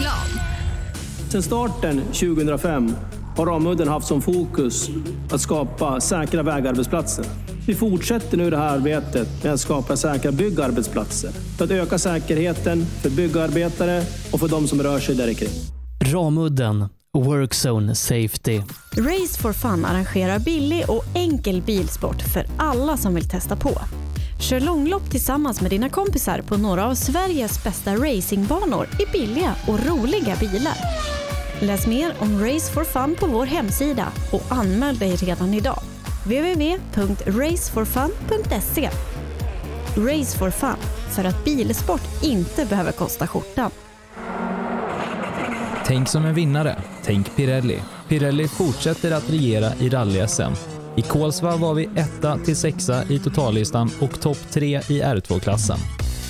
Reklam. Sedan starten 2005 har Ramudden haft som fokus att skapa säkra vägarbetsplatser. Vi fortsätter nu det här arbetet med att skapa säkra byggarbetsplatser för att öka säkerheten för byggarbetare och för de som rör sig där kring. Ramudden Workzone Safety. Race for Fun arrangerar billig och enkel bilsport för alla som vill testa på. Kör långlopp tillsammans med dina kompisar på några av Sveriges bästa racingbanor i billiga och roliga bilar. Läs mer om Race for Fun på vår hemsida och anmäl dig redan idag. www.raceforfun.se Race for Fun, för att bilsport inte behöver kosta skjortan. Tänk som en vinnare. Tänk Pirelli. Pirelli fortsätter att regera i rally-SM. I Kolsva var vi etta till sexa i totallistan och topp tre i R2-klassen.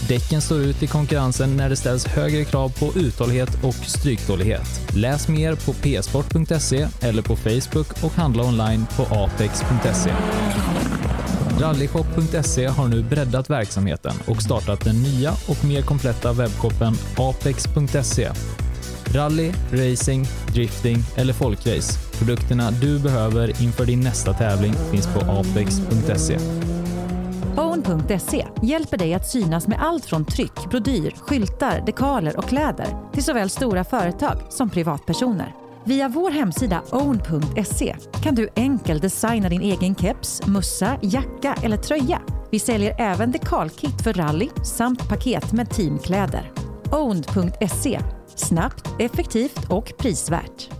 Däcken står ut i konkurrensen när det ställs högre krav på uthållighet och stryktålighet. Läs mer på psport.se eller på Facebook och handla online på apex.se. Rallyshop.se har nu breddat verksamheten och startat den nya och mer kompletta webbshoppen apex.se. Rally, racing, drifting eller folkrace. Produkterna du behöver inför din nästa tävling finns på apex.se. Own.se hjälper dig att synas med allt från tryck, brodyr, skyltar, dekaler och kläder till såväl stora företag som privatpersoner. Via vår hemsida own.se kan du enkelt designa din egen keps, mussa, jacka eller tröja. Vi säljer även dekalkit för rally samt paket med teamkläder. Own.se Snabbt, effektivt och prisvärt.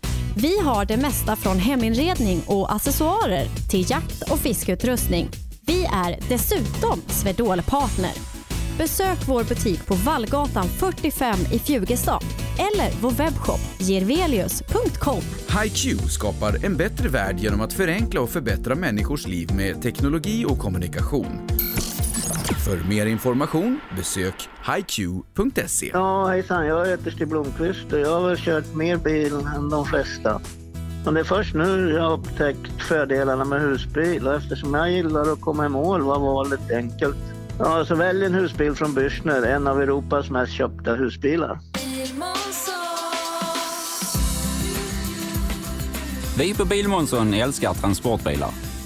Vi har det mesta från heminredning och accessoarer till jakt och fiskeutrustning. Vi är dessutom Swedol-partner. Besök vår butik på Vallgatan 45 i Fjugestad eller vår webbshop gervelius.com. HiQ skapar en bättre värld genom att förenkla och förbättra människors liv med teknologi och kommunikation. För mer information besök hiq.se. Ja, hejsan. Jag heter Stig Blomqvist och jag har kört mer bil än de flesta. Men det är först nu jag har upptäckt fördelarna med husbil och eftersom jag gillar att komma i mål var valet enkelt. Ja, så välj en husbil från Bürstner, en av Europas mest köpta husbilar. Vi på Bilmånsson älskar transportbilar.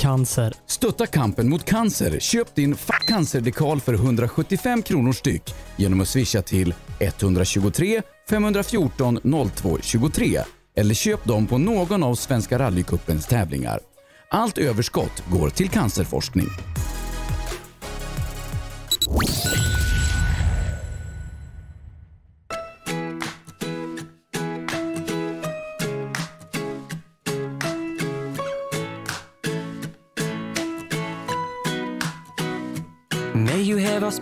Cancer. Stötta kampen mot cancer. Köp din Fuck cancer-dekal för 175 kronor styck genom att swisha till 123 514 02 23 eller köp dem på någon av Svenska rallycupens tävlingar. Allt överskott går till cancerforskning.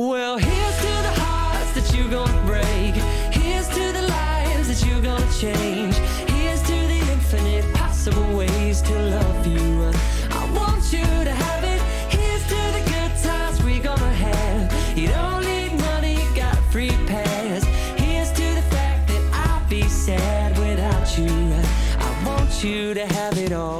Well, here's to the hearts that you're gonna break. Here's to the lives that you're gonna change. Here's to the infinite possible ways to love you. I want you to have it. Here's to the good times we're gonna have. You don't need money, got free pass. Here's to the fact that I'll be sad without you. I want you to have it all.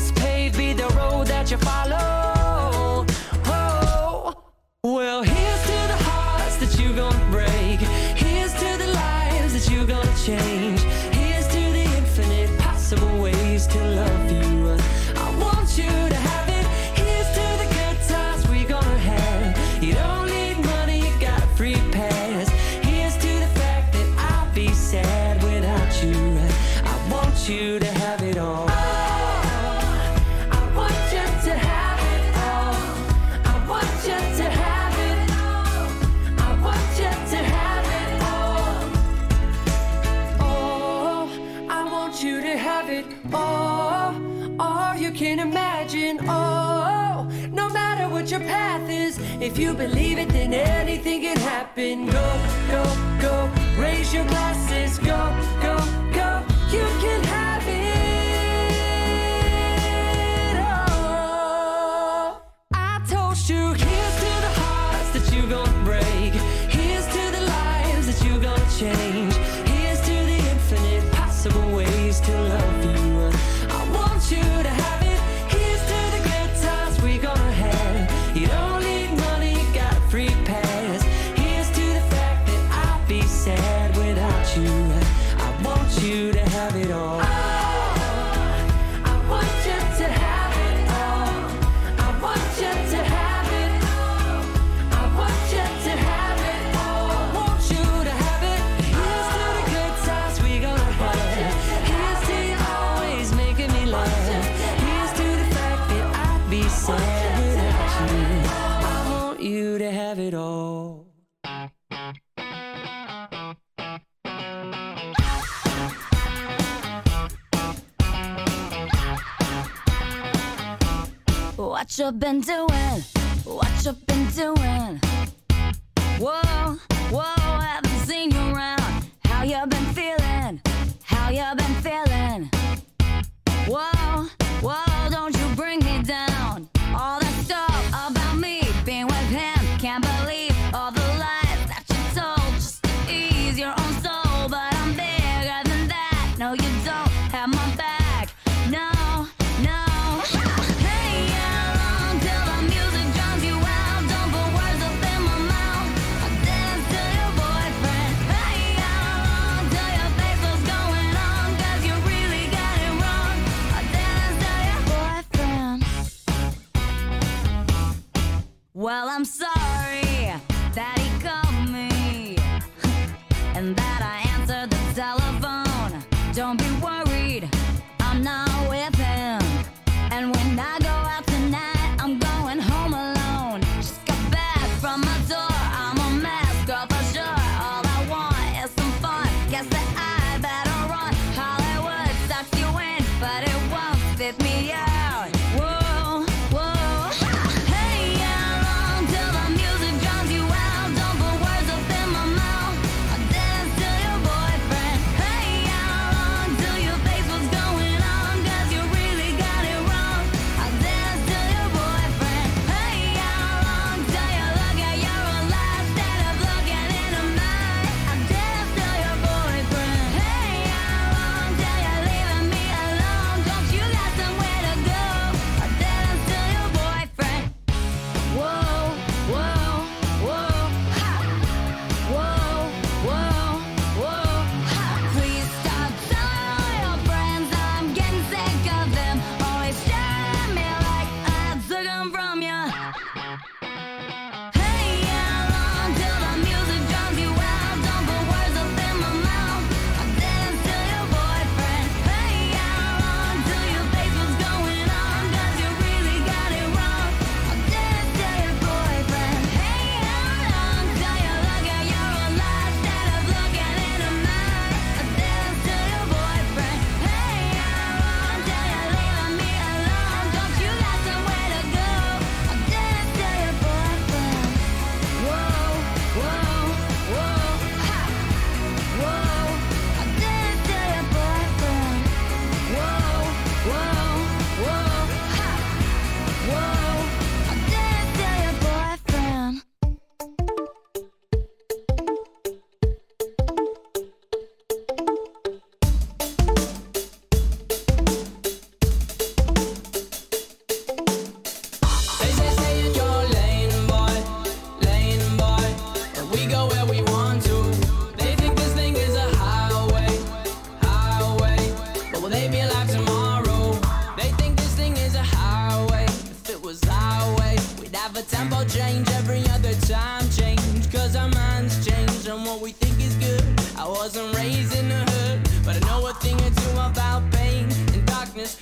you follow. Oh. Well, here's to the hearts that you're gonna break. Here's to the lives that you're gonna change. If you believe it, then anything can happen. Go, go, go, raise your glasses. What you been doing? What you've been doing? Whoa, whoa, haven't seen you around. How you've been feeling? How you've been feeling? Well, I'm sorry.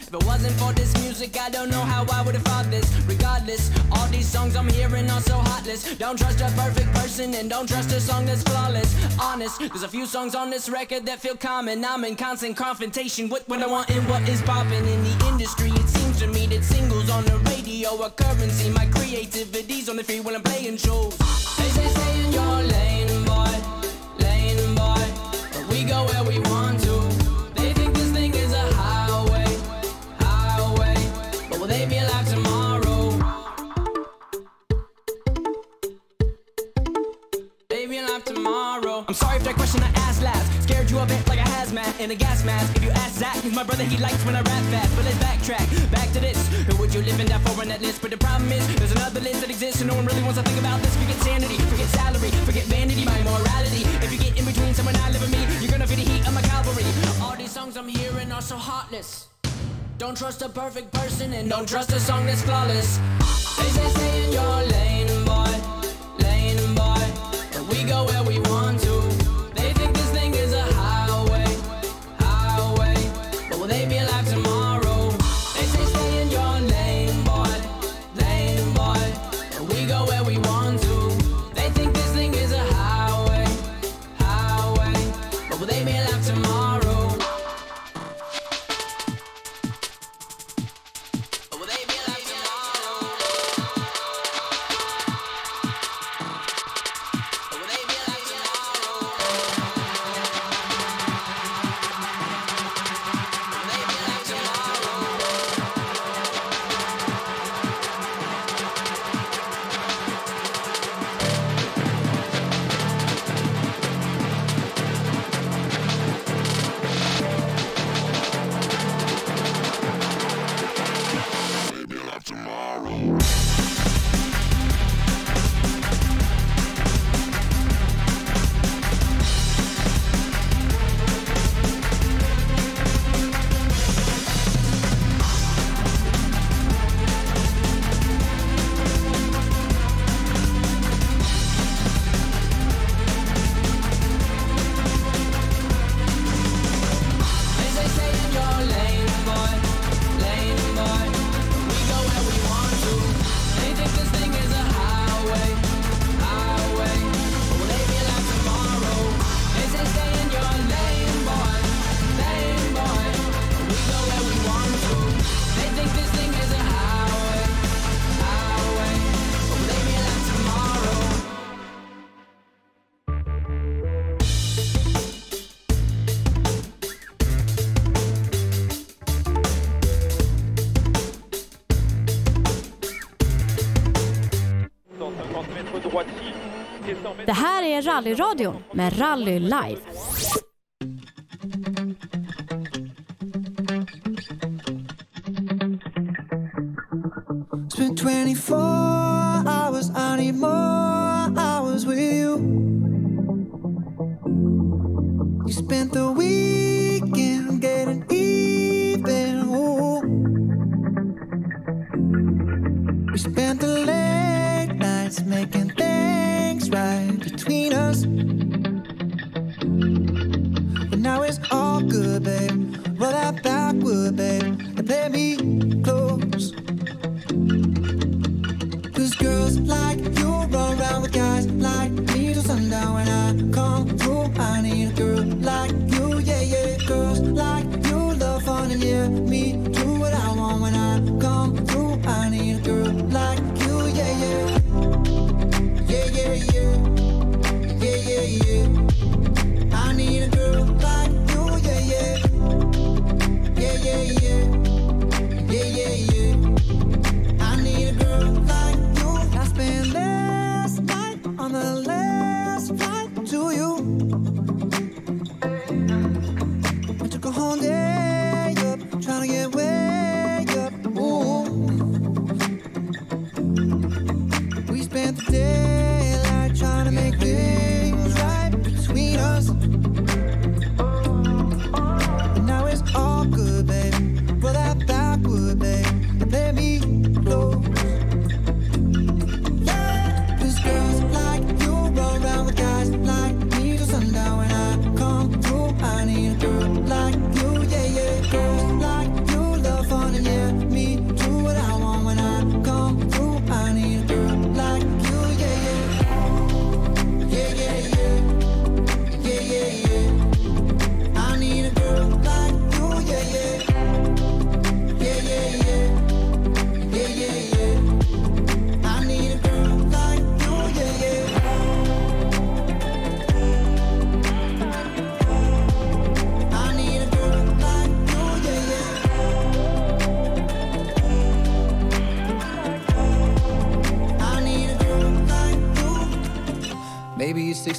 If it wasn't for this music, I don't know how I would have thought this. Regardless, all these songs I'm hearing are so heartless. Don't trust a perfect person and don't trust a song that's flawless. Honest, there's a few songs on this record that feel common. I'm in constant confrontation with what I want and what is popping in the industry. It seems to me that singles on the radio are currency. My creativity's on the free when I'm playing shows. They say stay in your lane, boy, lane, boy. We go where we want to. I'm sorry if that question I asked last scared you a bit like a hazmat in a gas mask. If you ask Zach, he's my brother, he likes when I rap fast. But let's backtrack, back to this. Who would you live in that for on that list? But the problem is, there's another list that exists, and no one really wants to think about this. Forget sanity, forget salary, forget vanity, my morality. If you get in between someone I live and me, you're gonna feel the heat of my cavalry. All these songs I'm hearing are so heartless. Don't trust a perfect person and don't trust a song that's flawless. They say stay in your lane, boy, we go where we want to. Det Rallyradion med Rally Live.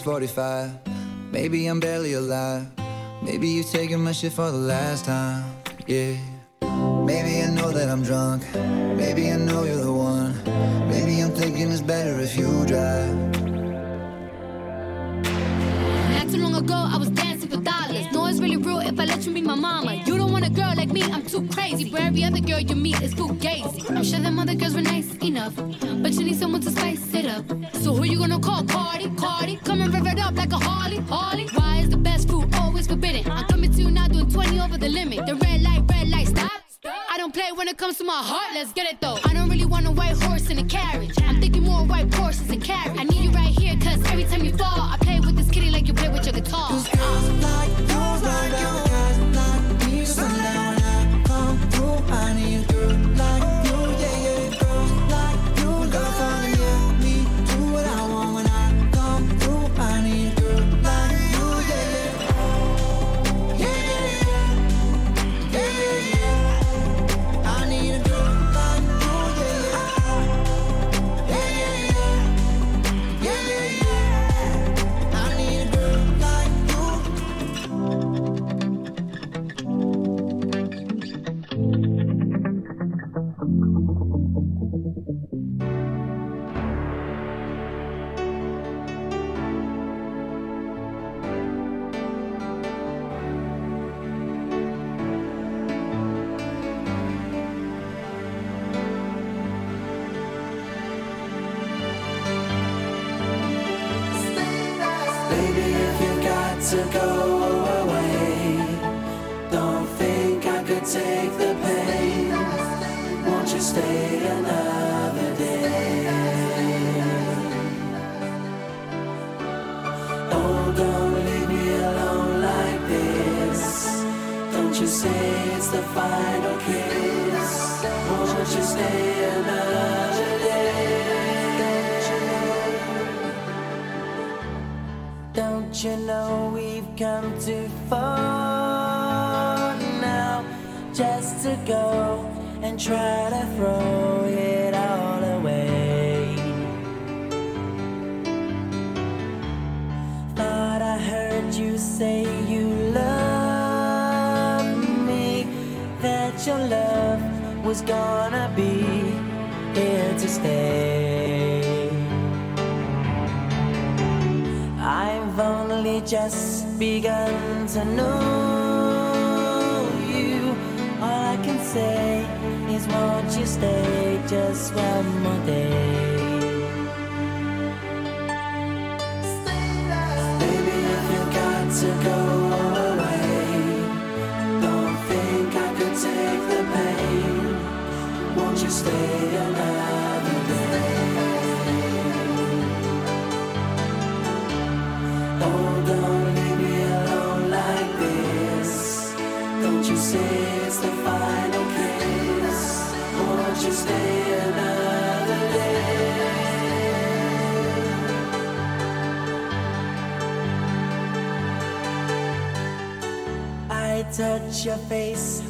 6.45 Maybe I'm barely alive. Maybe you've taken my shit for the last time. Yeah.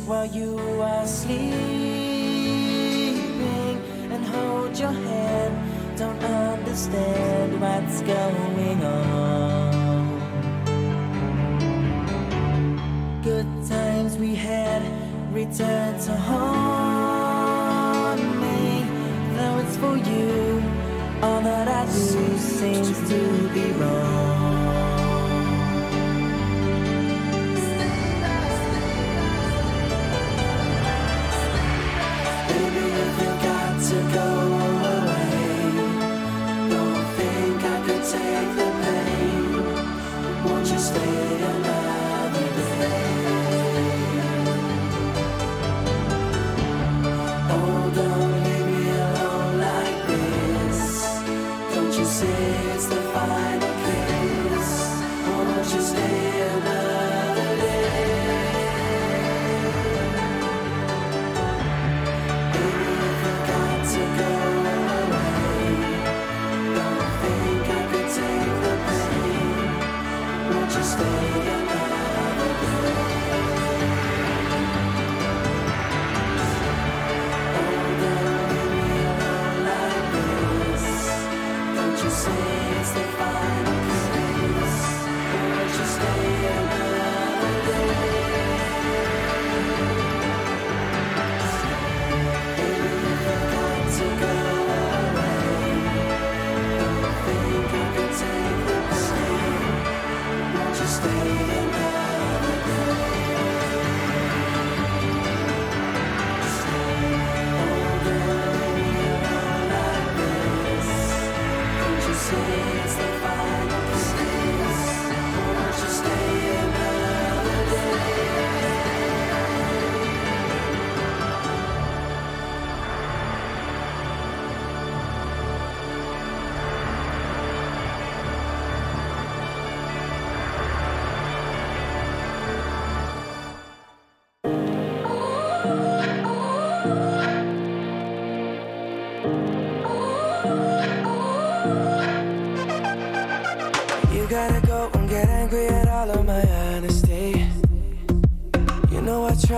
while you are asleep.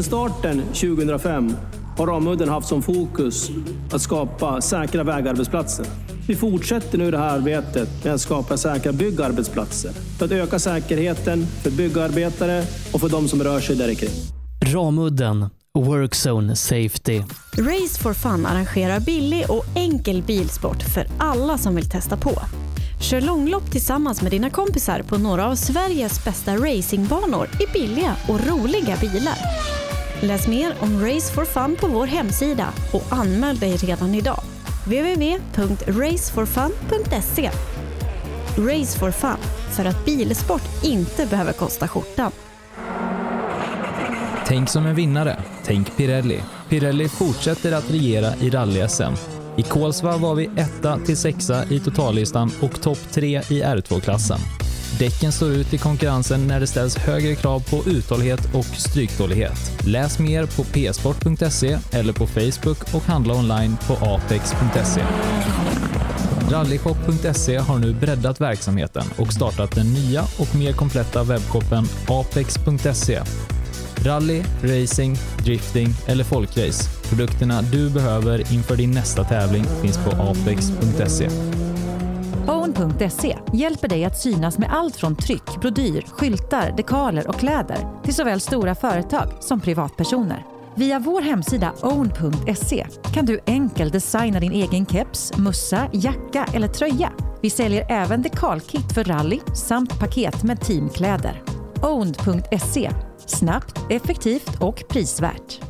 Sedan starten 2005 har Ramudden haft som fokus att skapa säkra vägarbetsplatser. Vi fortsätter nu det här arbetet med att skapa säkra byggarbetsplatser för att öka säkerheten för byggarbetare och för de som rör sig där kring. Ramudden Workzone Safety. Race for Fun arrangerar billig och enkel bilsport för alla som vill testa på. Kör långlopp tillsammans med dina kompisar på några av Sveriges bästa racingbanor i billiga och roliga bilar. Läs mer om Race for Fun på vår hemsida och anmäl dig redan idag. www.raceforfun.se Race for Fun, för att bilsport inte behöver kosta skjortan. Tänk som en vinnare. Tänk Pirelli. Pirelli fortsätter att regera i rally-SM. I Kolsva var vi etta till sexa i totallistan och topp tre i R2-klassen. Däcken står ut i konkurrensen när det ställs högre krav på uthållighet och stryktålighet. Läs mer på psport.se eller på Facebook och handla online på apex.se. Rallyshop.se har nu breddat verksamheten och startat den nya och mer kompletta webbshoppen apex.se. Rally, racing, drifting eller folkrace. Produkterna du behöver inför din nästa tävling finns på apex.se. Own.se hjälper dig att synas med allt från tryck, brodyr, skyltar, dekaler och kläder till såväl stora företag som privatpersoner. Via vår hemsida own.se kan du enkelt designa din egen keps, mössa, jacka eller tröja. Vi säljer även dekalkit för rally samt paket med teamkläder. Own.se Snabbt, effektivt och prisvärt.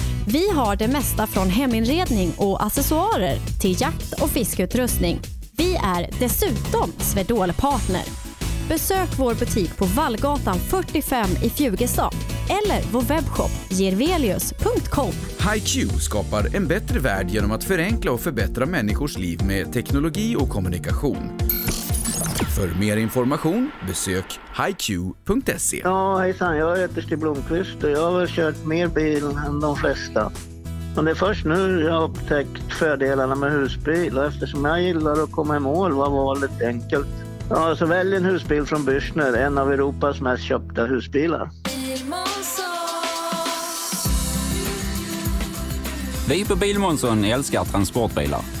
Vi har det mesta från heminredning och accessoarer till jakt och fiskeutrustning. Vi är dessutom Swedol-partner. Besök vår butik på Vallgatan 45 i Fjugestad eller vår webbshop gervelius.com. HiQ skapar en bättre värld genom att förenkla och förbättra människors liv med teknologi och kommunikation. För mer information besök hiq.se. Ja, hejsan. Jag heter Stig Blomqvist och jag har väl kört mer bil än de flesta. Men det är först nu jag har upptäckt fördelarna med husbil och eftersom jag gillar att komma i mål var valet enkelt. Ja, så välj en husbil från Bürstner, en av Europas mest köpta husbilar. Vi på Bilmånsson älskar transportbilar.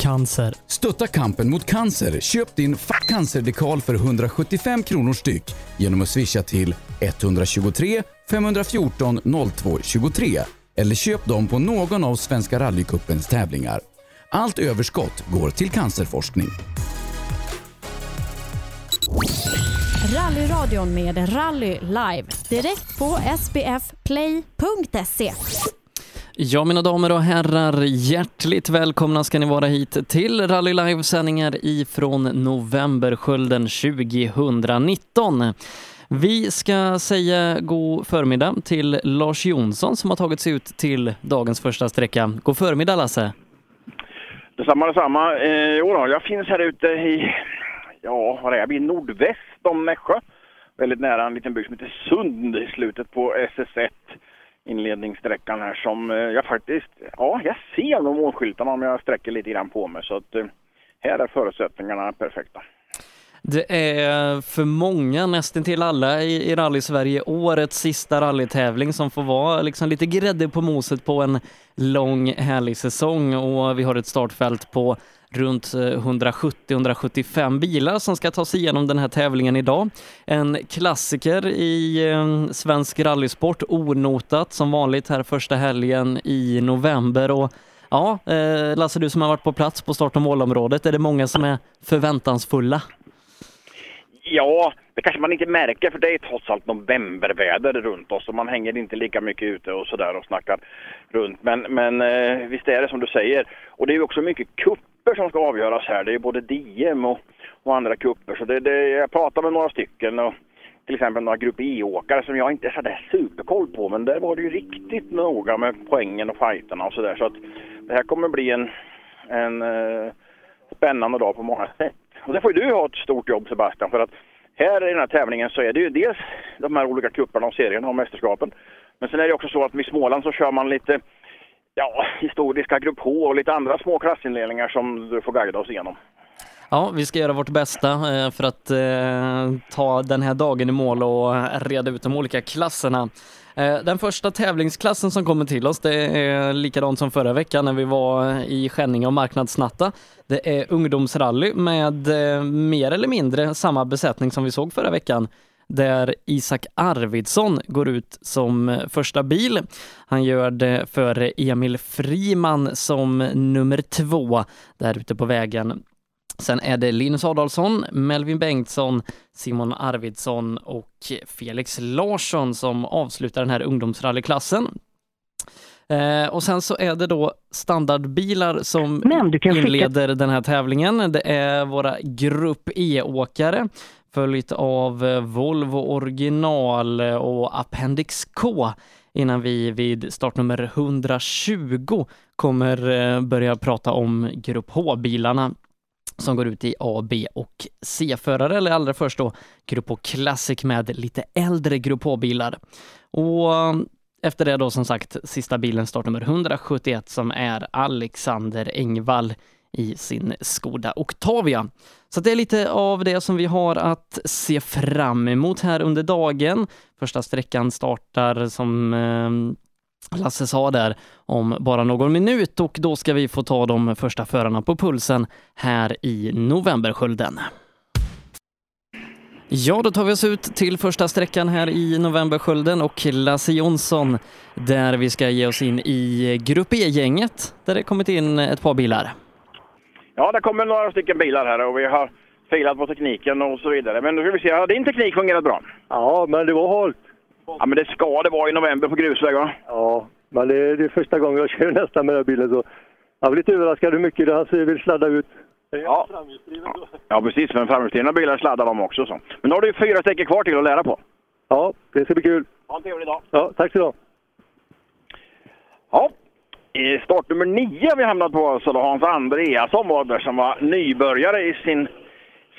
Cancer. Stötta kampen mot cancer. Köp din Fuck Cancer-dekal för 175 kronor styck genom att swisha till 123 514 02 23 eller köp dem på någon av Svenska rallycupens tävlingar. Allt överskott går till cancerforskning. Rallyradion med Rally Live. Direkt på sbfplay.se. Ja, mina damer och herrar, hjärtligt välkomna ska ni vara hit till Rally Live-sändningar ifrån Novemberskölden 2019. Vi ska säga god förmiddag till Lars Jonsson som har tagit sig ut till dagens första sträcka. God förmiddag Lasse! Detsamma, detsamma. Eh, då, jag finns här ute i, ja, vad är det, jag nordväst om Nässjö. Väldigt nära en liten by som heter Sund i slutet på SS1 inledningssträckan här som eh, jag faktiskt, ja, jag ser de målskyltarna om jag sträcker lite grann på mig så att eh, här är förutsättningarna perfekta. Det är för många, nästan till alla i, i rally-Sverige, årets sista rallytävling som får vara liksom lite grädde på moset på en lång härlig säsong och vi har ett startfält på runt eh, 170-175 bilar som ska ta sig igenom den här tävlingen idag. En klassiker i eh, svensk rallysport, onotat som vanligt här första helgen i november och Ja, eh, Lasse, du som har varit på plats på start och målområdet, är det många som är förväntansfulla? Ja, det kanske man inte märker för det är trots allt novemberväder runt oss och man hänger inte lika mycket ute och sådär och snackar runt. Men, men eh, visst är det som du säger. Och det är ju också mycket kupper som ska avgöras här. Det är både DM och, och andra kupper. Så det, det, jag pratar med några stycken och till exempel några Grupp E-åkare som jag inte är sådär superkoll på. Men där var det ju riktigt noga med poängen och fighterna och sådär. Så att det här kommer bli en, en eh, spännande dag på många sätt. Och där får ju du ha ett stort jobb Sebastian för att här i den här tävlingen så är det ju dels de här olika kupperna och serierna och mästerskapen. Men sen är det också så att i Småland så kör man lite ja, historiska grupp H och lite andra små klassindelningar som du får guida oss igenom. Ja, vi ska göra vårt bästa eh, för att eh, ta den här dagen i mål och reda ut de olika klasserna. Eh, den första tävlingsklassen som kommer till oss, det är likadant som förra veckan när vi var i Skänninge och marknadsnatta. Det är ungdomsrally med eh, mer eller mindre samma besättning som vi såg förra veckan där Isak Arvidsson går ut som eh, första bil. Han gör det för Emil Friman som nummer två där ute på vägen. Sen är det Linus Adolfsson, Melvin Bengtsson, Simon Arvidsson och Felix Larsson som avslutar den här ungdomsrallyklassen. Eh, och sen så är det då standardbilar som kan skicka- inleder den här tävlingen. Det är våra Grupp E-åkare följt av Volvo original och Appendix K innan vi vid startnummer 120 kommer eh, börja prata om Grupp H-bilarna som går ut i A, B och C-förare, eller allra först då Grupp A Classic med lite äldre Grupp A-bilar. Och eh, efter det då som sagt sista bilen startnummer 171 som är Alexander Engvall i sin Skoda Octavia. Så det är lite av det som vi har att se fram emot här under dagen. Första sträckan startar som eh, Lasse sa där om bara någon minut och då ska vi få ta de första förarna på pulsen här i Novemberskölden. Ja, då tar vi oss ut till första sträckan här i Novemberskölden och Lasse Jonsson där vi ska ge oss in i Grupp E-gänget där det kommit in ett par bilar. Ja, det kommer några stycken bilar här och vi har filat på tekniken och så vidare. Men nu ska vi se, har din teknik fungerat bra? Ja, men det var halt. Ja, men det ska det vara i november på grusväg va? Ja, men det är, det är första gången jag kör nästan med den här bilen. Så jag blir lite överraskad hur mycket han vill sladda ut. Ja. Ja, precis. Men framhjulsdrivna bilar sladdar de också. Så. Men nu har du fyra sträckor kvar till att lära på. Ja, det ska bli kul. Ha en trevlig dag. Ja, tack så du. Ja, i startnummer nio har vi hamnat på, så då Hans Andreasson var där som var nybörjare i sin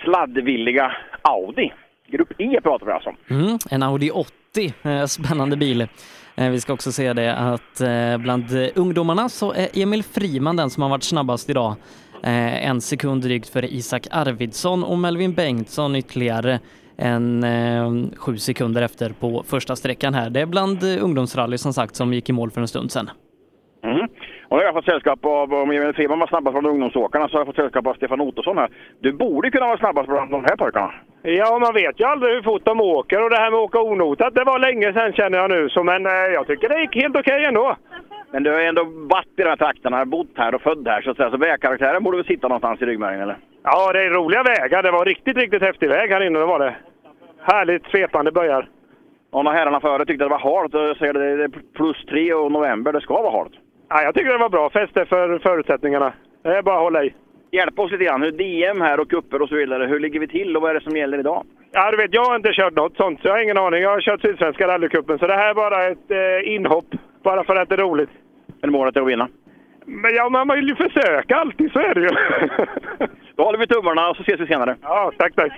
sladdvilliga Audi. Grupp E pratar vi alltså om. Mm, en Audi 80, eh, spännande bil. Eh, Vi ska också se det att eh, bland ungdomarna så är Emil Friman den som har varit snabbast idag. En sekund drygt för Isak Arvidsson och Melvin Bengtsson ytterligare en sju sekunder efter på första sträckan här. Det är bland ungdomsrally som sagt som gick i mål för en stund sedan. Mm. Och nu har jag fått sällskap av, om Emil Friman var snabbast bland ungdomsåkarna, så har jag fått sällskap av Stefan Ottosson här. Du borde kunna vara snabbast bland de här pojkarna. Ja, man vet ju aldrig hur fort de åker och det här med att åka onotat, det var länge sedan känner jag nu. Så, men eh, jag tycker det gick helt okej ändå. Men du har ändå varit i de här trakterna, bott här och född här, så att säga. Så vägkaraktären borde väl sitta någonstans i ryggmärgen, eller? Ja, det är roliga vägar. Det var riktigt, riktigt häftig väg här inne, det var det. Härligt svepande böjar. Och när herrarna före tyckte det var halt, så säger det plus tre och november, det ska vara halt. Ja, jag tycker det var bra fäste för förutsättningarna. Det är bara att hålla i. Hjälp oss lite grann, hur DM här och kupper och så vidare. Hur ligger vi till och vad är det som gäller idag? Ja, du vet, jag har inte kört något sånt, så jag har ingen aning. Jag har kört Sydsvenska rallycupen, så det här är bara ett eh, inhopp. Bara för att det är roligt. Men målet är att vinna? Men ja, man vill ju försöka alltid, så är det ju. Då håller vi tummarna och så ses vi senare. Ja, tack, tack.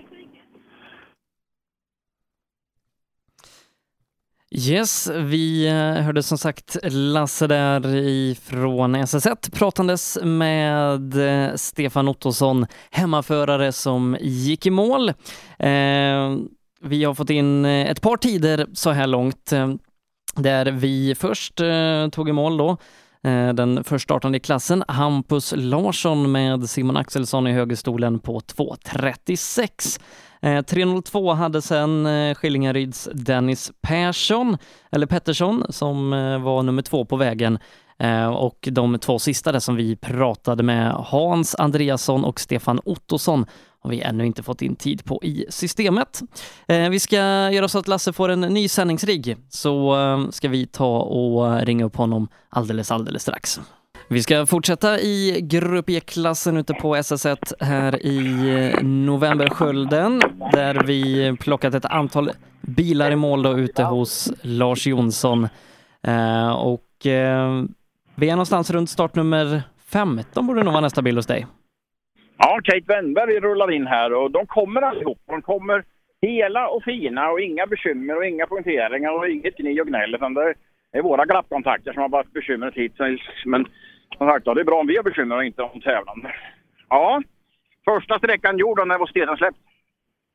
Yes, vi eh, hörde som sagt Lasse där ifrån SS1 pratandes med eh, Stefan Ottosson, hemmaförare som gick i mål. Eh, vi har fått in eh, ett par tider så här långt där vi först eh, tog i mål då Eh, den först startande i klassen, Hampus Larsson med Simon Axelsson i högerstolen på 2.36. 3.02 eh, hade sen eh, Skillingaryds Dennis Persson, eller Pettersson, som var nummer två på vägen. Och de två sista där som vi pratade med, Hans Andreasson och Stefan Ottosson, har vi ännu inte fått in tid på i systemet. Eh, vi ska göra så att Lasse får en ny sändningsrigg, så eh, ska vi ta och ringa upp honom alldeles, alldeles strax. Vi ska fortsätta i Grupp E-klassen ute på SS1 här i Novemberskölden där vi plockat ett antal bilar i mål då ute hos Lars Jonsson. Eh, och eh, vi är någonstans runt startnummer 15 borde nog vara nästa bil hos dig. Ja, Kate Wennberg rullar in här och de kommer allihop. De kommer hela och fina och inga bekymmer och inga poängteringar och inget gny och gnäll. Utan det är våra glappkontakter som har varit bekymret hittills. Men som sagt, det är bra om vi har bekymmer och inte om tävlande. Ja, första sträckan gjord och nervositeten släppt.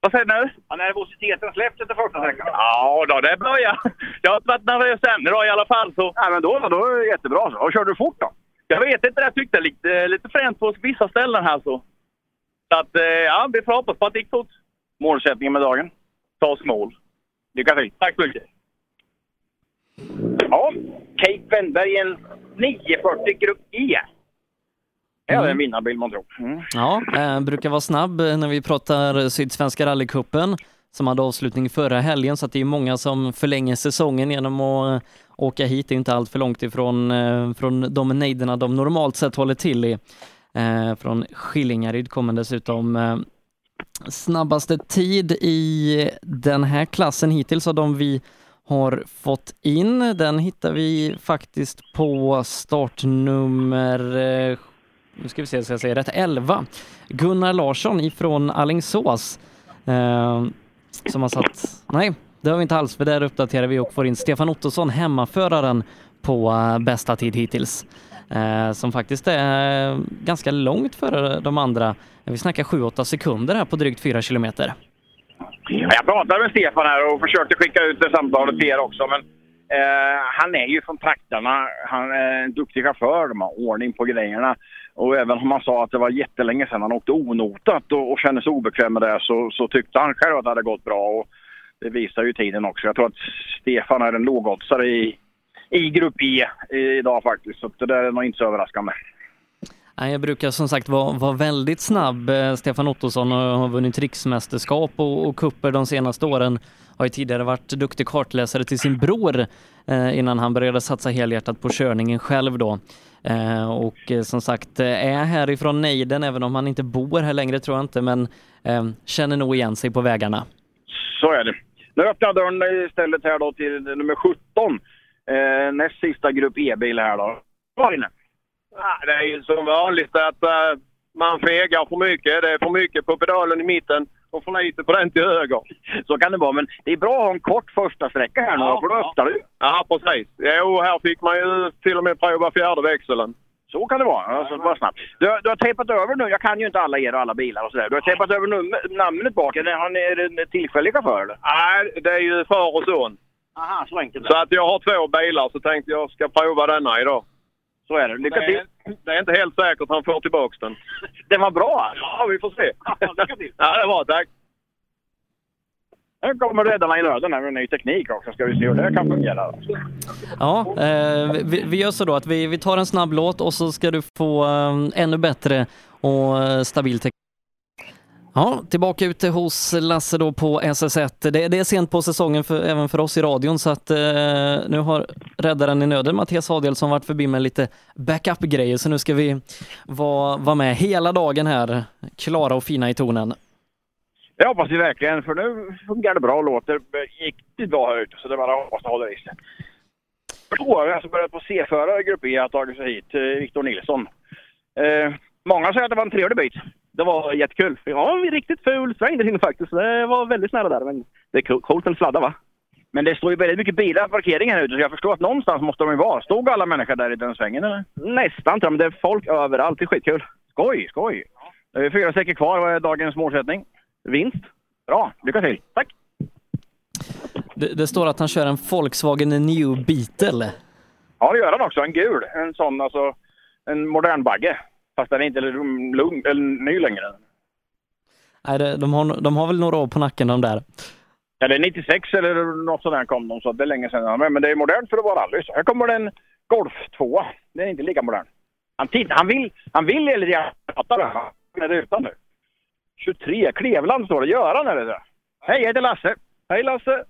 Vad säger du nu? Ja, nervositeten släppt efter första sträckan. Ja, då, det börjar. Jag har inte varit nervös än idag i alla fall. Så. Ja, men då, då är det jättebra. Så. Och körde du fort då? Jag vet inte, jag tyckte lite, lite fränt på vissa ställen här så. Så att, eh, ja, vi får hoppas på att det gick fort. Målsättningen med dagen? Ta oss mål. Lycka till. Tack så mycket. Ja, Kate Wennberg en 940 Grupp E. Det är en vinnarbil man tror. Mm. Ja, eh, brukar vara snabb när vi pratar Sydsvenska rallycupen som hade avslutning förra helgen så att det är många som förlänger säsongen genom att eh, åka hit. Det är inte allt för långt ifrån eh, från de nejderna de normalt sett håller till i. Eh, från Skillingaryd kommer dessutom snabbaste tid i den här klassen hittills av de vi har fått in. Den hittar vi faktiskt på startnummer, nu ska vi se så jag säger rätt, 11. Gunnar Larsson ifrån Alingsås. Som har satt, nej, det har vi inte alls, för där uppdaterar vi och får in Stefan Ottosson, hemmaföraren på eh, bästa tid hittills. Eh, som faktiskt är eh, ganska långt före de andra. Vi snackar 7-8 sekunder här på drygt 4 kilometer. Jag pratade med Stefan här och försökte skicka ut det samtalet till er också. Men eh, han är ju från trakterna. Han är en duktig chaufför. De har ordning på grejerna. Och även om han sa att det var jättelänge sedan han åkte onotat och, och kände sig obekväm med det så, så tyckte han själv att det hade gått bra. Och det visar ju tiden också. Jag tror att Stefan är en lågoddsare i, i Grupp E idag faktiskt. Så det där är nog inte så överraskande. Nej, Jag brukar som sagt vara, vara väldigt snabb. Eh, Stefan Ottosson har vunnit riksmästerskap och, och kupper de senaste åren. Har ju tidigare varit duktig kartläsare till sin bror eh, innan han började satsa helhjärtat på körningen själv då. Eh, och eh, som sagt eh, är härifrån nejden, även om han inte bor här längre tror jag inte, men eh, känner nog igen sig på vägarna. Så är det. Nu öppnar jag dörren istället här då till nummer 17. Eh, näst sista grupp E-bil här då. Var inne. Ja, det är ju som vanligt att man fegar för mycket. Det är för mycket på pedalen i mitten och för lite på den till höger. Så kan det vara, men det är bra att ha en kort första sträcka här nu, Ja, för då öppnar du. Ja, precis. Jo, här fick man ju till och med prova fjärde växeln. Så kan det vara. Alltså, bara snabbt. Du, du har tejpat över nu, jag kan ju inte alla er och alla bilar och sådär. Du har tejpat över nummer, namnet bak. Är det, har ni- är det en tillfällig chaufför eller? Nej, det är ju far och son. Aha, så enkelt. Så att jag har två bilar så tänkte jag ska prova denna idag. Så är det. Lycka till. Är, det är inte helt säkert han får tillbaka den. Den var bra! Ja, vi får se. Lycka till! Ja, det var tack. Nu kommer räddarna i nöden här med ny teknik också. Ska vi se hur det kan fungera. Ja, eh, vi, vi gör så då att vi, vi tar en snabb låt och så ska du få eh, ännu bättre och eh, stabil teknik. Ja, tillbaka ute hos Lasse då på SS1. Det, det är sent på säsongen för, även för oss i radion så att eh, nu har räddaren i nöden Mattias Adelsson varit förbi med lite backup-grejer så nu ska vi vara vara med hela dagen här, klara och fina i tonen. Det hoppas vi verkligen, för nu fungerar det bra och låter riktigt bra här ute. Så det är bara att hoppas det håller i sig. För har alltså börjat på C-förare i Grupp E har tagit sig hit, eh, Viktor Nilsson. Eh, många säger att det var en trevlig bit. Det var jättekul. Ja, en riktigt ful sväng där inne faktiskt. Det var väldigt nära där. Men det är co- coolt att sladda va? Men det står ju väldigt mycket bilar på parkeringen här ute så jag förstår att någonstans måste de ju vara. Stod alla människor där i den svängen eller? Nästan tror jag, men det är folk överallt. Det är skitkul. Skoj, skoj! Det är fyra sträckor kvar. Vad är dagens målsättning? Vinst. Bra, lycka till! Tack! Det, det står att han kör en Volkswagen New Beetle. Ja, det gör han också. En gul. En sån alltså. En modern bagge. Fast den är inte lugn, lugn, eller ny längre. Nej, det, de, har, de har väl några år på nacken de där. Ja, det är 96 eller något sånt där kom de, så det är länge sedan. Men det är modernt för att vara rally. Så här kommer det en Golf 2. Den är inte lika modern. Han, titt, han vill, han vill lite grann prata där. Han är utan nu. 23, Klevland står det. Göran är det där. Hej, jag heter Lasse. Hej Lasse!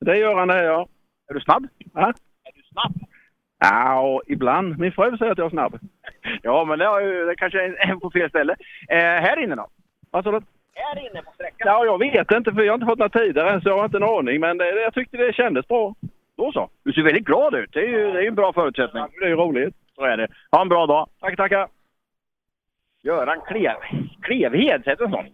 Det gör han det, ja. Är du snabb? Va? Är du snabb? Ja, och ibland. Min fru säger att jag är snabb. Ja, men det, har ju, det kanske är en på fel ställe. Eh, här inne då? Vad sa du? Här inne på sträckan? Ja, jag vet inte för jag har inte fått några tider än så jag har inte en aning. Men det, jag tyckte det kändes bra. Då så. Du ser väldigt glad ut. Det är ju det är en bra förutsättning. Det är ju roligt. Så är det. Ha en bra dag. Tack, tackar. Göran Klev, Klevhed, heter en sån?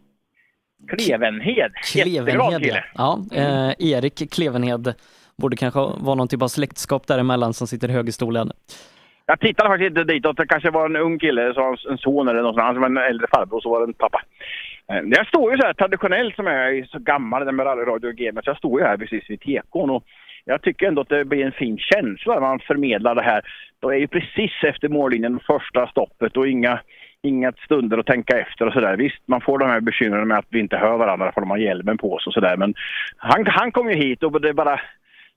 Klevenhed. Jätteglad Klevenhed, kille. ja. Eh, Erik Klevenhed borde kanske vara någon typ av släktskap däremellan som sitter i högerstolen. Jag tittade faktiskt inte ditåt. Det kanske var en ung kille, så en son eller något sånt. Han var en äldre farbror, och så var det en pappa. Eh, jag står ju så här traditionellt som jag är så gammal det med rallyradio och gamet. Jag står ju här precis vid tekon och jag tycker ändå att det blir en fin känsla när man förmedlar det här. Då är ju precis efter mållinjen, första stoppet och inga, inga stunder att tänka efter och sådär. Visst, man får de här bekymren med att vi inte hör varandra för de har hjälmen på sig och sådär. Men han, han kom ju hit och det är bara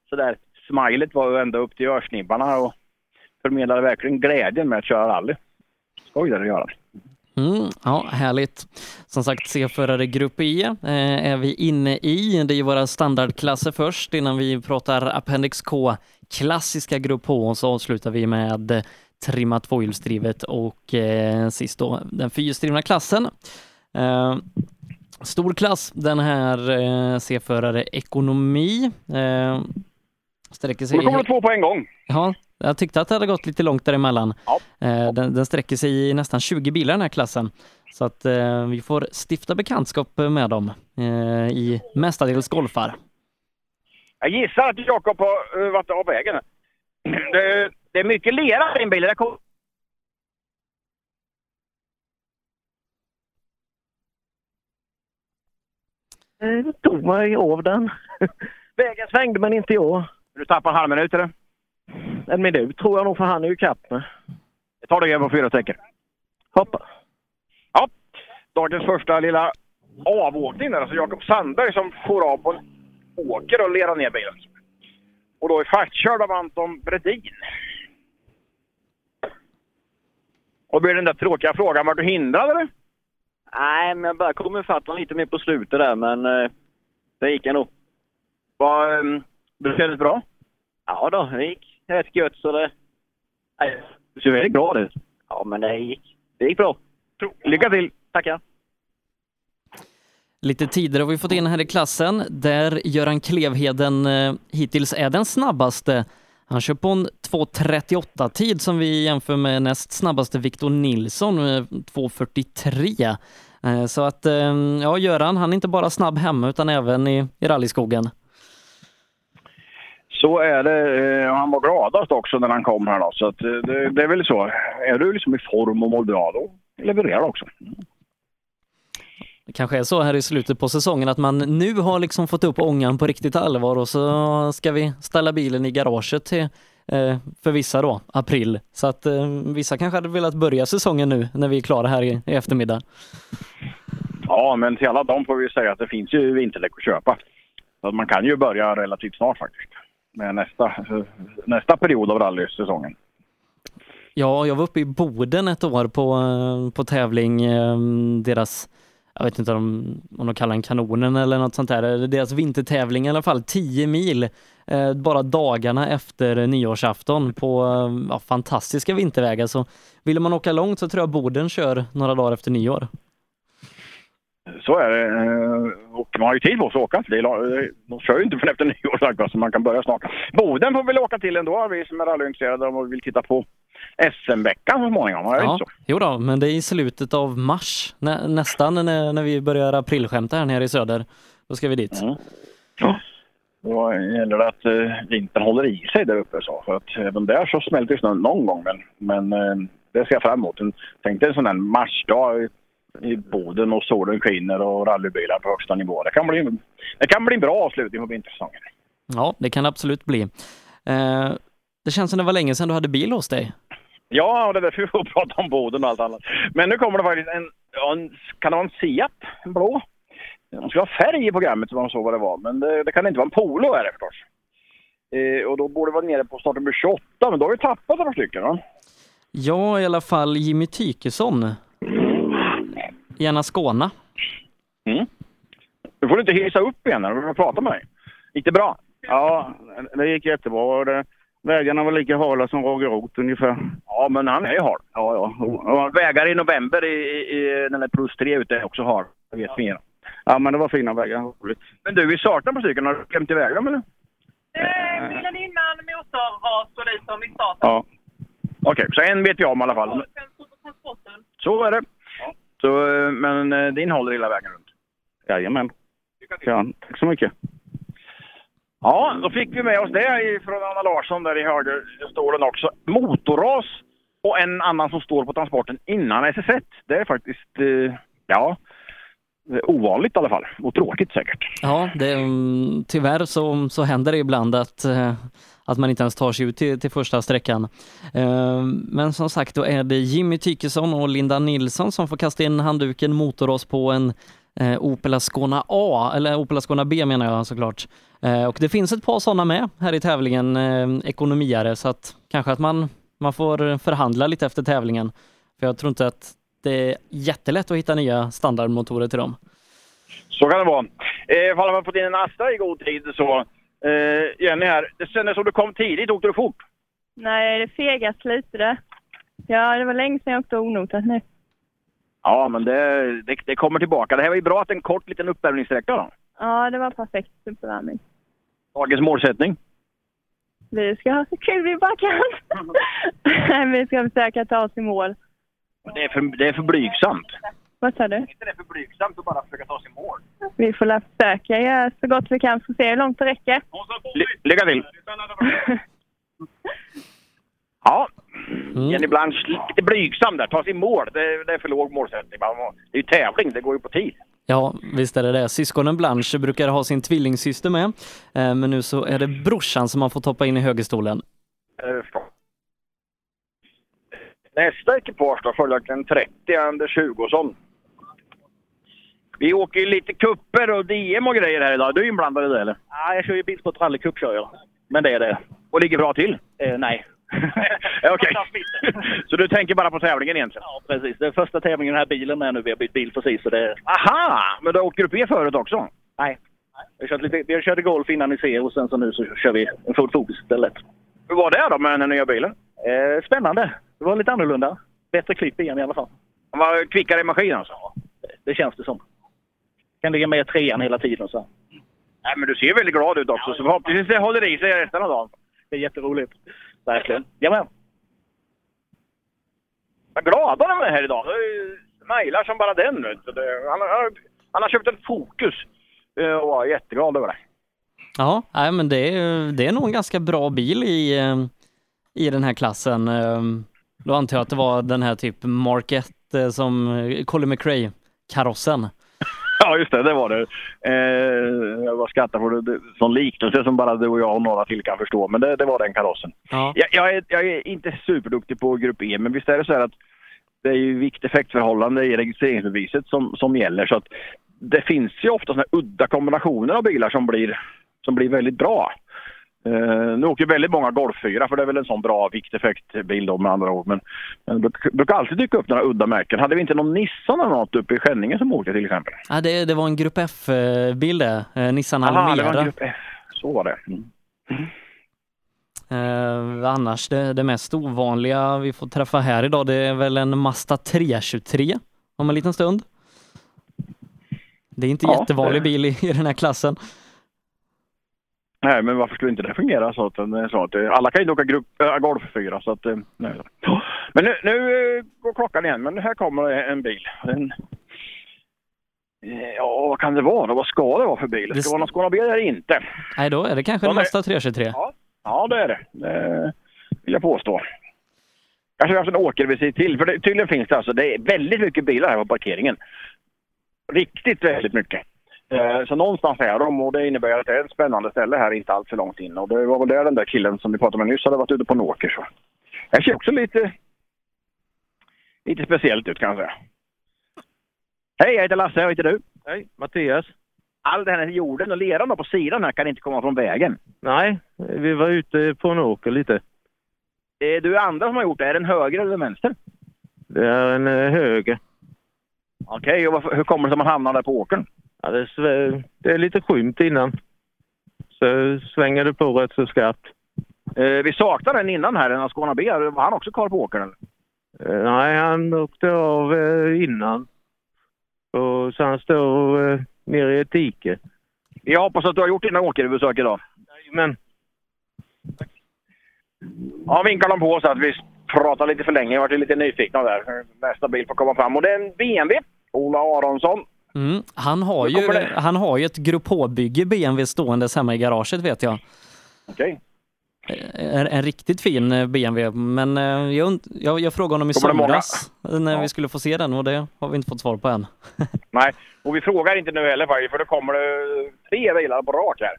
sådär, smilet var ju ända upp till örsnibbarna och förmedlade verkligen glädjen med att köra rally. Skoj där, att göra. Mm, ja, härligt. Som sagt, C-förare Grupp E eh, är vi inne i. Det är våra standardklasser först innan vi pratar Appendix K, klassiska Grupp H och så avslutar vi med trimmat tvåhjulsdrivet och eh, sist då den fyrhjulsdrivna klassen. Eh, stor klass, den här eh, C-förare ekonomi. Eh, Eh, sträcker sig... Och då kommer det två på en gång. Ja, jag tyckte att det hade gått lite långt däremellan. Eh, Den, den sträcker sig i nästan 20 bilar den här klassen. Så att eh, vi får stifta bekantskap med dem eh, i mestadels golfar. Jag gissar att Jakob har uh, varit av vägen. Det, det är mycket lera i din bil. Det kom... Jag tog mig av den. Vägen svängde men inte jag. Du tappar en halv minut eller? En minut tror jag nog för han är ju kapp med. Det tar igen på fyra sträckor. Hoppas. Ja, dagens första lilla avåkning där. Alltså Jakob Sandberg som får av på en åker och lerar ner bilen. Och då är fastkörd av Anton Bredin. Och blir den där tråkiga frågan, var du hindrad eller? Nej, men jag började komma ifatt lite mer på slutet där, men eh, det gick ändå. Var, um, det kändes bra? Ja då, det gick rätt gött så det... Nej, Du ser väldigt glad ut. ja, men det gick. Det gick bra. Lycka till! Tackar. Lite tider har vi fått in här i klassen där Göran Klevheden eh, hittills är den snabbaste. Han kör på en 2.38 tid som vi jämför med näst snabbaste Victor Nilsson, eh, 2.43. Eh, Så att, eh, ja, Göran, han är inte bara snabb hemma utan även i, i rallyskogen. Så är det. eh, Han var gladast också när han kom här då. Så att, eh, det, det är väl så. Är du liksom i form och mår bra då levererar du också. Det kanske är så här i slutet på säsongen att man nu har liksom fått upp ångan på riktigt allvar och så ska vi ställa bilen i garaget till, eh, för vissa då, april. Så att vissa kanske hade velat börja säsongen nu när vi är klara här i, i eftermiddag. Ja, men till alla dem får vi säga att det finns ju vinterdäck att köpa. Så att man kan ju börja relativt snart faktiskt. Med nästa, nästa period av rallysäsongen. Ja, jag var uppe i Boden ett år på, eh, på tävling, eh, deras, jag vet inte om, om de kallar den kanonen eller något sånt där, deras vintertävling i alla fall, 10 mil, eh, bara dagarna efter nyårsafton på ja, fantastiska vintervägar. Så ville man åka långt så tror jag Boden kör några dagar efter nyår. Så är det. eh, Och man har ju tid på sig att åka. Det de kör ju inte förrän efter nyår sagt, så man kan börja snart. Boden får vi väl åka till ändå, vi som är rallyintresserade och vill titta på SM-veckan så småningom. Är Ja, jo då, men det är i slutet av mars, nä, nästan när, när vi börjar aprilskämta här nere i söder. Då ska vi dit. Då gäller det att eh, vintern håller i sig där uppe. Så. För att även där så smälter snön någon gång. Men, men eh, det ser jag fram emot. Tänk dig en sån här marsdag i, Boden och solen skiner och rallybilar på högsta nivå. Det kan bli, det kan bli en bra avslutning på vintersäsongen. Ja, det kan det absolut bli. Eh, det känns som det var länge sedan du hade bil hos dig. Ja, det är därför vi får prata om Boden och allt annat. Men nu kommer det faktiskt en, en kan det vara en Seat? En blå? De ska ha färg i programmet så man såg vad det var. Men det, det kan inte vara en Polo är det förstås. Eh, och då borde det vara nere på startnummer 28, men då har vi tappat några stycken va? Ja, i alla fall Jimmy Tykesson. Gärna Skåna. Mm. Nu får du inte hissa upp igen när du vill prata med dig. Gick det bra? Ja, det gick jättebra. Vägarna var lika hala som Roger Roth ungefär. Ja, men han är hal. Ja, ja. Och vägar i november i, i, den där plus 3 ute är också hal. Det vet vi. Ja, men det var fina vägar. Roligt. Men du, vi saknar på stycken. Har du glömt iväg dem eller? Bilen innan, motorras och lite som i starten. Ja. Okej, så en vet vi om i alla fall. Sen så på transporten. Så är det. Så, eh, men eh, din håller hela vägen runt? Jajamän. Ja, tack så mycket. Ja, då fick vi med oss det från Anna Larsson där i högerstolen också. Motorras och en annan som står på transporten innan SS1. Det är faktiskt, eh, ja, ovanligt i alla fall. Och tråkigt säkert. Ja, det, mm, tyvärr så, så händer det ibland att, att man inte ens tar sig ut till, till första sträckan. Eh, men som sagt, då är det Jimmy Tykesson och Linda Nilsson som får kasta in handduken motorras på en eh, Opel Ascona A, eller Opel Ascona B menar jag såklart. Eh, och det finns ett par sådana med här i tävlingen, ekonomiare, så att kanske att man, man får förhandla lite efter tävlingen. För jag tror inte att det är jättelätt att hitta nya standardmotorer till dem. Så kan det vara. Eh, man fått in en Astra i god tid så. Eh, Jenny här, det kändes som du kom tidigt. Åkte du fort? Nej, det fegas lite det. Ja, det var länge sedan jag åkte onotat nu. Ja, men det, det, det kommer tillbaka. Det här var ju bra att en kort liten uppvärmningssträcka då. Ja, det var perfekt uppvärmning. Dagens målsättning? Vi ska ha så kul vi bara kan. Vi ska försöka ta oss i mål. Det är för, det är för blygsamt. Vad sa du? inte det för blygsamt att bara försöka ta sig mål? vi får la försöka göra så gott vi kan att se hur långt det räcker. Ly- lycka till! Ja, Jenny Blanche lite blygsam där. Ta sig mål. Det, det är för låg målsättning. Man må- Det är ju tävling, det går ju på tid. Ja, visst är det det. Syskonen Blanche brukar ha sin tvillingsyster med, eh, men nu så är det brorsan som har fått hoppa in i högerstolen. Eh. Nästa ekipage då, följaktligen 30, Anders Hugosson. Vi åker ju lite kupper och DM och grejer här idag. Du är inblandad i det eller? Ja, jag kör ju Bilsport rallycup kör jag. Men det är det. Och ligger bra till? Eh, nej. Ja, Okej. Så du tänker bara på tävlingen egentligen? Ja, precis. Det är första tävlingen i den här bilen med nu. Vi har bytt bil precis. Så det... Aha! Men du åkt Grupp E förut också? Nej. Vi kört lite, vi kört golf innan i ser och sen så nu så kör vi en Ford Focus istället. Hur var det då med den nya bilen? Eh, spännande. Det var lite annorlunda. Bättre klipp igen i alla fall. Den var kvickare i maskinen alltså? Det känns det som. Kan ligga med i trean hela tiden. Så. Nej, men du ser väldigt glad ut också, så förhoppningsvis det håller i sig resten av dagen. Det är jätteroligt. Verkligen. Jajamän. Vad glada de är här idag. De smilar som bara den. Vet du. Det- Han, har- han har köpt en Focus eh, och var jätteglad över det. Ja, nej, men det är, det är nog en ganska bra bil i, eh, i den här klassen. Eh, Då antar jag att det var den här typ Mark 1 eh, som Colin McRae-karossen. Ja, just det. Det var det. Eh, jag bara skrattar för det. sån liknelse som bara du och jag och några till kan förstå. Men det, det var den karossen. Ja. Jag, jag, är, jag är inte superduktig på Grupp E, men visst är det så här att det är ju vikt-effektförhållande i registreringsbeviset som, som gäller. Så att det finns ju ofta såna udda kombinationer av bilar som blir, som blir väldigt bra. Uh, nu åker väldigt många Golf 4 för det är väl en sån bra vikteffektbil då med andra ord. Men, det bruk- brukar alltid dyka upp några udda märken. Hade vi inte någon Nissan eller något uppe i Skänninge som åkte till exempel? Ja, det, det var en Grupp F-bil det, eh, Nissan Aha, Almera. det var en Grupp F. Så var det. Mm. Eh, annars det, det mest ovanliga vi får träffa här idag det är väl en Mazda 323 om en liten stund. Det är inte Ja, jättevanlig det- bil i, i den här klassen. Nej, men varför skulle inte det fungera så att, den- så att eh, alla kan ju inte åka grupp, äh, Golf 4 så att, eh, nej. Men nu, nu eh, går klockan igen, men här kommer en bil. En, eh, ja, vad kan det vara? Vad ska det vara för bil? Det ska vara någon Skåne eller inte? Nej, då är det kanske en Mazda 323. Ja, ja det är det. Det vill jag påstå. Kanske vi har haft en åkervisit till, för det, tydligen finns det alltså, det är väldigt mycket bilar här på parkeringen. Riktigt väldigt mycket. Eh, Så någonstans är de och det innebär att det är ett spännande ställe här inte allt för långt in. Och det var väl där den där killen som vi pratade med nyss hade varit ute på en åker. Så. Det ser också lite, lite speciellt ut kan jag säga. Hej, jag heter Lasse. Vad heter du? Hej, Mattias. All den här jorden och leran på sidan här kan inte komma från vägen. Nej, vi var ute på en åker lite. Det är du andra som har gjort det. Är den höger eller vänster? Det är en eh, höger. Okej, och varför, hur kommer det sig att man hamnar där på åkern? Ja, det, det är lite skymt innan. Så svänger det på rätt så skarpt. Eh, vi saknade den innan här, en Skåne B. Var han också kvar på åkern? eller? Eh, nej, han åkte av eh, innan. Och så han står eh, nere i ett dike. Jag hoppas att du har gjort dina åkerbesök idag. Men Ja, vinkar de på så att vi pratar lite för länge. Jag varit lite nyfikna där. Nästa bil får komma fram och det är en BMW. Ola Aronsson. Mm. Han, har ju, han har ju ett Grupp H-bygge BMW ståendes hemma i garaget vet jag. Okej. En, en riktigt fin eh, BMW, men eh, jag, jag, jag frågade honom i somras när vi skulle få se den och det har vi inte fått svar på än. Nej, och vi frågar inte nu heller faktiskt, för då kommer det tre bilar på rak här.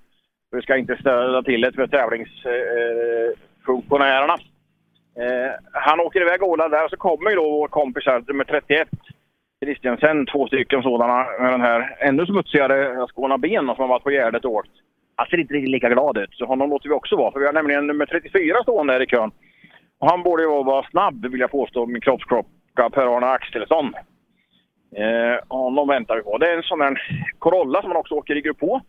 Vi ska inte stöda till det för tävlingsfunktionärerna. Eh, han åker iväg Ola där och så kommer ju då vår kompis här, nummer 31, Christiansen, två stycken sådana med den här ännu smutsigare Skåna ben som har varit på Gärdet och åkt. Han ser inte riktigt lika glad ut, så honom låter vi också vara. För vi har nämligen nummer 34 stående här i kön. Och han borde ju vara snabb, vill jag påstå, min kroppsklocka Per-Arne Axelsson. Eh, honom väntar vi på. Det är en sån här Corolla som man också åker i grupp på.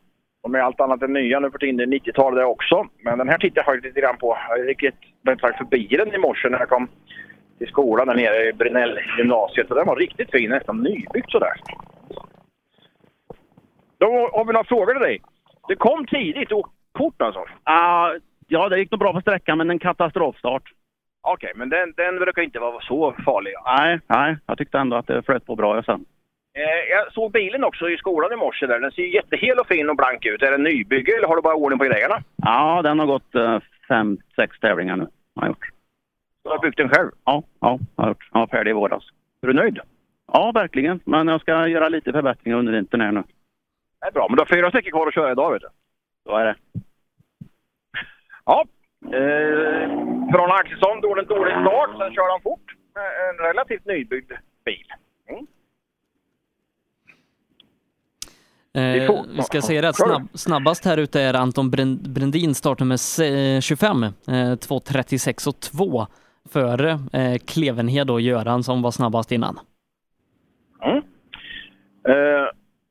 De är allt annat än nya nu för tiden. Det är 90-tal det också. Men den här tittar jag faktiskt lite grann på. Jag gick rätt sagt förbi den i morse när jag kom till skolan där nere i Brinell gymnasiet. Och den var riktigt fin, nästan nybyggd sådär. Då har vi några frågor till dig. Det kom tidigt och fort alltså? Ah, ja, det gick nog bra på sträckan, men en katastrofstart. Okej, men den, den brukar inte vara så farlig. Nej, nej, jag tyckte ändå att det flöt på bra sen. Eh, jag såg bilen också i skolan i morse där. Den ser jättehel och fin och blank ut. Är det nybygge eller har du bara ordning på grejerna? Ja, den har gått eh, fem, sex tävlingar nu. Har gjort. Du har byggt den själv? Ja, ja, jag har gjort. Jag var färdig i våras. Är du nöjd? Ja, verkligen. Men jag ska göra lite förbättringar under vintern här nu. Det är bra, men du har fyra stycken kvar att köra idag vet du. Så är det. Ja. Eh, från Axelsson en dålig start, sen körde han fort med en relativt nybyggd bil. Mm. Eh, vi ska se rätt snabb, snabbast här ute är Anton Bren- Brendin, startnummer se- 25, eh, 2.36 och 2 före eh, Klevenhed och Göran som var snabbast innan. Mm. Eh,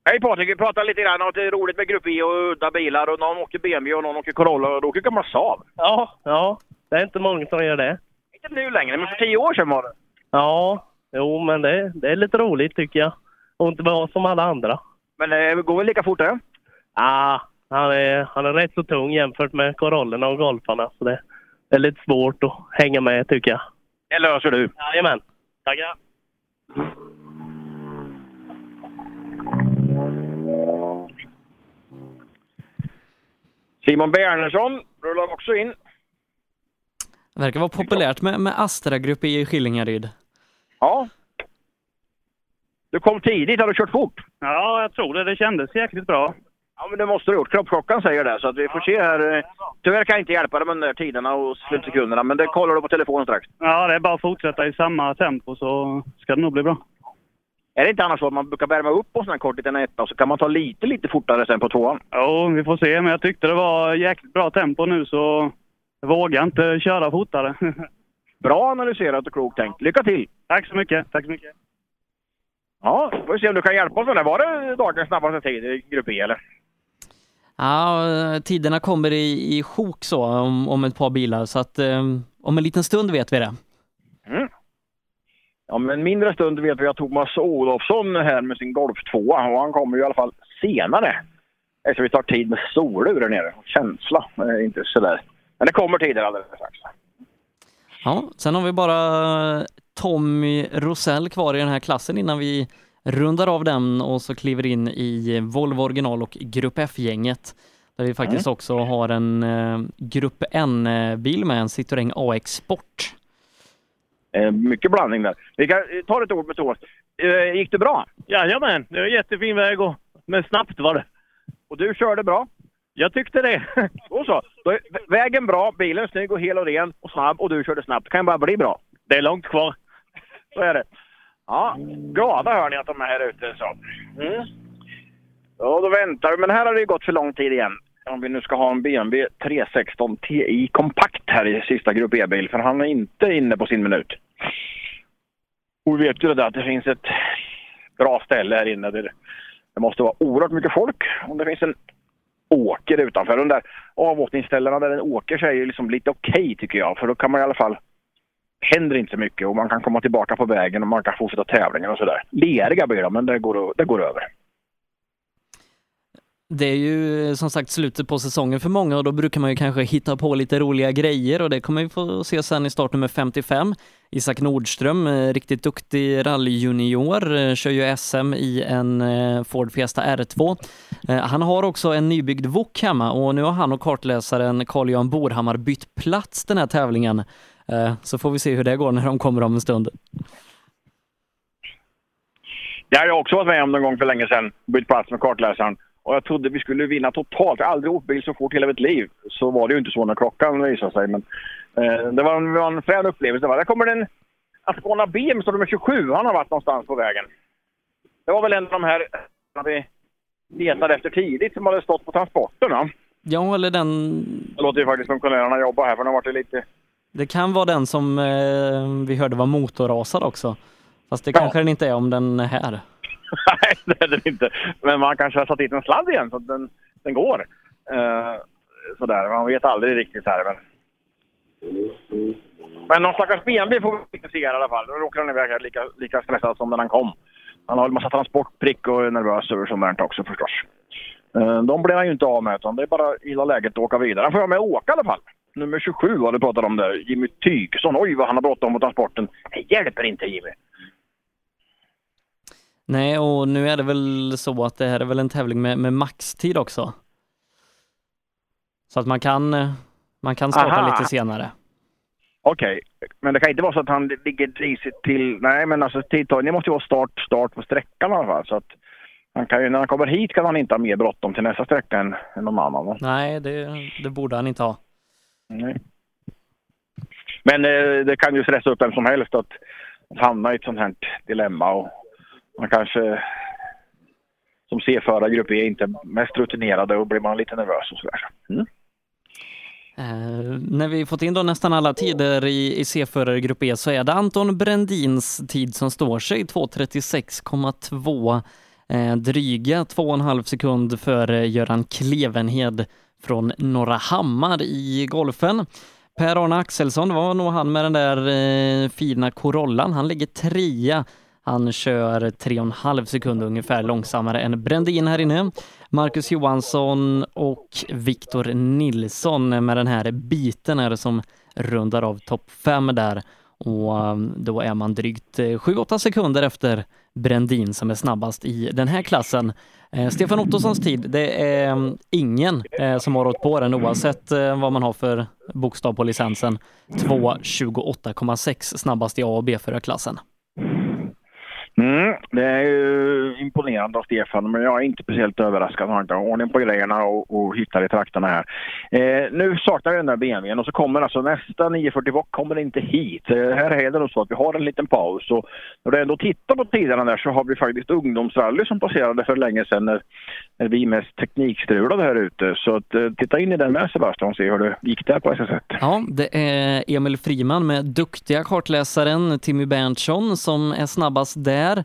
Hej Patrik, vi pratar lite grann om att det är roligt med Grupp E och udda bilar och någon åker BMW och någon åker Corolla och du åker gammal Saab. Ja, ja. Det är inte många som gör det. Inte nu längre, men för tio år sedan var det. Ja, jo men det, det är lite roligt tycker jag. Och inte vara som alla andra. Men det går väl lika fort det? Ah, han, är, han är rätt så tung jämfört med Corollerna och Golfarna. Så det är lite svårt att hänga med tycker jag. Det löser du. Jajamän. Tackar. Simon Bernersson rullar också in. Det verkar vara populärt med, med Astra Grupp E i Skillingaryd. Ja. Du kom tidigt, har du kört fort? Ja, jag tror det. Det kändes jäkligt bra. Ja, men det måste du ha gjort. Kroppsklockan säger det, så att vi får se här. Eh, Tyvärr kan jag inte hjälpa dig med de där tiderna och slutsekunderna, men det kollar du på telefonen strax. Ja, det är bara att fortsätta i samma tempo så ska det nog bli bra. Är det inte annars så att man brukar värma upp på sån här kort liten etta och så kan man ta lite, lite fortare sen på tvåan? Jo, vi får se. Men jag tyckte det var jäkligt bra tempo nu så jag vågar inte köra fortare. Bra analyserat och klokt tänkt. Lycka till! Tack så mycket. Tack så mycket. Ja, får vi se om du kan hjälpa oss med det. Var det dagens snabbaste tid i Grupp E, eller? Ja, eh, tiderna kommer i, i sjok så om, om ett par bilar så att eh, om en liten stund vet vi det. Mm. Ja, men mindre stund vet vi att Thomas Olofsson här med sin Golf 2 och han kommer ju i alla fall senare. Eftersom vi tar tid med solur där nere. Känsla är inte sådär. Men det kommer tider alldeles strax. Ja, sen har vi bara Tommy Rosell kvar i den här klassen innan vi rundar av den och så kliver in i Volvo original och Grupp F-gänget. Där vi faktiskt Mm. också har en eh, Grupp N-bil med en Citroën AX Sport. Eh, mycket blandning där. Vi kan eh, ta ett ord med Thomas. Eh, gick det bra? Jajamän, det är en jättefin väg och men snabbt var det. Och du körde bra? Jag tyckte det. Då så. Då vägen bra, bilen snygg och hel och ren och snabb och du körde snabbt. Det kan bara bli bra. Det är långt kvar. Så är det. Ja, glada hör ni att de är här ute. Så. Mm. Ja, då väntar vi. Men här har det ju gått för lång tid igen. Om vi nu ska ha en BMW 316 Ti kompakt här i sista Grupp E-bil. För han är inte inne på sin minut. Och vi vet ju det där att det finns ett bra ställe här inne. Där det måste vara oerhört mycket folk. Om det finns en åker utanför. De där avåkningsställena där en åker sig är liksom lite okej tycker jag. För då kan man i alla fall händer inte så mycket och man kan komma tillbaka på vägen och man kan fortsätta tävlingen och sådär. Leriga blir de, men det går, det går över. Det är ju som sagt slutet på säsongen för många och då brukar man ju kanske hitta på lite roliga grejer och det kommer vi få se sen i startnummer 55. Isak Nordström, eh, riktigt duktig rallyjunior, eh, kör ju SM i en eh, Ford Fiesta R2. Han har också en nybyggd Wok hemma och nu har han och kartläsaren Carl-Johan Borhammar bytt plats den här tävlingen. Eh, Så får vi se hur det går när de kommer om en stund. Det har jag också varit med om någon gång för länge sedan. Bytt plats med kartläsaren. Och jag trodde vi skulle vinna totalt. Jag har aldrig åkt bil så fort i hela mitt liv. Så var det ju inte så när klockan visade sig. Men eh, det var en, det var en frän upplevelse. Där kommer det en Ascona BM, står nummer 27. Han har varit någonstans på vägen. Det var väl en av de här som vi letade efter tidigt som hade stått på transporten. Va? Ja, eller den... Det låter ju faktiskt kollegorna jobbar här för de har varit lite... Det kan vara den som eh, vi hörde var motorrasad också. Fast det kanske den inte är om den är här. Nej, det är den inte. Men man kanske har satt dit en sladd igen så att den, den går. Uh, sådär, man vet aldrig riktigt här. Men, men någon stackars BMW får vi inte se här i alla fall. Då råkar han iväg här lika, lika stressad som när han kom. Han har en massa transportprick och är nervös över sånt där också förstås. Uh, de blir han ju inte av med utan det är bara illa läget att åka vidare. Han får vara med och åka i alla fall. Nummer 27 har du pratat om där. Jimmy Tygson. Oj vad han har bråttom på transporten. Det hjälper inte Jimmy. Nej, och nu är det väl så att det här är väl en tävling med, med maxtid också. Så att man kan, man kan starta Aha. lite senare. Okej, men det kan inte vara så att han ligger risigt till... Nej, men alltså tidtagningen måste ju vara start, start på sträckan i alla fall. Så att han kan ju, när han kommer hit kan han inte ha mer bråttom till nästa sträcka än, än någon annan. va? Nej, det, det borde han inte ha. Nej. Men eh, det kan ju stressa upp vem som helst att, att hamna i ett sånt här dilemma. Och man kanske som C-förare i grupp E inte är mest rutinerade och blir man lite nervös och sådär. Mm. Eh, när vi fått in då nästan alla tider i, i C-förargrupp E så är det Anton Brendins tid som står sig, 2.36,2 eh, dryga 2,5 sekund före Göran Klevenhed från Norra Hammar i golfen. Per-Arne Axelsson var nog han med den där eh, fina Corollan. Han ligger trea. Han kör 3,5 sekunder ungefär långsammare än Brändin här inne. Marcus Johansson och Viktor Nilsson med den här biten är det som rundar av topp 5 där. Och eh, då är man drygt eh, 7-8 sekunder efter Brändin som är snabbast i den här klassen. Eh, Stefan Ottossons tid, det är mm, ingen eh, som har rått på den oavsett eh, vad man har för bokstav på licensen. 2.28,6 snabbast i A och B-förarklassen. Mm, det är ju imponerande av Stefan, men jag är inte speciellt överraskad. Han har inte ordning på grejerna och, och hittar i trakterna här. Eh, nu saknar vi den där BMWn och så kommer alltså nästa 940 Voc kommer inte hit. Eh, här är det nog så att vi har en liten paus och när du ändå tittar på tiderna där så har vi faktiskt ungdomsrally som passerade för länge sedan när vi mest teknikstrulade här ute. Så att, eh, titta in i den med Sebastian och se hur det gick där på SS1. Ja, det är Emil Friman med duktiga kartläsaren Timmy Berntsson som är snabbast där.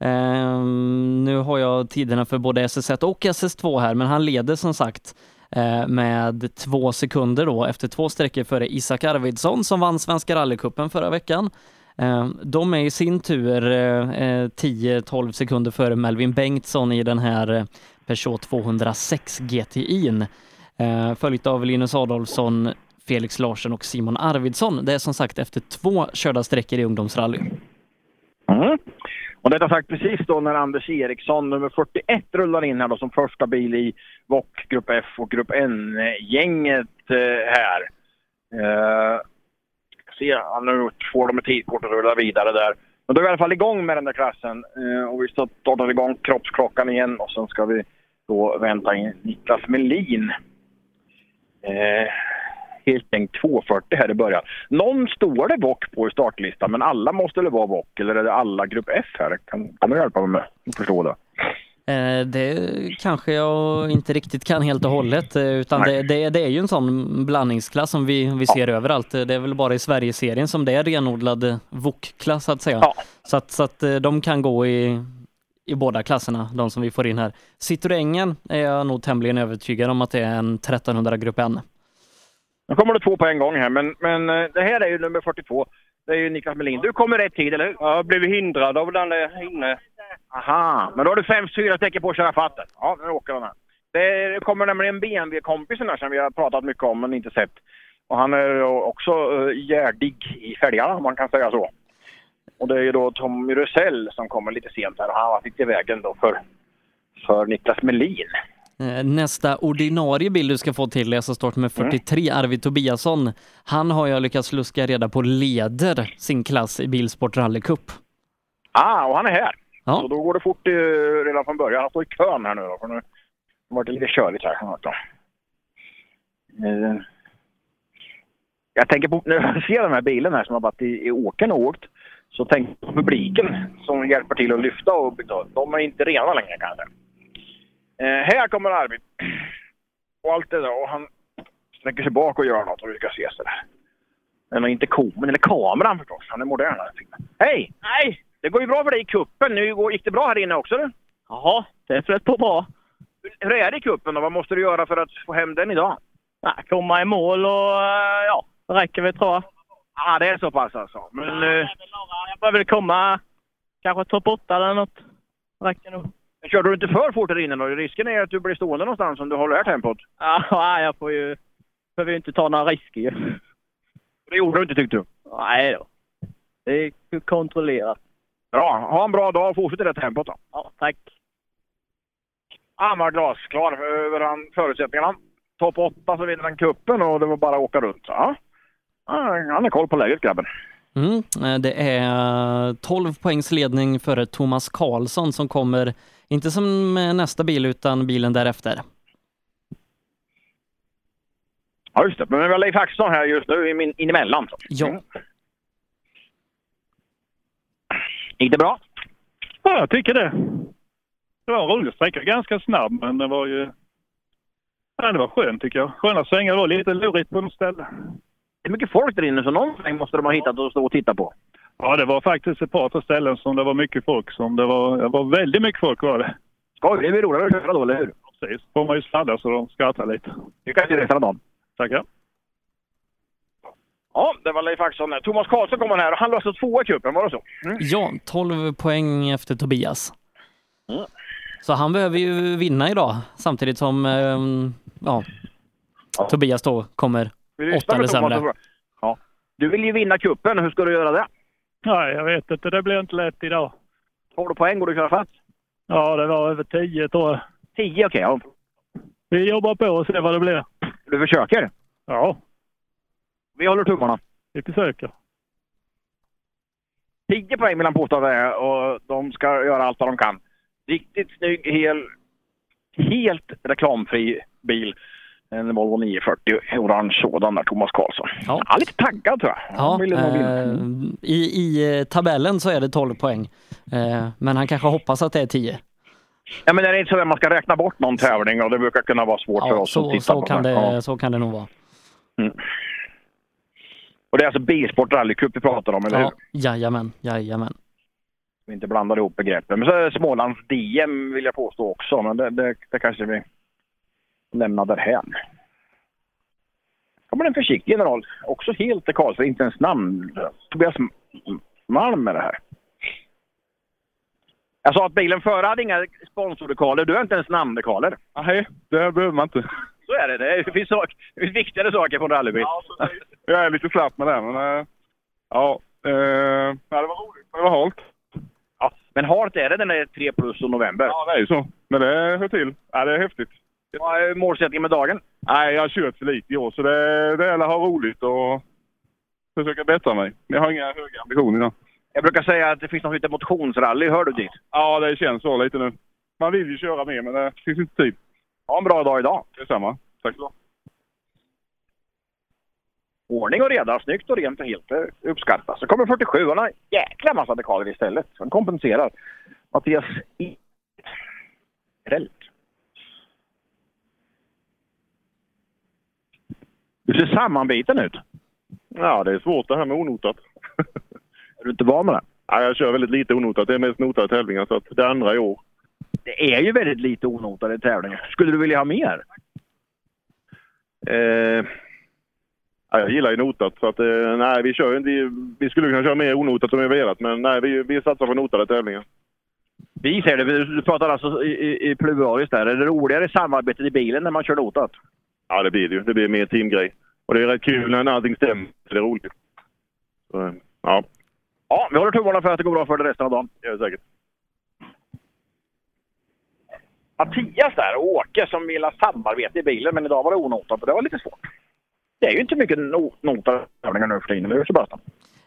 Ehm, nu har jag tiderna för både SS1 och SS2 här, men han leder som sagt eh, med två sekunder då efter två sträckor före Isak Arvidsson som vann Svenska rallycupen förra veckan. Ehm, de är i sin tur eh, 10-12 sekunder före Melvin Bengtsson i den här Peugeot 206 GTI'n. Eh, Följt av Linus Adolfsson, Felix Larsson och Simon Arvidsson. Det är som sagt efter två körda sträckor i ungdomsrally. Mm. Och detta sagt precis då när Anders Eriksson, nummer 41, rullar in här då som första bil i VOK, Grupp F och Grupp N-gänget eh, här. Eh, se, han nu får de ett tidkort och rullar vidare där. Men då är vi i alla fall igång med den där klassen eh, och vi startar igång kroppsklockan igen och sen ska vi då vänta in Niklas Melin. Eh, helt enkelt 240 här i början. Någon står det VOK på i startlistan, men alla måste väl vara VOK? Eller är det alla Grupp F här? Kan, kan du hjälpa mig med att förstå det? Eh, Det kanske jag inte riktigt kan helt och hållet, eh, utan det, det, det är ju en sån blandningsklass som vi, vi ser överallt. Det är väl bara i Sverigeserien som det är renodlad VOK-klass så att säga. Så, att, så att eh, de kan gå i, i båda klasserna, de som vi får in här. Citroengen är jag nog tämligen övertygad om att det är en 1300 Grupp N. Nu kommer det två på en gång här, men, men eh, det här är ju nummer 42. Det är ju Niklas Melin. Du kommer rätt tid, eller hur? Jag har blivit hindrad av den där inne. Aha, men då har du fem, fyra sträckor på att köra fatten. Ja, nu åker han här. Det kommer nämligen en BMW-kompis här som vi har pratat mycket om men inte sett. Och han är också uh, gärdig i fälgarna om man kan säga så. Och det är ju då Tommy Rusell som kommer lite sent här och han har varit i vägen då för, för Niklas Melin. Eh, Nästa ordinarie bild du ska få till är alltså startnummer 43, Arvid Tobiasson. Han har jag lyckats luska reda på leder sin klass i Bilsport Rally Cup. Ah, och han är här. Ja. Så då går det fort eh, redan från början. Han står i kön här nu då. För nu var det lite körigt här. Eh, jag tänker på, när jag ser den här bilen här som har varit i, i åkern och åkt, så tänker jag på publiken som hjälper till att lyfta och byta. De är inte rena längre kan jag säga. Eh, här kommer Arvid. Och allt det där. Och han sträcker sig bak och gör något och vi ska se så där. Eller inte komen, eller kameran förstås. Han är modern. filmen. Hej! Det går ju bra för dig i kuppen. Nu gick det bra här inne också du? Jaha, det flöt på bra. Hur är det i kuppen då? Vad måste du göra för att få hem den idag? Ja, komma i mål och eh, ja, det räcker väl tror jag. Ja, det är så pass alltså. Men, eh, Jag behöver väl komma kanske topp 8 eller något. Det räcker nog. Körde du inte för fort där inne då? Risken är att du blir stående någonstans om du håller det här tempot. Ja, jag får ju... Behöver ju inte ta några risker ju. Det gjorde du inte tyckte du? Nej då. Det är kontrollerat. Bra. Ha en bra dag och fortsätt i det tempot då. Ja, tack. Han var glasklar över han, förutsättningarna. Topp 8 så vinner han kuppen och det var bara att åka runt. Ja. Ja, Han har koll på läget grabben. Mm, eh, det är 12 poängs ledning före Thomas Karlsson som kommer, inte som eh, nästa bil utan bilen därefter. Ja, just det. Men vi har Leif Axelsson här just nu i min, in emellan. Ja. Gick det bra? Ja, jag tycker det. Det var en rolig sträcka. Ganska snabb, men det var ju... Ja, det var skönt tycker jag. Sköna svängar. Det var lite lurigt på något ställe. Det är mycket folk där inne, så någon sväng måste de ha hittat att stå och titta på. Ja, det var faktiskt ett par tre ställen som det var mycket folk. Som det, var, det var väldigt mycket folk var det. Skoj, det blir roligare att köra då, eller hur? Precis. får man ju sladda så de skrattar lite. Lycka till resten av dagen. Tackar. Ja, det var Leif Axelsson. Thomas Karlsson kommer här och han löste tvåa i cupen, var det så? Mm. Ja, 12 poäng efter Tobias. Mm. Så han behöver ju vinna idag samtidigt som ehm, ja, Tobias då kommer Thomas sämre. Ja. Du vill ju vinna kuppen. Hur ska du göra det? Nej, jag vet inte. Det blir inte lätt idag. Har du poäng? Går du att köra fast? Ja, det var över tio tror jag. Tio, okej. ja. Vi jobbar på och ser vad det blir. Du försöker? Ja, Vi håller tummarna. vi försöker. 10 poäng det är och de ska göra allt vad de kan. Riktigt snygg, hel, helt reklamfri bil. En Volvo 940, orange sådan där, Thomas Karlsson. Ja. lite taggad tror jag. Ja, eh, i, I eh, tabellen så är det 12 poäng. Eh, men han kanske hoppas att det är 10. Ja, men det är inte så att man ska räkna bort någon tävling och det brukar kunna vara svårt för Ja, oss som så, tittar så, på kan det. det, Ja. så kan det nog vara. Och det är alltså Bilsport rallycup vi pratar om, eller hur? Ja, jajamän, jajamän. Vi inte blandar ihop begreppen. Men så är det Smålands DM vill jag påstå också, men det, det, det kanske vi lämnar därhän. kommer en försiktig general, också helt i Karlsson, inte ens namn. Tobias Malm är det här. Jag sa att bilen före hade inga sponsordekaler. Du har inte ens namndekaler. Nej, det behöver man inte. Så är det. Det finns, sak, det finns viktigare saker på en rallybil. Jag är lite slapp med det, men äh, ja. Ja, det var roligt. Det var halt. Ja, men halt är det den är 3 plus och november. Ja, det är ju så. Men det hör till. Ja, det är häftigt. Vad är målsättningen med dagen? Nej, jag har kört för lite i år, så det, det gäller att ha roligt och försöka bättra mig. Jag har inga höga ambitioner idag. Jag brukar säga att det finns något som heter motionsrally. Hör du dit? Ja, det känns så lite nu. Man vill ju köra mer, men det finns inte tid. Ha en bra dag idag. Detsamma. Tack så Ordning och reda, snyggt och rent och helt uppskattas. Så kommer 47 och en jäkla massa dekaler istället. Så den kompenserar. Mattias I. Rällt. Du ser sammanbiten ut. Ja, det är svårt det här med onotat. Är du inte van med det? Ja, jag kör väldigt lite onotat. Det är mest notade tävlingar, så att det andra i år. Det är ju väldigt lite onotade tävlingar. Skulle du vilja ha mer? Eh, ja, jag gillar ju notat, så att eh, nej, vi kör inte... Vi skulle kunna köra mer onotat om vi velat, men nej, vi, vi satsar på notade tävlingar. Vi säger det, du pratar alltså i, i, i pluralis där. Är det roligare samarbetet i bilen när man kör notat? Ja, det blir det ju. Det blir mer teamgrej. Och det är rätt kul när allting stämmer. Det är roligt. Så, ja. Ja, vi håller tummarna för att det går bra för dig resten av dagen. Det gör det säkert. Mattias där och Åke som vill ha samarbete i bilen, men idag var det onotat och det var lite svårt. Det är ju inte mycket no notade nu för tiden, eller hur Sebastian?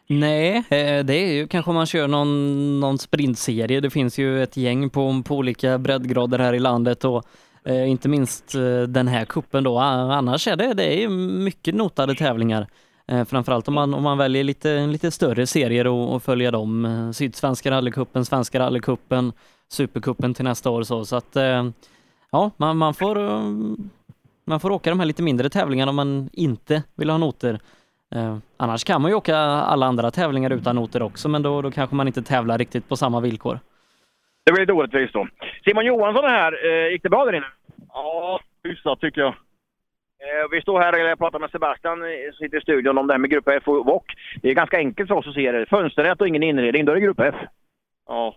Nej, eh, det är ju kanske om man kör någon, någon sprintserie. Det finns ju ett gäng på, på olika breddgrader här i landet och eh, inte minst eh, den här kuppen då. Annars är det, det är mycket notade tävlingar. Eh, framförallt om man, om man väljer lite, lite större serier och, och följer dem. Eh, Sydsvenska rallycupen, Svenska rallycupen, Supercupen till nästa år så. Så att eh, ja, man, man får eh, man får åka de här lite mindre tävlingarna om man inte vill ha noter. Eh, annars kan man ju åka alla andra tävlingar utan noter också, men då, då kanske man inte tävlar riktigt på samma villkor. Det blir lite orättvist då. Simon Johansson är här. Eh, gick det bra där inne? Ja, hyfsat tycker jag. Eh, vi står här och pratar med Sebastian som sitter i studion om det här med Grupp F och VOK. Det är ganska enkelt för oss att se det. Fönsternät och ingen inredning, då är det Grupp F. Ja,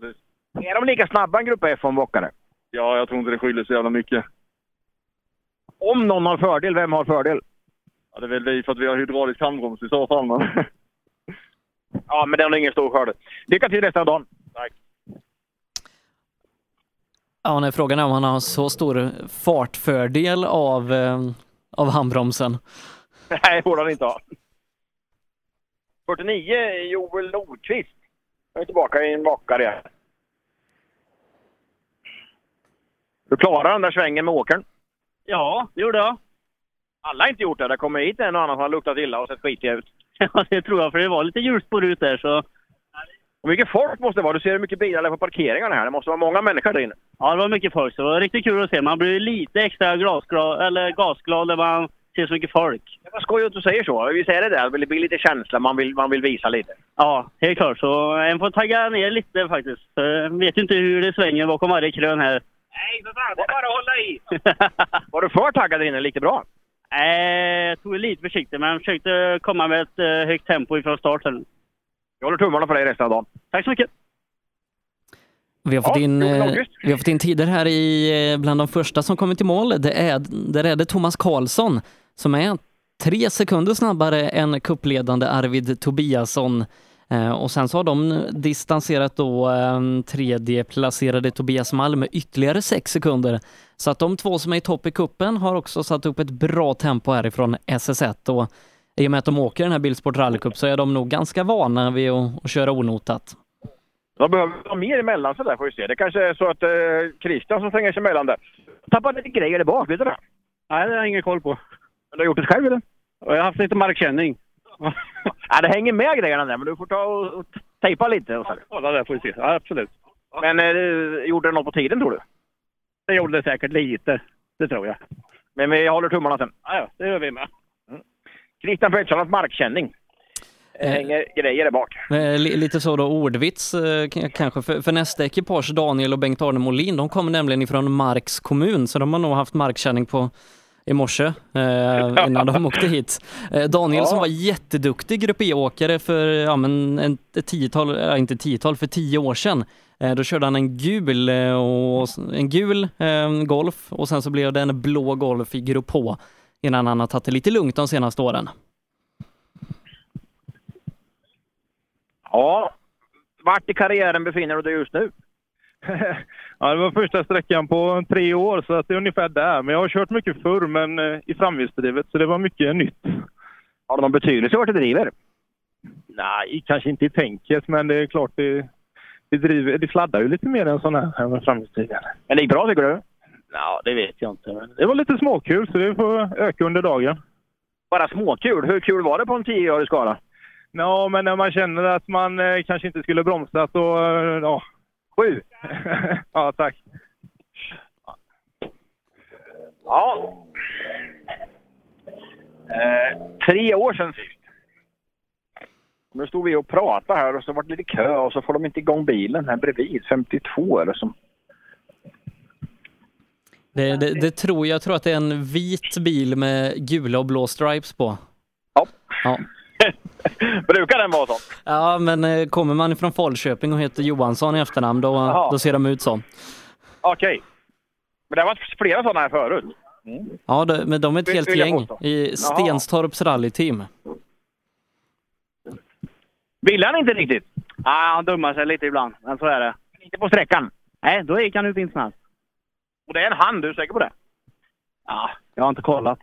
precis. Är de lika snabba än Grupp F om VOKare? Ja, jag tror inte det skiljer så jävla mycket. Om någon har fördel, vem har fördel? Ja, det är väl vi för att vi har hydraulisk handbroms i så fall, men... Ja, men den har ingen stor skörd. Lycka till resten av dagen. Tack. Ja, nej, frågan är om han har så stor fartfördel av, eh, av handbromsen. Nej, det borde han inte ha. 49, Joel Nordqvist. Jag är tillbaka i en bakare. Du klarade den där svängen med åkern? Ja, det gjorde jag. Alla har inte gjort det. Det kommer hit en och annan som har luktat illa och sett skitig ut. Ja, det tror jag, för det var lite hjulspår ut där så... Och mycket folk måste det vara. Du ser hur mycket bilar det är på parkeringarna här. Det måste vara många människor där inne. Ja, det var mycket folk, så det var riktigt kul att se. Man blir lite extra glasglad, eller gasglad när man ser så mycket folk. Det var skoj att du säger så. Vi säger det där. Det blir lite känsla. Man vill, man vill visa lite. Ja, helt klart. Så en får tagga ner lite faktiskt. För jag vet ju inte hur det svänger bakom varje krön här. Nej, för fan. Det är bara att hålla i. var du för taggad där inne? Lite bra? Nej, jag tog det lite försiktigt, men jag försökte komma med ett eh, högt tempo ifrån starten. Jag håller tummarna för dig resten av dagen. Tack så mycket. Vi har, fått Ja, in, Joel eh, vi har fått in tider här i, eh, bland de första som kommit till mål. Det är, där är det Thomas Karlsson som är tre sekunder snabbare än kuppledande Arvid Tobiasson. Eh, Och sen så har de distanserat då eh, tredje placerade Tobias Malm med ytterligare sex sekunder. Så att de två som är i topp i kuppen har också satt upp ett bra tempo härifrån SS1 och i och med att de åker den här Bilsport Rally Cup så är de nog ganska vana vid att, att köra onotat. De behöver ha mer emellan sig där får vi se. Det kanske är så att eh, Christian som tränger sig emellan där. Tappade lite grejer där bak, vet du det? Nej, det har jag ingen koll på. Men du har gjort det själv eller? Jag har haft lite markkänning. ja, det hänger med grejerna där, men du får ta och, och tejpa lite. Och så. Kolla där får vi se. Ja, absolut. Men eh, gjorde det något på tiden tror du? Det gjorde det säkert lite. Det tror jag. Men vi håller tummarna sen. Ja, det gör vi med. Christian Pettersson har haft markkänning. Det hänger grejer där bak. Eh, li- Lite så då ordvits eh, kanske, för, för nästa ekipage, Daniel och Bengt-Arne Molin, de kommer nämligen ifrån Marks kommun, så de har nog haft markkänning på i morse eh, innan de åkte hit. Eh, Daniel Ja. som var jätteduktig Grupp E-åkare för ja, men en, ett tiotal, ja, inte tiotal, för tio år sedan. Eh, då körde han en gul, eh, och, en gul eh, Golf och sen så blev det en blå Golf i Grupp H innan han har tagit det lite lugnt de senaste åren. Ja, vart i karriären befinner du dig just nu? Ja, det var första sträckan på tre år, så att det är ungefär där. Men jag har kört mycket förr, men eh, i framhjulsdrivet, så det var mycket nytt. Har det någon betydelse vart du driver? Nej, kanske inte i tänket, men det är klart det, det, driver, det sladdar ju lite mer än sån här med framhjulsdriven. Men det gick bra tycker du? Ja, det vet jag inte. Men det var lite småkul, så det får öka under dagen. Bara småkul? Hur kul var det på en tioårig skala? Ja, men när man känner att man eh, kanske inte skulle bromsat och eh, ja. Sju! ja, tack. Ja. Eh, tre år sedan sist. Nu stod vi och pratade här och så var det lite kö och så får de inte igång bilen här bredvid. 52 är det som... Det, det, det tror jag, jag tror att det är en vit bil med gula och blå stripes på. Ja. Ja, Brukar den vara sån? ja men eh, kommer man ifrån Falköping och heter Johansson i efternamn då, då ser de ut så. Okej. Men det har varit flera sådana här förut. Ja, det, men de är ett Vill- helt vill gäng i. Stenstorps rallyteam. Ville han inte riktigt? Ja, han dummar sig lite ibland, men så är det. Inte på sträckan? Nej, då gick han ut in snabbt. Och det är en hand, du är säker på det? Ja, jag har inte kollat.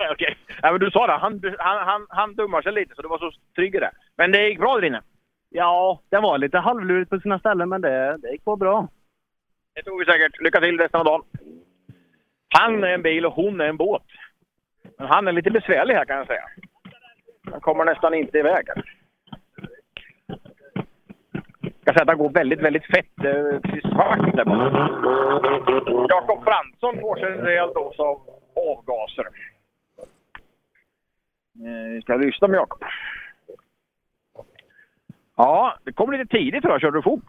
Okej. Ja, men du sa det, han, han, han, han dummar sig lite så du var så trygg i det. Men det gick bra där inne? Ja, det var lite halvlurigt på sina ställen, men det, det gick på bra. Det tror vi säkert. Lycka till resten av dagen. Han är en bil och hon är en båt. Men han är lite besvärlig här kan jag säga. Han kommer nästan inte iväg. Jag kan säga att han går väldigt, väldigt fett. Det är precis svart där borta. Jakob Fransson får sig en rejäl dos av avgaser. Eh, Vi ska lyssna med Jakob. Ja, det kom lite tidigt jag. Körde du fort?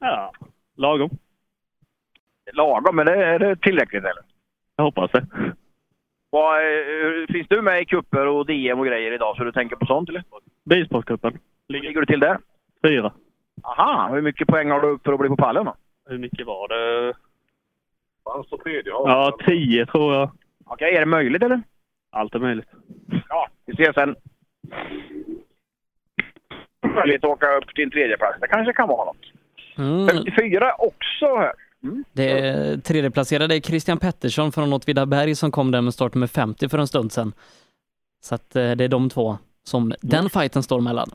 Ja, lagom. Lagom, men det, är det tillräckligt eller? Jag hoppas det. Vad, eh, finns du med i kupper och DM och grejer idag så du tänker på sånt eller? Bilsportcupen. Ligger du till där? Fyra. Aha, hur mycket poäng har du upp för att bli på pallen då? Hur mycket var det? Fanns på tredje Ja, tio tror jag. Okej, är det möjligt eller? Allt är möjligt. Ja, vi ses sen. möjlighet att åka upp till en tredje plats. Det kanske kan vara något. Mm. 54 också här. Det är tredjeplacerade är Christian Pettersson från Åtvidaberg som kom där med startnummer 50 för en stund sedan. Så att eh, det är de två som den fighten står mellan.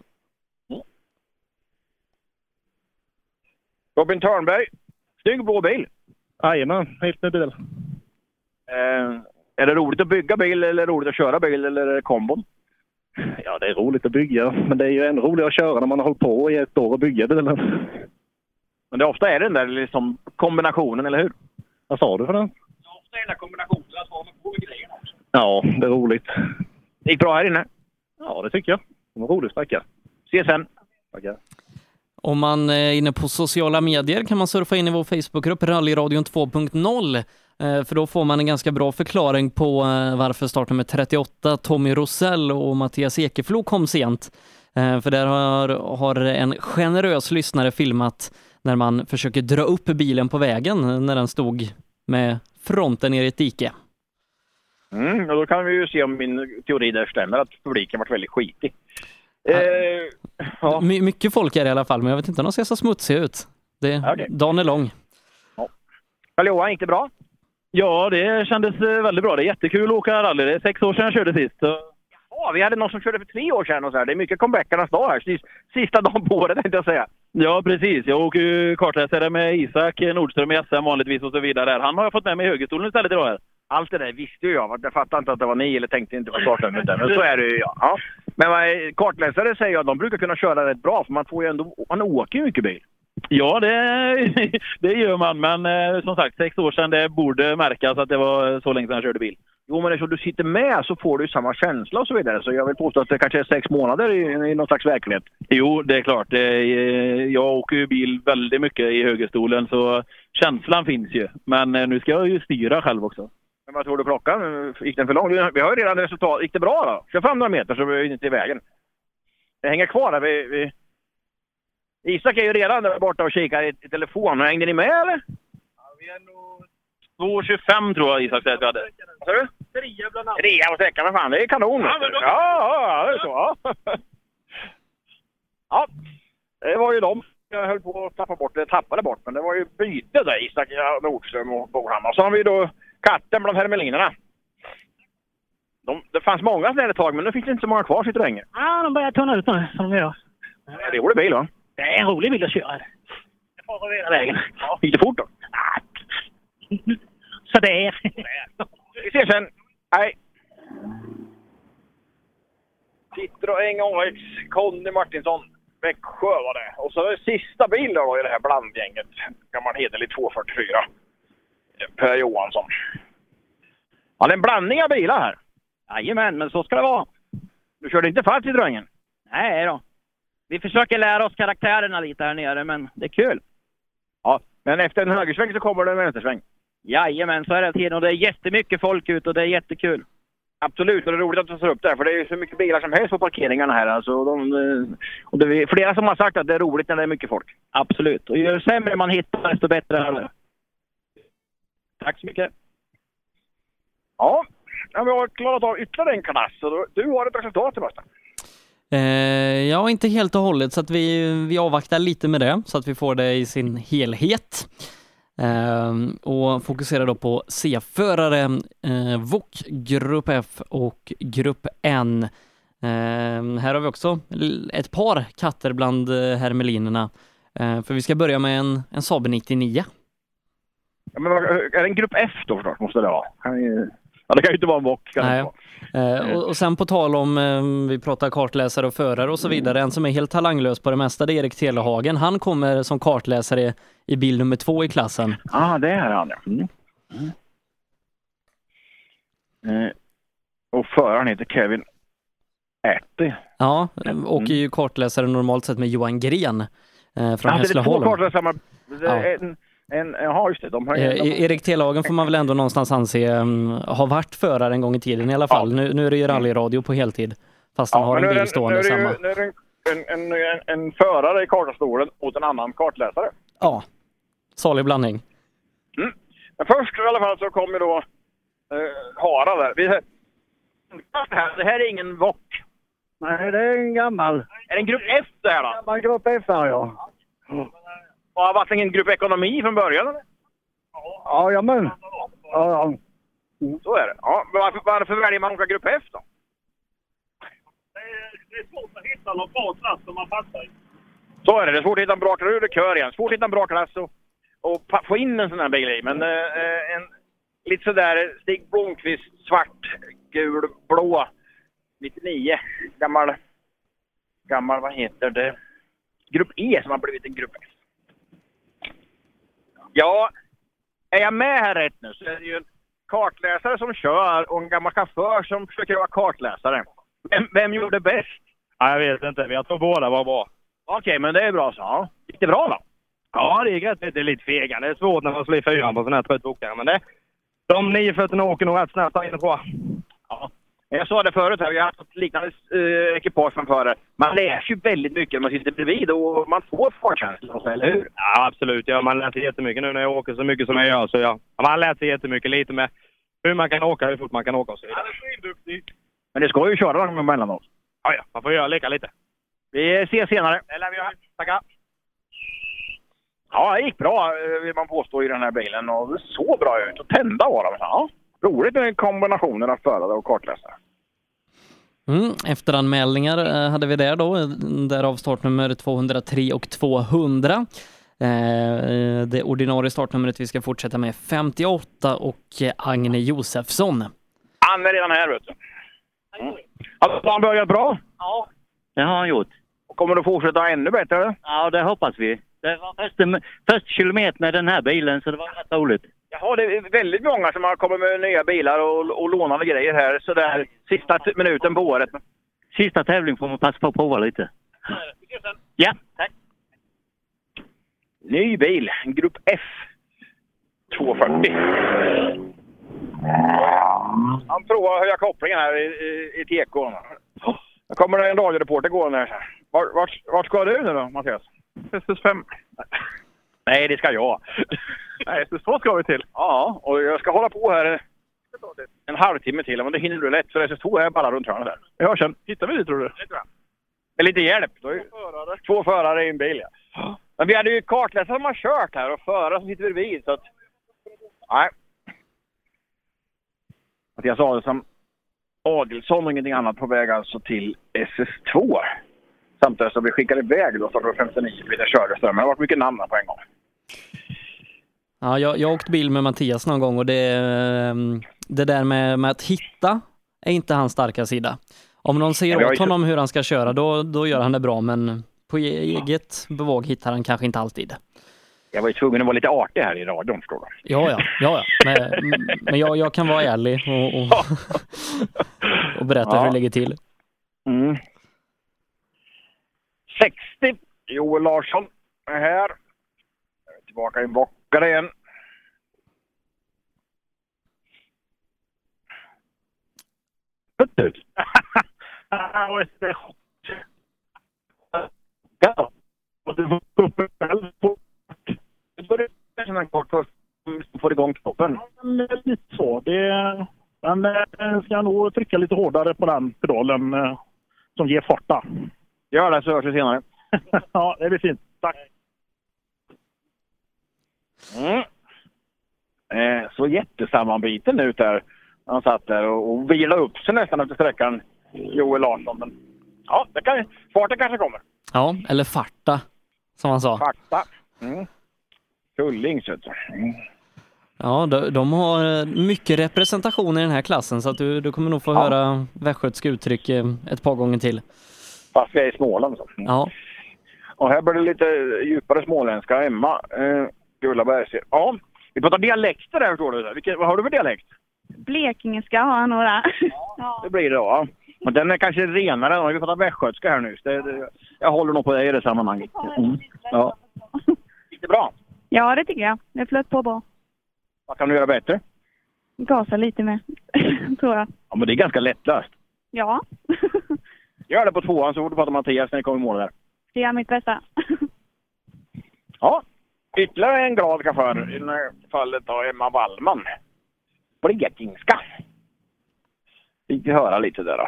Robin Törnberg, snygg blå bil. Jajamän, helt ny bil. Eh, är det roligt att bygga bil eller roligt att köra bil eller är det kombon? Ja, det är roligt att bygga, men det är ju ännu roligare att köra när man har hållit på i ett år och bygga bilen. Men det ofta är den där liksom kombinationen, eller hur? Vad sa du för den? Ofta är den där kombinationen att man får med grejerna också. Ja, det är roligt. Det gick bra här inne? Ja, det tycker jag. Det var rolig sträcka. Ses sen. Tackar. Om man är inne på sociala medier kan man surfa in i vår Facebookgrupp Rallyradion 2.0 eh, för då får man en ganska bra förklaring på eh, varför startnummer 38 Tommy Rosell och Mattias Ekeflo kom sent. Eh, För där har, har en generös lyssnare filmat när man försöker dra upp bilen på vägen när den stod med fronten ner i ett dike. Mm, och då kan vi ju se om min teori där stämmer, att publiken varit väldigt skitig. Eh, My, mycket folk är det i alla fall, men jag vet inte om de ser så smutsiga ut. Det, Okej. Dagen är lång. Karl-Johan, gick det bra? Ja, det kändes eh, väldigt bra. Det är jättekul att åka rally. Det är sex år sedan jag körde sist. Så... Ja, vi hade någon som körde för tre år sedan och så här. Det är mycket comebackarnas dag här. Sis- Sista dagen på året tänkte jag säga. Ja, precis. Jag åker ju kartläsare med Isak Nordström i SM vanligtvis och så vidare. Han har jag fått med mig i högerstolen istället idag här. Allt det där visste ju jag. Jag fattade inte att det var ni eller tänkte inte på startnumret. Men så är det ju ja. ja. Men kartläsare säger jag, de brukar kunna köra rätt bra för man får ju ändå, man åker ju mycket bil. Ja, det, det gör man. Men eh, som sagt, sex år sedan, det borde märkas att det var så länge sedan jag körde bil. Jo, men eftersom du sitter med så får du samma känsla och så vidare. Så jag vill påstå att det kanske är sex månader i, i någon slags verklighet. Jo, det är klart. Det är, jag åker ju bil väldigt mycket i högerstolen, så känslan finns ju. Men eh, nu ska jag ju styra själv också. Men vad tror du klockan? Gick den för långt? Vi har ju redan resultat. Gick det bra då? Kör fram några meter så vi är inte i vägen. Det hänger kvar där. Vi, vi... Isak är ju redan där borta och kikar i, i telefon. Hängde ni med eller? 2,25 tror jag Isak säger att vi hade. Vad sa du? Trea bland annat. Trea på sträckan, men fan det är kanon. Ja, men då- ja, ja, det är så. Ja. ja, det var ju de jag höll på att tappa bort, eller tappade bort, men det var ju byte där, Isak Nordström och Bohammar. Så har vi då katten bland hermelinerna. De, det fanns många sådana ett tag, men nu finns det inte så många kvar sitter länge. Ja, de börjar tunna ut nu, som de gör. Det är rolig bil va? Det är en rolig bil att köra. Det får över hela vägen. Gick det fort då? Så det är. Vi ses sen. Hej! Citroën AX, Conny Martinsson, Växjö var det. Och så är det sista bilen då i det här blandgänget. Gammal hederlig 244. Per Johansson. Ja, det är en blandning av bilar här. Jajamän, men så ska det vara. Du körde inte fast Citroën? Nej då. Vi försöker lära oss karaktärerna lite här nere, men det är kul. Ja, men efter en högersväng så kommer det en vänstersväng. Jajamän, så är det tiden och det är jättemycket folk ute och det är jättekul. Absolut, och det är roligt att du tar upp det här, för det är ju så mycket bilar som helst på parkeringarna här. Alltså, de, eh, och det är flera som har sagt att det är roligt när det är mycket folk. Absolut. Och ju sämre man hittar, desto bättre är det. Tack så mycket. Ja, vi har klarat av ytterligare en klass. Du har ett resultat Sebastian. Eh, ja, inte helt och hållet, så att vi, vi avvaktar lite med det, så att vi får det i sin helhet. Eh, och fokuserar då på C-förare, eh, VOK, Grupp F och Grupp N. Eh, här har vi också ett par katter bland eh, hermelinerna. Eh, för vi ska börja med en, en Saab 99. Ja, men är det en grupp F då förstås? Måste det vara? Ja, det kan ju inte vara en bock. kan Nej. Eh, och, och sen på tal om, eh, vi pratar kartläsare och förare och så vidare, en som är helt talanglös på det mesta, det är Erik Telehagen. Han kommer som kartläsare i bil nummer två i klassen. Ja, ah, det är han ja. Mm. Mm. Eh, och föraren heter Kevin Ätti. Ja, åker ju kartläsare normalt sett med Johan Gren eh, från Ja, det är två Hässleholm. samma... Ja. En, en, ja, just det. De har Eh, Erik Telehagen får man väl ändå någonstans anse um, ha varit förare en gång i tiden i alla fall. Nu, nu är det ju rallyradio på heltid, fast han har men nu en bil stående nu är det ju- samma. Nu är det en, en, en, en, förare i kartstolen åt en annan kartläsare. Ja, salig blandning. Mm. Men först i alla fall så kommer då eh, Harald där. Vi, det här är ingen VOK. Nej, det är en gammal. Är det en grupp F det här då? Gammal grupp F här, ja. Och har varit en grupp ekonomi från början eller? Ja, ja men. Ja, ja. Så är det. Ja, men varför, varför väljer man att åka grupp F då? Det är svårt att hitta någon bra klass som man passar i. Så är det. Det är svårt att hitta en bra klass. Nu är det kör igen. Svårt att hitta en bra klass och, och få in en sån här bil i. Men eh, en lite sådär Stig Blomqvist svart, gul, blå 99. Gammal, gammal, vad heter det? Grupp E som har blivit en grupp F. Ja, är jag med här rätt nu så är det ju en kartläsare som kör och en gammal chaufför som försöker vara kartläsare. Vem, vem gjorde bäst? Ja, jag vet inte, men jag tror båda var bra. Okej, men det är bra så. Ja. Gick det bra då? Ja, det gick rätt. Det är lite fega. Det är svårt när man slår i fyran på sån här trött åkare, men det... De 940 åker nog rätt snabbt där inne på. Ja. Jag sa det förut, här, vi har haft ett liknande eh, ekipage framför det. Man lär sig ju väldigt mycket när man sitter bredvid och man får fartkänsla, eller hur? Ja, absolut. Ja, man lär sig jättemycket nu när jag åker så mycket som jag gör. Så ja, man lär sig jättemycket lite med hur man kan åka, hur fort man kan åka och så vidare. Men det ska ju köra dem emellanåt. Ja, ja. Man får göra leka lite. Vi ses senare. Det lär vi göra. Tackar! Ja, det gick bra eh, vill man påstå i den här bilen och det såg bra ut och tända var de. Ja, roligt med kombinationen av förare och kartläsare. Mm, efteranmälningar eh, hade vi där då, därav startnummer 203 och 200. Eh, Det ordinarie startnumret vi ska fortsätta med 58 och eh, Agne Josefsson. Han är redan här vet du. Mm. Har han börjat bra? Ja, det har han gjort. Kommer du fortsätta ännu bättre? eller? Ja, det hoppas vi. Det var första, första kilometern i den här bilen, så det var rätt roligt. Jaha, det är väldigt många som har kommit med nya bilar och, och lånade grejer här sådär sista minuten på året. Sista tävling får man passa på att prova lite. Ja, tack. Ny bil, Grupp F 240. Han provar att höja kopplingen här i, i, i tekon. Nu kommer det en radioreporter gående här. Vart, vart, vart ska du nu då, Mattias? SS5. Nej, det ska jag. Nej, SS2 ska vi till. Ja, och jag ska hålla på här en halvtimme till. Men det hinner du lätt, för SS2 är bara runt hörnet där. Jag hörs sen. Hittar vi dit tror du? Det tror jag. Med lite hjälp. Då är två förare. Två förare i en bil, ja. Men vi hade ju kartläsare som har kört här och förare som sitter bredvid, så att... Nej. Mattias Adelsson Adelsson och ingenting annat på väg alltså till SS2. Samtidigt som vi skickar iväg då startnummer 59 Peter Söderström. Det har varit mycket namn på en gång. Ja, jag, jag har åkt bil med Mattias någon gång och det, eh, det där med, med att hitta är inte hans starka sida. Om någon Ja, säger åt ju- honom hur han ska köra, då, då gör han det bra, men på e- eget bevåg hittar han kanske inte alltid. Jag var ju tvungen att vara lite artig här i radion förstår du. Ja, ja, ja, ja. Men, men jag, jag kan vara ärlig och, och, och berätta Ja. hur det ligger till. Mm. 60 Joel Larsson är här. Är tillbaka i en bockare igen. Ut. Ja. Och du var uppe själv på... Du började känna kort först. Du får igång knoppen. Lite så. Det, men eh, ska jag nog trycka lite hårdare på den pedalen eh, som ger farta. Gör det så hörs vi senare. ja, det blir fint. Tack. Mm. Eh, så jättesammanbiten ut där. Han satt där och, och vilade upp sig nästan efter sträckan, Joel Larsson. Men ja, det kan, farten kanske kommer. Ja, eller farta, som han sa. Fakta. Mm. Kullings, vet du. Mm. Ja, de, de har eh, mycket representation i den här klassen så att du, du kommer nog få Ja. höra västgötska uttryck eh, ett par gånger till. Fast vi är i Småland. Så. Ja, Och här blir det lite djupare småländska. Emma eh, Gullaberg. Ja, vi pratar dialekter här förstår du. Vilken, vad har du för dialekt? Blekingeska har jag några. Ja. Det blir det då. Ja. Men den är kanske renare. Vi pratar västgötska här nu. Det, det, jag håller nog på dig i det sammanhanget. Mm. Ja. Gick det bra? ja, det tycker jag. Det flöt på bra. Vad kan du göra bättre? Gasa lite med, tror jag. Ja, men det är ganska lättlöst. Ja, Gör det på tvåan så får du prata med Mattias när ni kommer i mål där. det är mitt bästa. Ja, ytterligare en glad chaufför. I det här fallet då Emma Wallman. Blekingska. Fick vi höra lite där då.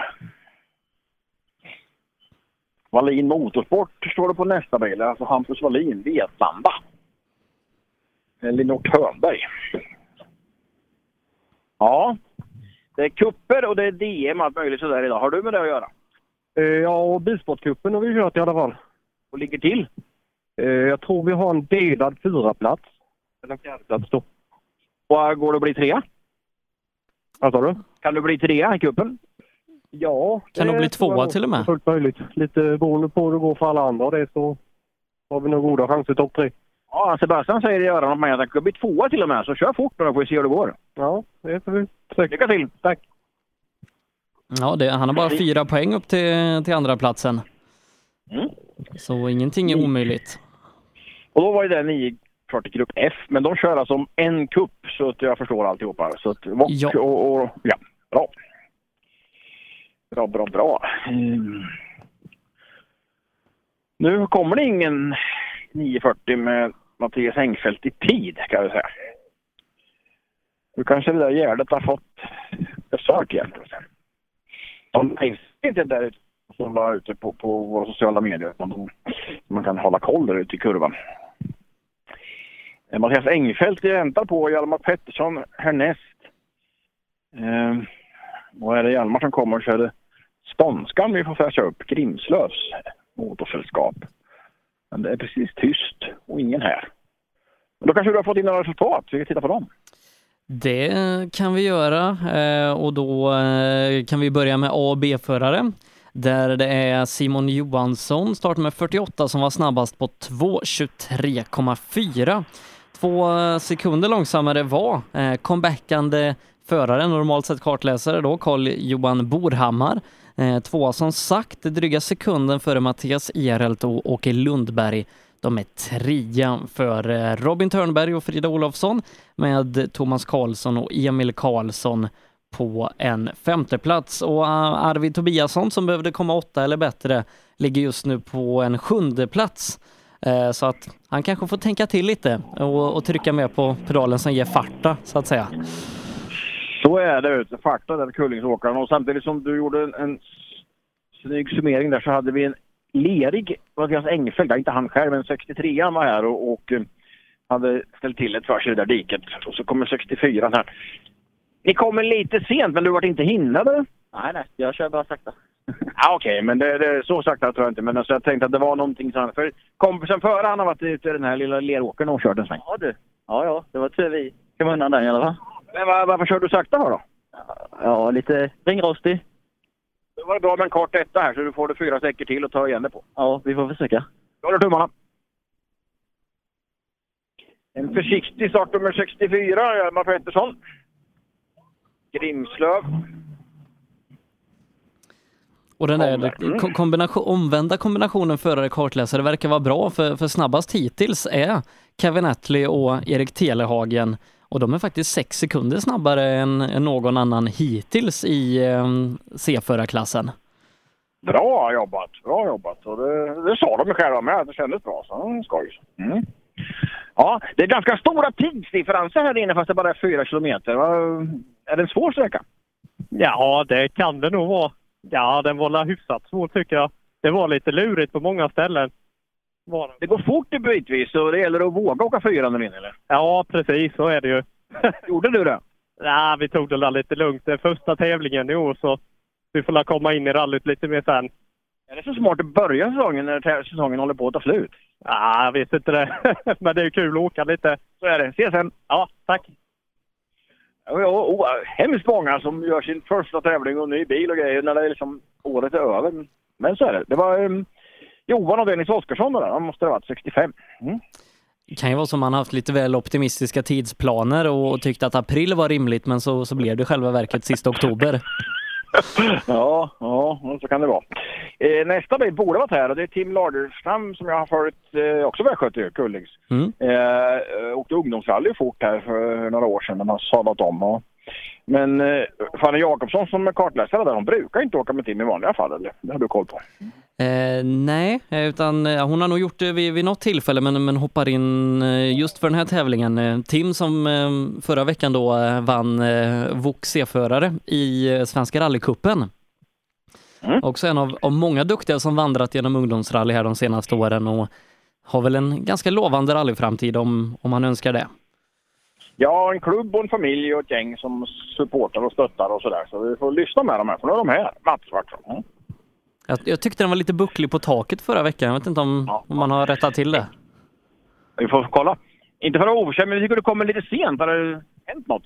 Wallin Motorsport står det på nästa bil. Alltså Hampus Wallin, Vetlanda. Elinor Törnberg. Ja, det är kupper och det är DM och allt möjligt sådär idag. Har du med det att göra? Eh, Ja, bilsportcupen har vi kört i alla fall. Och ligger till? Eh, Jag tror vi har en delad fyraplats. Eller en fjärdeplats då. Och går det att bli trea? Vad sa du? Kan du bli trea i cupen? Ja. Kan det bli tvåa till och med? Fullt möjligt. Lite beroende på hur det går för alla andra det så har vi nog goda chanser topp tre. Ja, Sebastian säger i öronen på mig att han kan bli tvåa till och med. Så kör fort då får vi se hur det går. Ja, det får vi säkert. Lycka till! Tack! Ja, det, han har bara fyra poäng upp till, till andra platsen. Mm. Så ingenting är omöjligt. Och då var ju det 940 grupp F, men de kör alltså om en kupp så att jag förstår alltihopa. Så att Wok Ja. och, och... Ja, bra. Bra, bra, bra. Mm. Nu kommer det ingen 940 med Mattias Engfeldt i tid kan jag säga. Nu kanske det där gärdet har fått besök igen. De finns inte där ute som var ute på, på våra sociala medier. Man, Man kan hålla koll där ute i kurvan. Eh, Mattias Engfeldt väntar på Hjalmar Pettersson härnäst. Eh, och är det Hjalmar som kommer så är det Stånskan vi får fräscha upp. Grimslövs motorsällskap. Men det är precis tyst och ingen här. Men då kanske du har fått in några resultat? Vi kan titta på dem. Det kan vi göra eh, och då eh, kan vi börja med A och B-förare där det är Simon Johansson start med 48 som var snabbast på 2.23,4. Två eh, sekunder långsammare var comebackande förare, normalt sett kartläsare då, Carl-Johan Borhammar. Tvåa som sagt, dryga sekunden före Mattias Ehrelt och Åke Lundberg. De är trea för eh, Robin Törnberg och Frida Olofsson med Thomas Karlsson och Emil Karlsson på en femteplats. Och eh, Arvid Tobiasson som behövde komma åtta eller bättre ligger just nu på en sjunde plats. Eh, så att han kanske får tänka till lite och, och trycka med på pedalen som ger farta så att säga. Så är det Farta, den Kullingsåkaren. Och samtidigt som du gjorde en, en snygg summering där så hade vi en lerig Mattias Engfeldt, inte han själv, men 63 an var här och, och eh, hade ställt till ett för sig i det där diket. Och så kommer 64 här. Ni kommer lite sent, men du vart inte hindrade? Nej, nej. Jag kör bara sakta. Ja, Okej, men det, det, är så sakta tror jag inte. Men alltså, jag tänkte att det var någonting sånt. För kompisen före han har varit ute i den här lilla leråkern och kört en sväng. Ja du. Ja, ja. Det var tur vi kom undan den i alla fall. Men var, varför kör du sakta då? då? Ja, lite ringrostig. Det var bra med en kort etta här så du får det fyra säckar till att ta igen det på. Ja, vi får försöka. Jag håller tummarna. En försiktig start nummer 64, Hjalmar Pettersson. Grimslöv. Och den där ko- kombination, omvända kombinationen förare kartläsare verkar vara bra för, för snabbast hittills är Kevin Attlee och Erik Telehagen och de är faktiskt sex sekunder snabbare än, än någon annan hittills i eh, C-förarklassen. Bra jobbat, bra jobbat. Och det, det sa de själva med, det kändes bra. Så skoj. Mm. Ja, det är ganska stora tidsdifferenser här inne fast det bara är fyra kilometer. Är det en svår sträcka? Ja, det kan det nog vara. Ja, den var hyfsat svår tycker jag. Det var lite lurigt på många ställen. Var det. Går fort bitvis och det gäller att våga åka fyra in eller? Ja, precis så är det ju. Gjorde du det? Ja, vi tog det där lite lugnt. Det är första tävlingen i år så vi får komma in i rallyt lite mer sen. Är det så smart att börja säsongen när säsongen håller på att ta slut? Ja, jag vet inte det. Men det är kul att åka lite. Så är det. Ses sen! Ja, tack! Ja, oh, hemskt många som gör sin första tävling och ny bil och grejer när det är liksom året är över. Men så är det. Det var um, Johan och Dennis Oskarsson där. Han måste ha varit 65. Mm. Det kan ju vara som man haft lite väl optimistiska tidsplaner och tyckte att april var rimligt men så, så blev det själva verket sista oktober. Ja, ja, så kan det vara. Eh, nästa bil borde varit här och det är Tim Lagerstam som jag har följt eh, också Västgöte, Kullings. Mm. Eh, åkte ungdomsrally fort här för några år sedan när man sadlat om. Och, men eh, Fanny Jakobsson som är kartläsare där, hon brukar inte åka med Tim i vanliga fall, eller? Det har du koll på? Eh, nej, eh, utan eh, hon har nog gjort det vid, vid något tillfälle men, men hoppar in eh, just för den här tävlingen. Eh, Tim som förra veckan då vann eh, VOK C-förare i Svenska rallycupen. Också en av, av många duktiga som vandrat genom ungdomsrally här de senaste åren och har väl en ganska lovande rallyframtid om, om han önskar det. Ja, en klubb och en familj och ett gäng som supportar och stöttar och sådär. Så vi får lyssna med dem här, för nu är de här. Mats Svartsson. Mm. Jag, jag tyckte den var lite bucklig på taket förra veckan. Jag vet inte om, om man har rättat till det. Vi får kolla. Inte för att vara oförtjänt, men vi tycker du kommer lite sent. Har det hänt något?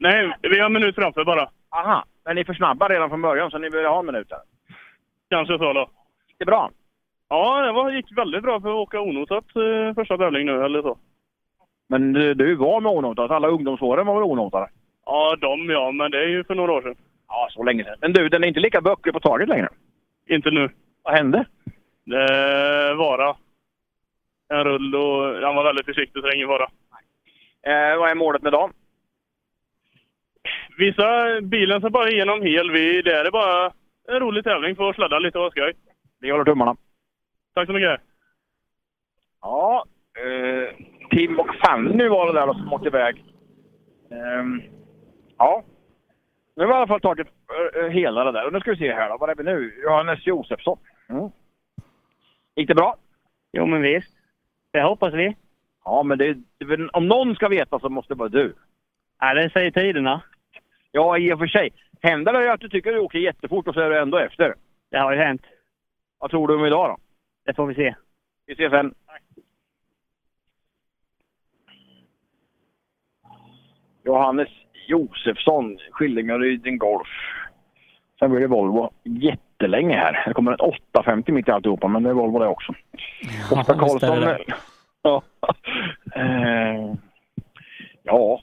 Nej, vi har en minut framför bara. Aha, men ni är för snabba redan från början så ni vill ha en minut där. Kanske så då. Det bra? Ja, det var, gick väldigt bra för att åka onotat eh, första tävling nu, eller så. Men du, var med onotat? Alla ungdomsåren var väl onotade? Ja, de ja, men det är ju för några år sedan. Ja, så länge sedan. Men du, den är inte lika böcklig på taget längre? Inte nu. Vad hände? Det var en rull och han var väldigt försiktig så det är ingen fara. Eh, vad är målet med dagen? Vissa bilen som bara igenom hel. Vi, det är bara en rolig tävling för att sladda lite och ha skoj. Vi håller tummarna. Tack så mycket. Ja, eh, Tim och Fanny var det där då som åkte iväg. Ehm, ja, nu har vi i alla fall tagit eh, hela det där. Och nu ska vi se här då. Vad är vi nu? Johannes Josefsson. Mm. Gick det bra? Jo, men visst. Det hoppas vi. Ja, men det, om någon ska veta så måste det vara du. Ja, det säger tiderna. Ja, i och för sig. Händer det att du tycker du åker jättefort och så är du ändå efter? Det har ju hänt. Vad tror du om idag då? Det får vi se. Vi ses sen. Johannes Josefsson, Skillingaryd Golf. Sen blir det Volvo jättelänge här. Det kommer en 850 mitt i alltihopa, men det är Volvo det också. Oskar visst är Karlsson. Ja. Eh, ja,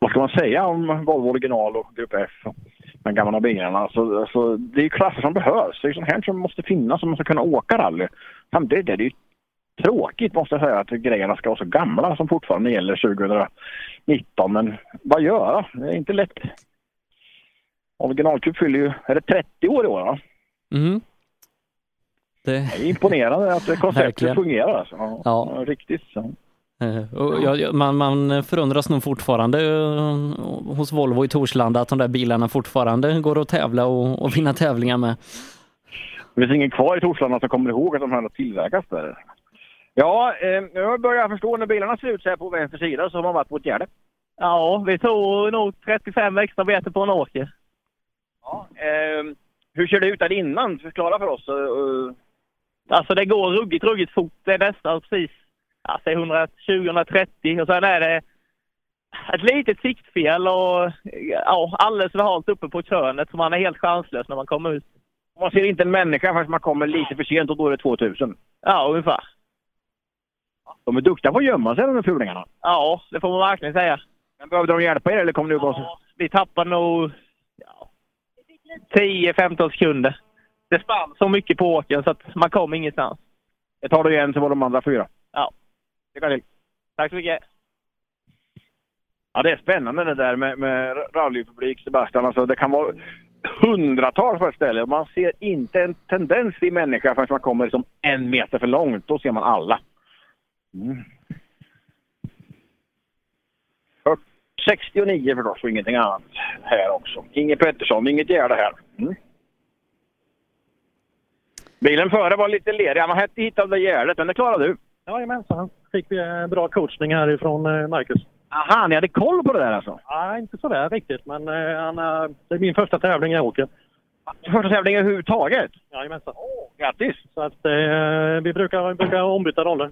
vad ska man säga om Volvo original och Grupp F och de gamla bilarna? Alltså, alltså, det är klasser som behövs. Det är sånt här som måste finnas om man ska kunna åka rally. Samtidigt är det ju tråkigt måste jag säga att grejerna ska vara så gamla som fortfarande gäller 2019. Men vad göra? Det är inte lätt. Originalcup fyller ju, är det 30 år i år? Va? Mm. Det... Det är imponerande att konceptet fungerar. Alltså. Ja, Ja. Riktigt. Så. Eh, jag, man, man förundras nog fortfarande eh, hos Volvo i Torslanda att de där bilarna fortfarande går att tävla och, och vinna tävlingar med. Det finns ingen kvar i Torslanda som kommer ihåg att de här tillverkas där. Ja, eh, nu börjar jag förstå när bilarna ser ut så här på vänster sida så har man varit på ett gärde. Ja, vi tog nog 35 extra meter på en åker. Eh, hur ser det ut där innan? Förklara för oss. eh, Alltså det går ruggigt, ruggigt fort. Det är nästan precis ja, säg 120-130 och sen är det ett litet siktfel och ja, alldeles för halt uppe på krönet så man är helt chanslös när man kommer ut. Man ser inte en människa förrän man kommer lite för sent och då är det 2000. Ja, ungefär. De är duktiga på att gömma sig de här fulingarna. Ja, det får man verkligen säga. Men behövde de hjälpa er eller kom du bara... Vi tappar nog ja, 10-15 sekunder. Det spann så mycket på åkern så att man kom ingenstans. Det tar du igen så var de andra fyra. Ja. Lycka till. Tack så mycket. Ja, det är spännande det där med, med rallypublik, Sebastian. Alltså, det kan vara hundratals på ett ställe. Man ser inte en tendens i människa förrän man kommer liksom en meter för långt. Då ser man alla. Mm. 69 förstås och ingenting annat här också. Inge Pettersson, inget gärde här. Mm. Bilen före var lite lerig. Han hade hittat det gärdet, men det klarade du. Jajamensan. Fick vi eh, bra coachning härifrån eh, Marcus. Aha, ni hade koll på det där alltså? Nej, inte sådär riktigt, men eh, han, det är min första tävling jag åker. Första tävlingen överhuvudtaget? Jajamensan. Grattis! Så att eh, vi brukar, brukar ombyta roller.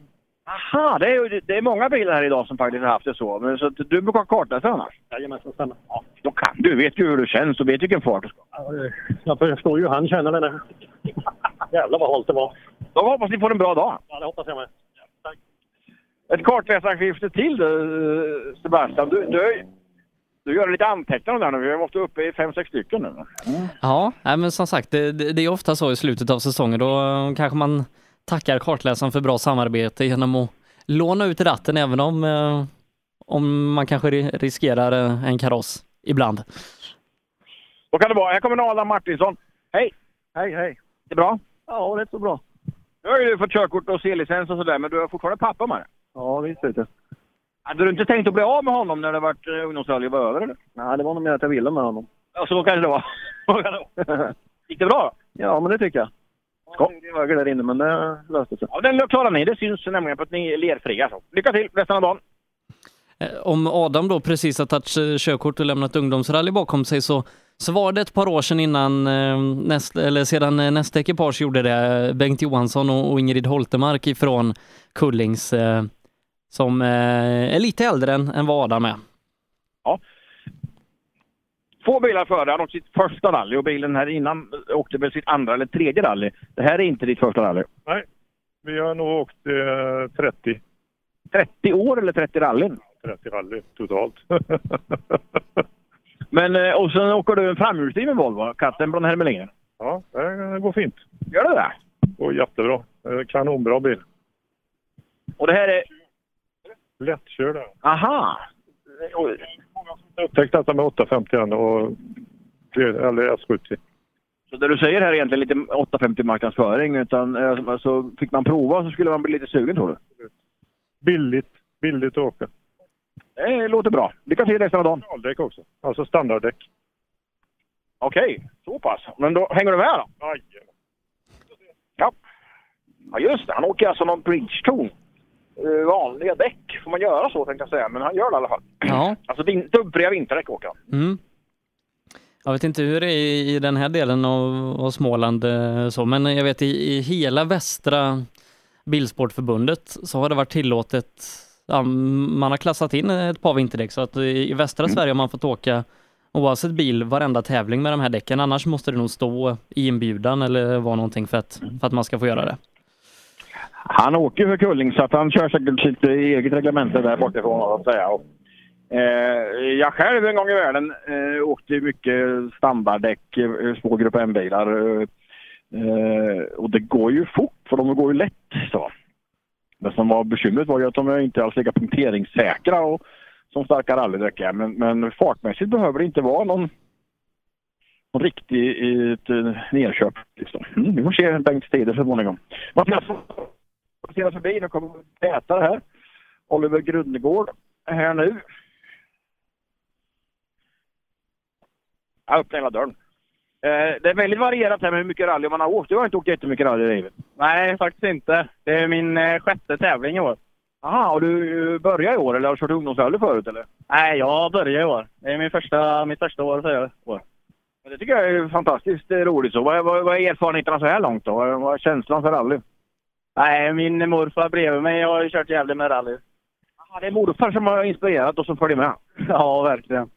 Aha, det är, det är många bilar här idag som faktiskt har haft det så. Men, så att du brukar kartläsa annars? Jajamensan, stämmer. Ja, då kan du. vet ju hur du känns och vet vilken fart du ska. Ja, Jag förstår ju han känner den där. Jävlar vad halt det var. Då hoppas ni får en bra dag. Ja, det hoppas jag med. Ett kartläsarskifte till eh, Sebastian. Du, du, du gör lite anteckningar där nu. Vi måste uppe i fem, sex stycken nu. Ja, nej, men som sagt, det, det det är ofta så i slutet av säsongen. Då eh, kanske man tackar kartläsaren för bra samarbete genom att låna ut ratten även om, eh, om man kanske ri- riskerar eh, en kaross ibland. Då kan det vara. Här kommer Adam Martinsson. Hej! Hej, hej. Det är bra? Ja, det är så bra. Nu har ju du fått körkort och C-licens och sådär, men du har fortfarande pappa med det. Ja, visst vet du. Hade du inte tänkt att bli av med honom när det varit uh, ungdomsrally var över eller? Nej, det var nog mer att jag ville med honom. Ja, så kan det vara. Så kan det vara. Gick det bra då? Ja, men det tycker jag. Ska. Det där inne, men det löste sig. Ja, den klarar ni. Det syns nämligen på att ni är lerfria. Så. Lycka till resten av dagen. Eh, Om Adam då precis har tagit körkort och lämnat ungdomsrally bakom sig så, så var det ett par år sedan innan eh, näst, eller sedan eh, nästa ekipage gjorde det, Bengt Johansson och, Ingrid Holtemark ifrån Kullings som är lite äldre än, än vad Adam är. Ja. Två bilar före. Han åkte sitt första rally och bilen här innan åkte väl sitt andra eller tredje rally. Det här är inte ditt första rally. Nej, vi har nog åkt eh, 30. 30 år eller 30 rallyn? 30 rally totalt. Men, eh, och sen åker du en framhjulsdriven Volvo, katten från Hermelin. ja, det går fint. Gör det det? går jättebra. Kanonbra bil. Och det här är... Lättkörd. Aha! Oj. Jag upptäckte detta med 851 och eller S70. Så det du säger här är egentligen lite 850 marknadsföring, utan eh, alltså, fick man prova så skulle man bli lite sugen tror du? Billigt, billigt att åka. Det låter bra. Lycka till resten av dagen. Däck också. Alltså standarddäck. Okej, så pass. Men då hänger du med då? Ja. Ja just det, han åker alltså någon Bridgestone. Eh, vanliga däck. Får man göra så tänkte jag säga, men han gör det i alla fall. Ja. Alltså vin- dubbfria vinterdäck åker han. Mm. Jag vet inte hur det är i den här delen av, av Småland eh, så, men jag vet i, i hela västra bilsportförbundet så har det varit tillåtet, ja, man har klassat in ett par vinterdäck så att i i västra Sverige har man fått åka oavsett bil varenda tävling med de här däcken. Annars måste det nog stå i inbjudan eller vara någonting för att, för att man ska få göra det. Han åker ju för Kulling så att han kör säkert sitt eget reglemente där bortifrån så att säga. Och, eh, jag själv en gång i världen eh, åkte mycket standarddäck, eh, små grupp M-bilar. Eh, eh, och det går ju fort för de går ju lätt. Så. Det som var bekymret var ju att de är inte alls lika punkteringssäkra och, som starka rallydäck är. Men, men fartmässigt behöver det inte vara någon, någon riktig eh, ett. Liksom. Mm, vi får se Bengts tider så småningom. Mattias passerar förbi. Nu kommer äta här. Oliver Grundegård är här nu. Jag öppnar hela dörren. Eh, det är väldigt varierat här med hur mycket rally man har åkt. Du har inte åkt jättemycket rally i livet. Nej, faktiskt inte. Det är min eh, sjätte tävling i år. Jaha, och du eh, börjar i år eller har du kört ungdomsrally förut eller? Nej, jag börjar i år. Det är min första, mitt första år jag år. Det tycker jag är fantastiskt eh, roligt. Så vad, vad, vad är erfarenheterna så här långt då? Vad är känslan för rally? Nej, min morfar bredvid mig har kört jävligt med rally. Ja, det är morfar som har inspirerat och som följer med. Ja, verkligen.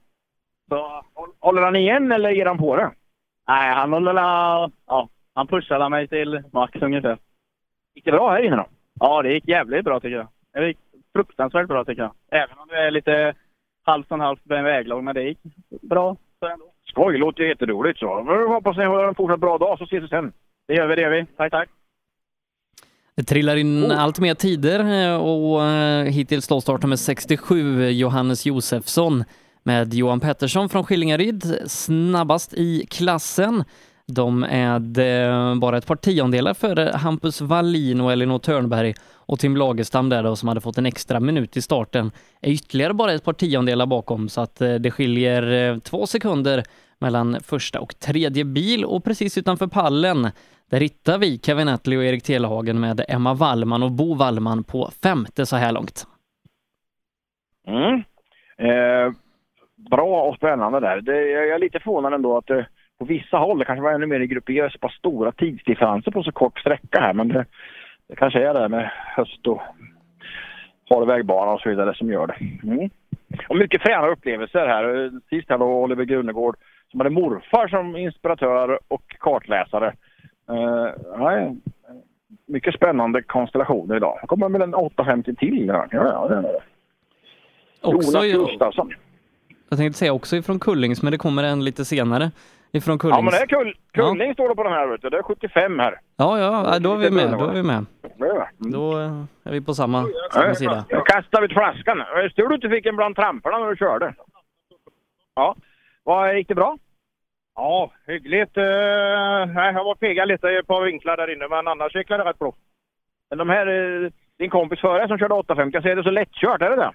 Så, håller han igen eller ger han på det? Nej, han håller ja, han pushade mig till max ungefär. Gick det bra här inne då? Ja, det gick jävligt bra tycker jag. Det gick fruktansvärt bra tycker jag. Även om det är lite halvt om halvt med väglag, men det gick bra. Så ändå. Skoj, låter jätteroligt så. Jag hoppas ni har en fortsatt bra dag så ses vi sen. Det gör vi, det gör vi. Tack, tack. Det trillar in allt mer tider eh, och eh, hittills startar med 67 Johannes Josefsson med Johan Pettersson från Skillingaryd snabbast i klassen. De är eh, bara ett par tiondelar före Hampus Wallin och Elinor Törnberg och Tim Lagerstam där då som hade fått en extra minut i starten. Är ytterligare bara ett par tiondelar bakom så att det skiljer två sekunder mellan första och tredje bil. Och precis utanför pallen där hittar vi Kevin Attlee och Erik Telehagen med Emma Wallman och Bo Wallman på femte så här långt. Mm. Eh, bra och spännande där. Det, jag är lite förvånad ändå att det på vissa håll, det kanske var ännu mer i Grupp E, så pass stora tidsdifferenser på så kort sträcka här. Men det, det kanske är det med höst och hal vägbana och så vidare som gör det. Mm. Och mycket fräna upplevelser här. Sist här då Oliver Grunegård som hade morfar som inspiratör och kartläsare. Nej, mycket spännande konstellationer idag. Det kommer väl en 850 till. Ja, ja. Också Jonas Gustafsson. Jag tänkte säga också ifrån Kullings, men det kommer en lite senare ifrån Kullings. Ja, men det är kull, Kulling står det på den här. Vet du. Det är 75 här. Ja, ja, då är vi med. Då är vi med. Det. Då eh, är vi på samma, samma sida. Jag kastade ut flaskan. Tur du inte fick en bland tramporna när du körde. Ja. Vad gick det bra? Ja, hyggligt. Uh, nej, jag var fega lite i ett par vinklar där inne, men annars gick det rätt bra. Men de här, eh, din kompis före som körde 850, jag ser det så lättkört, är det det?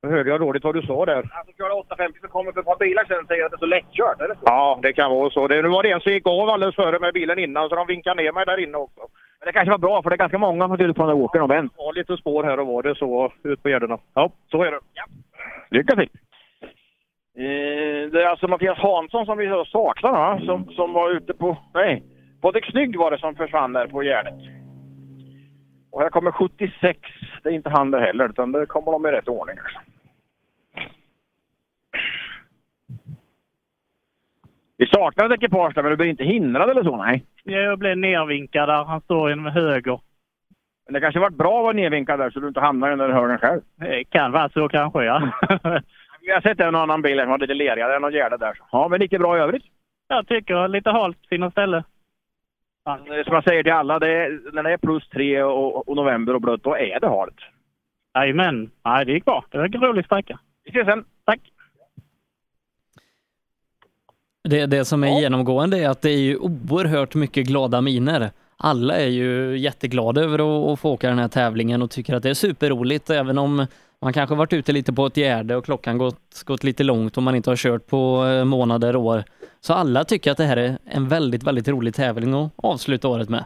Jag hörde jag dåligt vad du sa där. Han som körde 850 som kommer för ett par bilar sen säger att det är så lättkört, eller så? Ja, det kan vara så. Det, nu var det en som gick av alldeles före med bilen innan så de vinkade ner mig där inne också. Men det kanske var bra för det är ganska många som tydligt på den där åkern och vänt. Ja, lite spår här och var det så ut på gärdena. Ja, så är det. Ja. Lycka till! Eh, det är alltså Mattias Hansson som vi saknar va? Som, som var ute på... Nej, Patrik Snygg var det som försvann där på Gärdet. Och här kommer 76. Det är inte han där heller utan det kommer de i rätt ordning. Vi saknar ett ekipage där men du blir inte hindrad eller så? Nej. Jag blev nervinkad där. Han står inom höger. Men det kanske varit bra att vara nedvinkad där så du inte hamnar i den där hörnen själv. Det kan vara så kanske, ja. Vi har sett en annan bil som var lite lerigare än någon gärde där. Ja, men det gick bra i övrigt. Jag tycker lite halt, fina ställe. Eh, Som jag säger till alla, det är, när det är plus tre och, och november och blött, då är det halt. Jajamän. Nej, det gick bra. Det var en rolig sträcka. Vi ses sen. Tack. Det, det som är genomgående är att det är ju oerhört mycket glada miner. Alla är ju jätteglada över att, få åka den här tävlingen och tycker att det är superroligt även om man kanske varit ute lite på ett gärde och klockan gått, gått lite långt och man inte har kört på eh, månader och år. Så alla tycker att det här är en väldigt, väldigt rolig tävling att avsluta året med.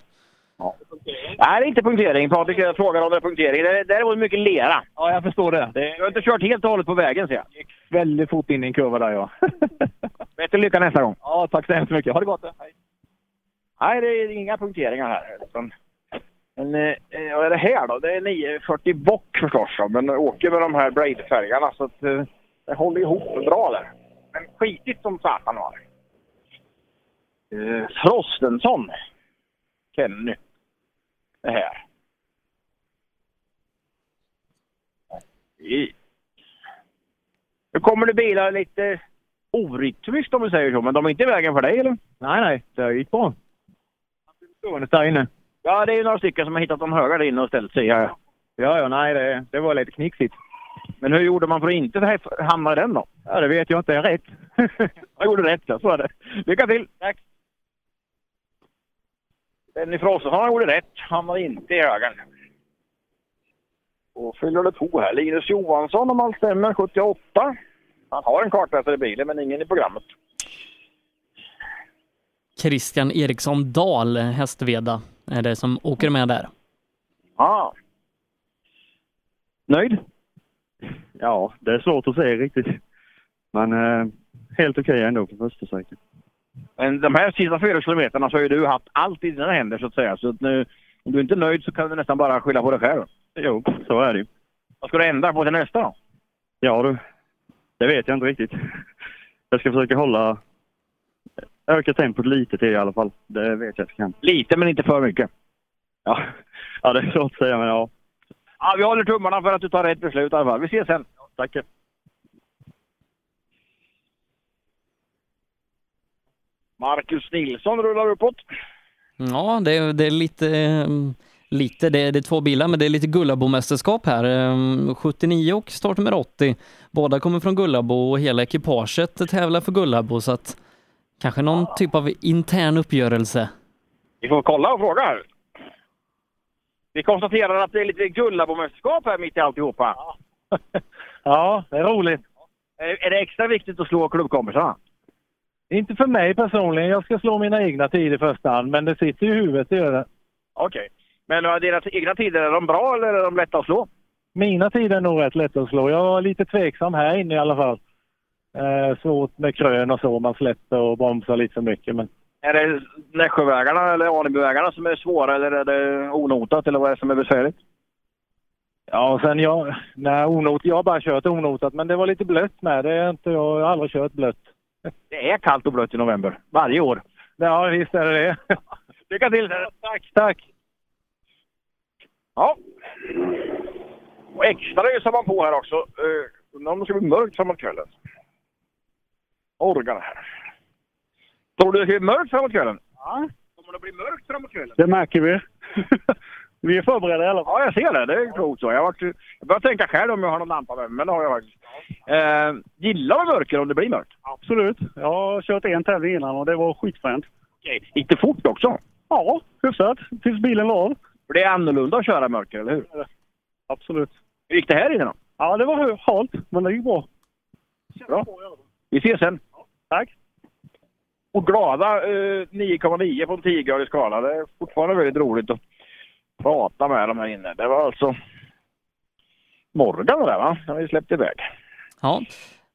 Nej, det är inte punktering. Patrik jag frågar om det är punktering. Det är däremot mycket lera. Ja, jag förstår det. Du har inte kört helt och hållet på vägen ser jag. Väldigt fort in i en kurva där ja. Bättre lycka nästa gång. Ja, tack så hemskt mycket. Ha det gott. Hej. Nej, det är inga punkteringar här. Utan, men, eh, vad är det här då? Det är 940 bock förstås. ja, Men åker med de här braidfärgerna så att eh, det håller ihop bra där. Men skitigt som satan var det. Eh, Frostensson. Kenny. Det här. Nu kommer det bilar lite orytmiskt om vi säger så, men de är inte i vägen för dig eller? Nej, nej. Det gick bra. Stående där inne. Ja, det är några stycken som har hittat de höga där inne och ställt sig här. Ja, ja, nej, det, det var lite knixigt. Men hur gjorde man för att inte hamna i den då? Ja, det vet jag inte. Rätt. Jag gjorde rätt, ja. Så är det. Lycka till! Tack! Benny Frostenson gjorde rätt. Hamnade inte i högen. Och fyller det på här. Linus Johansson om allt stämmer, 78. Han har en kartläsare i bilen men ingen i programmet. Christian Eriksson Dahl, Hästveda, är det som åker med där. Ah. Nöjd? Ja, det är svårt att säga riktigt. Men eh, helt okej ändå på första sträckan. Men de här sista fyra kilometerna så har ju du haft allt i dina händer så att säga. Så att nu, om du inte är nöjd så kan du nästan bara skylla på dig själv. Jo, så är det ju. Vad ska du ändra på till nästa då? Ja du, det vet jag inte riktigt. Jag ska försöka hålla... Öka tempot lite till i alla fall. Det vet jag att jag kan. Lite men inte för mycket. Ja, ja det är svårt att säga men ja. Ja, vi håller tummarna för att du tar rätt beslut i alla fall. Vi ses sen. Tack. Marcus Nilsson rullar uppåt. Ja, det, är- det är lite, eh, lite det, är- det är två bilar, men det är lite Gullabo-mästerskap här. Eh, 79 och startnummer 80. Båda kommer från Gullabo och hela ekipaget tävlar för Gullabo, så att kanske någon typ av intern uppgörelse. Vi får kolla och fråga här. Vi konstaterar att det är lite Gullabo-mästerskap här mitt i alltihopa. Ja, det är roligt. Är, är det extra viktigt att slå klubbkompisarna? Inte för mig personligen. Jag ska slå mina egna tider i första hand, men det sitter i huvudet, det gör det. Okej. Men uh, deras egna tider, är de bra eller är de lätta att slå? Mina tider är nog rätt lätta att slå. Jag var lite tveksam här inne i alla fall. Eh, svårt med krön och så. Man släpper och bromsar lite för mycket. Men Är det Nässjövägarna eller Anebyvägarna som är svåra eller är det onotat eller vad är det som är besvärligt? Ja, sen jag... Nej, onot, jag har bara kört onotat, men det var lite blött med. Det är inte, jag har aldrig kört blött. Det är kallt och blött i november. Varje år. Ja, visst är det det. Lycka till! Tack, tack! Ja. Och extra ösar man på här också. Uh, undrar om det ska bli mörkt framåt kvällen. Organ här. Tror du det blir mörkt framåt kvällen? Ja. Kommer det bli mörkt framåt kvällen? Det märker vi. vi är förberedda i alla fall. Ja, jag ser det. Det är klokt så. Jag, varit, jag börjar tänka själv om jag har någon lampa med mig, men det har jag faktiskt. Eh, gillar du mörker om det blir mörkt? Absolut. Jag har kört en tävling innan och det var skitfränt. Okej. Gick det fort också? Ja, hyfsat. Tills bilen la av. För det är annorlunda att köra i mörker, eller hur? Absolut. Hur gick det här inne då? Ja, det var halt, men det gick bra. Bra. Vi ses sen. Tack. Och glada eh, 9,9 på en 10-gradig skala. Det är fortfarande väldigt roligt att prata med dem här inne. Det var alltså Morgan där va? Har vi släppt iväg. Ja,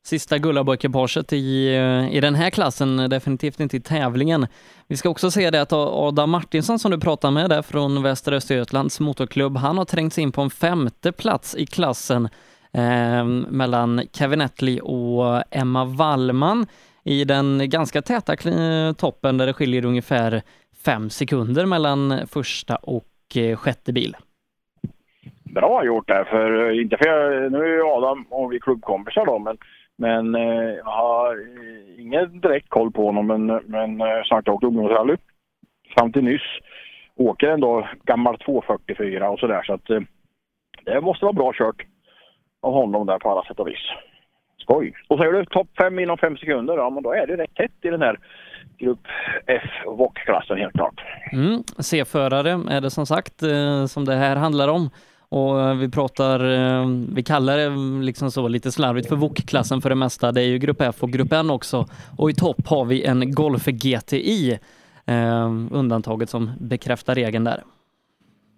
sista Gullabo-ekipaget i, i den här klassen, definitivt inte i tävlingen. Vi ska också säga det att Adam Martinsson som du pratar med där från Västra Östergötlands motorklubb, han har trängt sig in på en femte plats i klassen eh, mellan Kevin Attlee och Emma Wallman i den ganska täta toppen där det skiljer ungefär fem sekunder mellan första och eh, sjätte bil. Bra gjort där, för eh, inte för jag, nu är ju Adam och vi klubbkompisar då, men, men eh, jag har eh, ingen direkt koll på honom, men, men eh, jag åkt ungdomsrally fram till nyss. Åker ändå gammal 244 och sådär, så att eh, det måste vara bra kört av honom där på alla sätt och vis. Skoj! Och säger du topp fem inom fem sekunder, ja men då är det rätt tätt i den här grupp F VOK-klassen helt klart. Mm, C-förare är det som sagt eh, som det här handlar om. Och eh, vi pratar, eh, vi kallar det liksom så lite slarvigt för VOK-klassen för det mesta. Det är ju grupp F och grupp N också. Och i topp har vi en Golf GTI, eh, undantaget som bekräftar regeln där.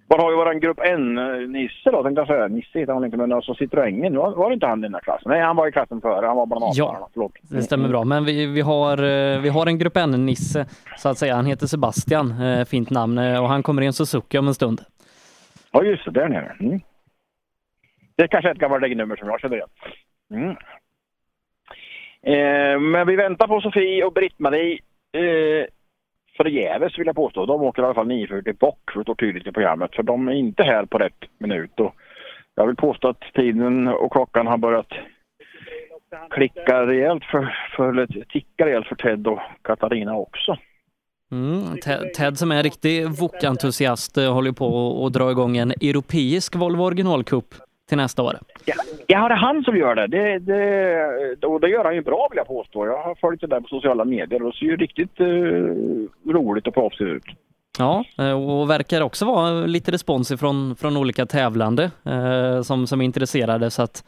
Var har vi våran grupp N-Nisse då, tänkte jag säga. Nisse heter han inte, men alltså Citroengen, var, var det inte han i den här klassen? Nej, han var i klassen före, han var bland Ja, Förlåt. det stämmer bra. Men vi, vi, har, eh, vi har en grupp N-Nisse, så att säga. Han heter Sebastian, eh, fint namn, eh, och han kommer i en Suzuki om en stund. Ja, just det, där nere. Mm. Det är kanske ett gammalt regnummer som jag känner igen. Mm. Eh, men vi väntar på Sofie och Britt-Marie eh, förgäves vill jag påstå. De åker i alla fall 940 bock, för det står tydligt i programmet. För de är inte här på rätt minut. Och jag vill påstå att tiden och klockan har börjat klicka rejält för, för eller ticka rejält för Ted och Katarina också. Mm, Ted, Ted som är en riktig Wok-entusiast, eh, håller på att dra igång en europeisk Volvo originalcup till nästa år. Ja, ja, det är han som gör det. Det, det. Och det gör han ju bra vill jag påstå. Jag har följt det där på sociala medier och det ser ju riktigt eh, roligt och proffsigt ut. Ja, eh, och verkar också vara lite respons ifrån, från olika tävlande eh, som, som är intresserade så att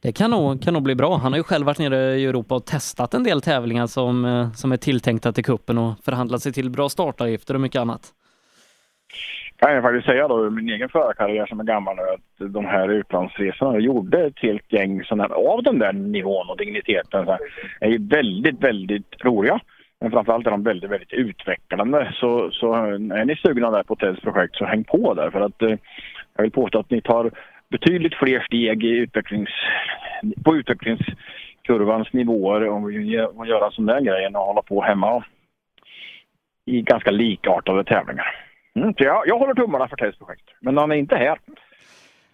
det kan nog, kan nog bli bra. Han har ju själv varit nere i Europa och testat en del tävlingar som, eh, som är tilltänkta till kuppen och förhandlat sig till bra startavgifter och mycket annat. Kan jag faktiskt säga då ur min egen förarkarriär som är gammal nu att de här utlandsresorna gjorde ett helt gäng såna, av den där nivån och digniteten. Så här, är ju väldigt, väldigt roliga. Men framförallt är de väldigt, väldigt utvecklande. Så, så är ni sugna där på Teds projekt så häng på där för att eh, jag vill påstå att ni tar betydligt fler steg i utvecklings, på utvecklingskurvans nivåer om vi gör- gör en sån där grej än att hålla på hemma i ganska likartade tävlingar. Mm, så jag, jag håller tummarna för Teds projekt. Men han är inte här.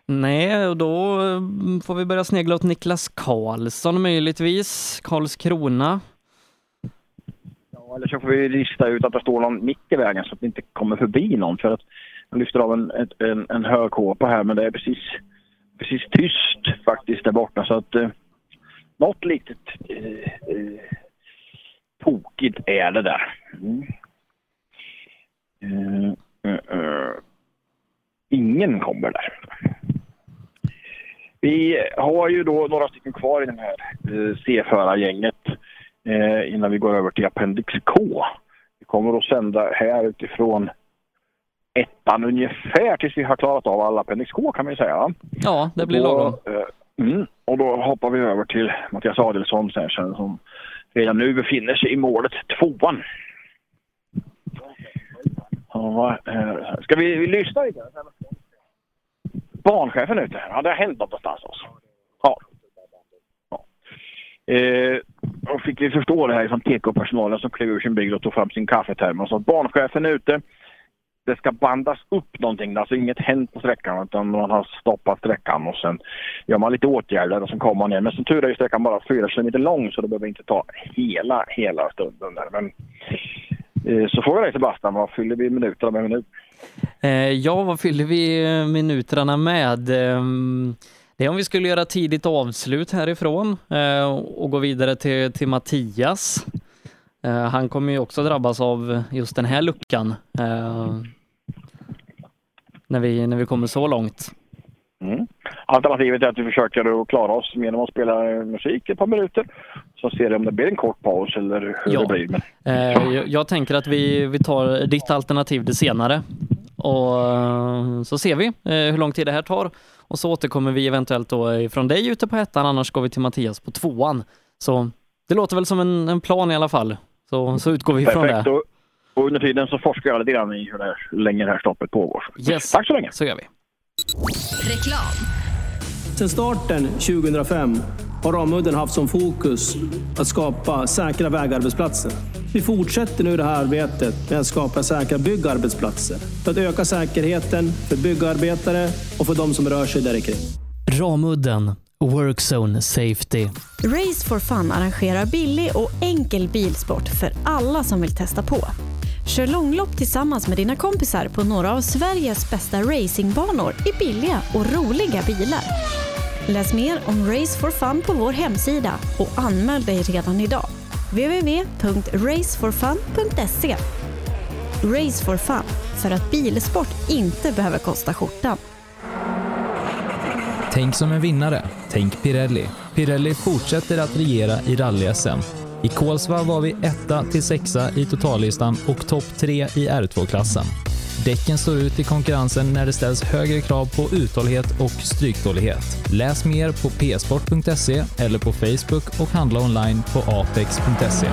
Nej, och då mm, får vi börja snegla åt Niklas Karlsson möjligtvis. Karlskrona. Ja, eller så får vi lista ut att det står någon mitt i vägen så att vi inte kommer förbi någon. För att jag lyfter av en, en, en högkåpa här men det är precis, precis tyst faktiskt där borta. Så att eh, något litet eh, eh, tokigt är det där. Mm. Eh. Ingen kommer där. Vi har ju då några stycken kvar i den här eh, C-förargänget eh, innan vi går över till Appendix K. Vi kommer att sända här utifrån ettan ungefär tills vi har klarat av alla Appendix K kan vi säga. va? Ja, det blir lagom. eh, Mm, och då hoppar vi över till Mattias Adelsson sen, som redan nu befinner sig i målet tvåan. Ja, eh, ska vi, vi lyssna lite? Banchefen ute här, ja det har hänt något någonstans också. Ja. ja. Eh, fick vi förstå det här från TK-personalen som klev ur sin bil och tog fram sin kaffetermos. Banchefen är ute. Det ska bandas upp någonting. Alltså inget hänt på sträckan utan man har stoppat sträckan och sen gör man lite åtgärder och sen kommer man ner. Men som tur är sträckan bara fyra kilometer lång så det behöver inte ta hela, hela stunden där. Men Eh, så får jag dig Sebastian, vad fyller vi minuterna med nu? Eh, ja, vad fyller vi eh, minuterna med? Ehm, det är om vi skulle göra tidigt avslut härifrån och gå vidare till, till Mattias. Han kommer ju också drabbas av just den här luckan när vi, när vi kommer så långt. Mm. alternativet är att vi försöker att klara oss genom att spela musik ett par minuter. Så ser vi om det blir en kort paus eller hur Ja. det blir. Men Eh, jag, jag tänker att vi, vi tar ditt alternativ det senare och eh, så ser vi eh, hur lång tid det här tar och så återkommer vi eventuellt då från dig ute på ettan, annars går vi till Mattias på tvåan. Så det låter väl som en, en plan i alla fall. Så, så utgår vi från perfekt. det. Och, och under tiden så forskar jag lite grann i hur, det här, hur länge det här stoppet pågår. Yes. Tack så länge. Så gör vi. Reklam. Sedan starten 2005 har Ramudden haft som fokus att skapa säkra vägarbetsplatser. Vi fortsätter nu det här arbetet med att skapa säkra byggarbetsplatser för att öka säkerheten för byggarbetare och för de som rör sig där kring. Ramudden Workzone Safety. Race for Fun arrangerar billig och enkel bilsport för alla som vill testa på. Kör långlopp tillsammans med dina kompisar på några av Sveriges bästa racingbanor i billiga och roliga bilar. Läs mer om Race for Fun på vår hemsida och anmäl dig redan idag. www.raceforfun.se Race for Fun, för att bilsport inte behöver kosta skjortan. Tänk som en vinnare. Tänk Pirelli. Pirelli fortsätter att regera i rally-SM. I Kolsva var vi etta till sexa i totallistan och topp tre i R2-klassen. Däcken står ut i konkurrensen när det ställs högre krav på uthållighet och stryktålighet. Läs mer på psport.se eller på Facebook och handla online på apex.se.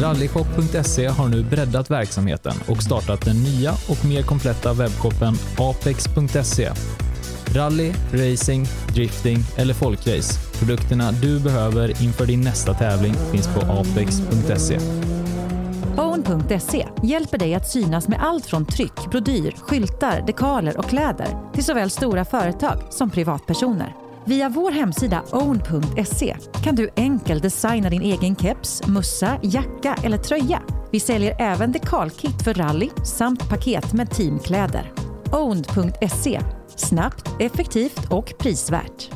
Rallyshop.se har nu breddat verksamheten och startat den nya och mer kompletta webbshoppen apex.se. Rally, racing, drifting eller folkrace. Produkterna du behöver inför din nästa tävling finns på apex.se. Own.se hjälper dig att synas med allt från tryck, brodyr, skyltar, dekaler och kläder till såväl stora företag som privatpersoner. Via vår hemsida own.se kan du enkelt designa din egen keps, mussa, jacka eller tröja. Vi säljer även dekalkit för rally samt paket med teamkläder. Own.se Snabbt, effektivt och prisvärt.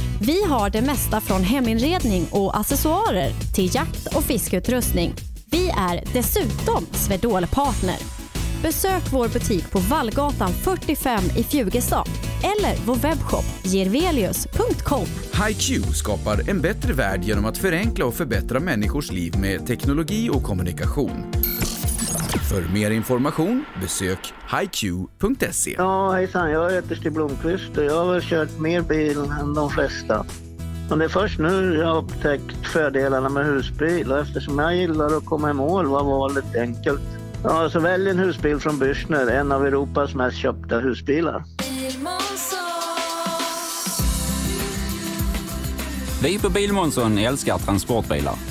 Vi har det mesta från heminredning och accessoarer till jakt och fiskeutrustning. Vi är dessutom Swedol-partner. Besök vår butik på Vallgatan 45 i Fjugestad eller vår webbshop gervelius.com. HiQ skapar en bättre värld genom att förenkla och förbättra människors liv med teknologi och kommunikation. För mer information besök hiq.se. Ja, hejsan. Jag heter Stig Blomqvist och jag har kört mer bil än de flesta. Och det är först nu jag har upptäckt fördelarna med husbil och eftersom jag gillar att komma i mål var valet enkelt. Ja, så välj en husbil från Bürstner, en av Europas mest köpta husbilar. Vi på Bilmånsson älskar transportbilar.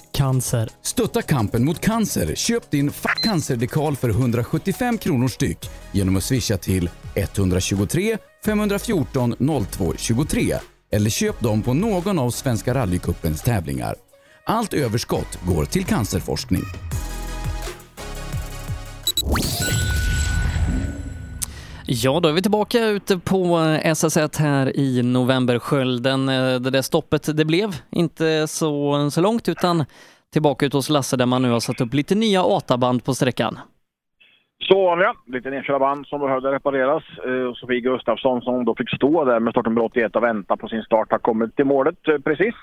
Cancer. Stötta kampen mot cancer. Köp din Fuck cancer-dekal för 175 kronor styck genom att swisha till 123 514 02 23 eller köp dem på någon av Svenska rallycupens tävlingar. Allt överskott går till cancerforskning. Ja, då är vi tillbaka ute på eh, SS1 här i novemberskölden. Eh, det där stoppet, det blev inte så, så långt utan tillbaka ut hos Lasse där man nu har satt upp lite nya ATA-band på sträckan. Så var det. Lite nedkörda band som behövde repareras. Eh, och Sofie Gustafsson som då fick stå där med startnummer 81 och vänta på sin start har kommit till målet precis.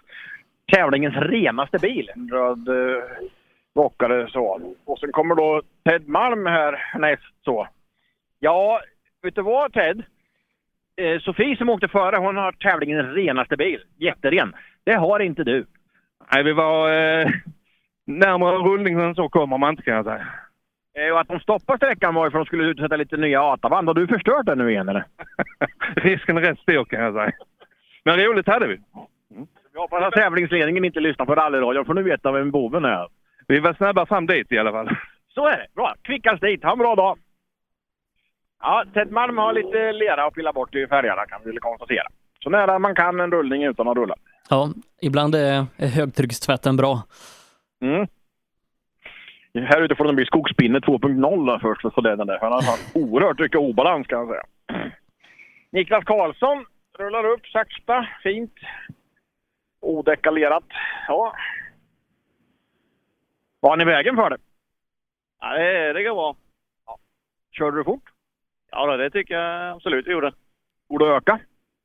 Tävlingens renaste bil. En röd rockare så. Och sen kommer då Ted Malm här näst så. Ja, vet du vad Ted? Eh, Sofie som åkte före, hon har tävlingens renaste bil. Jätteren. Det har inte du. Nej, vi var... Eh, närmare rullning än så kommer man inte kan jag säga. Eh, Och att de stoppar sträckan var ju för att de skulle utsätta lite nya ATA-band. Har du förstört den nu igen eller? Risken är rätt stor kan jag säga. Men roligt hade vi. Vi hoppas att tävlingsledningen inte lyssnar på rallyradion för nu vet de vem boven är. Vi var snabba fram dit i alla fall. Så är det. Bra. Kvickast dit. Ha en bra dag. Ja, Ted Malm har lite lera att pilla bort i färgerna kan vi konstatera. Så nära man kan en rullning utan att rulla. Ja, ibland är högtryckstvätten bra. Mm. Här ute får det bli skogspinne 2.0 där först för att få den där. Han har haft oerhört mycket obalans kan jag säga. Niklas Karlsson rullar upp sakta, fint. Odekalerat. Ja. Var han i vägen för det? Ja, det, det går bra. Körde du fort? Ja, då, det tycker jag absolut vi gjorde. Borde öka?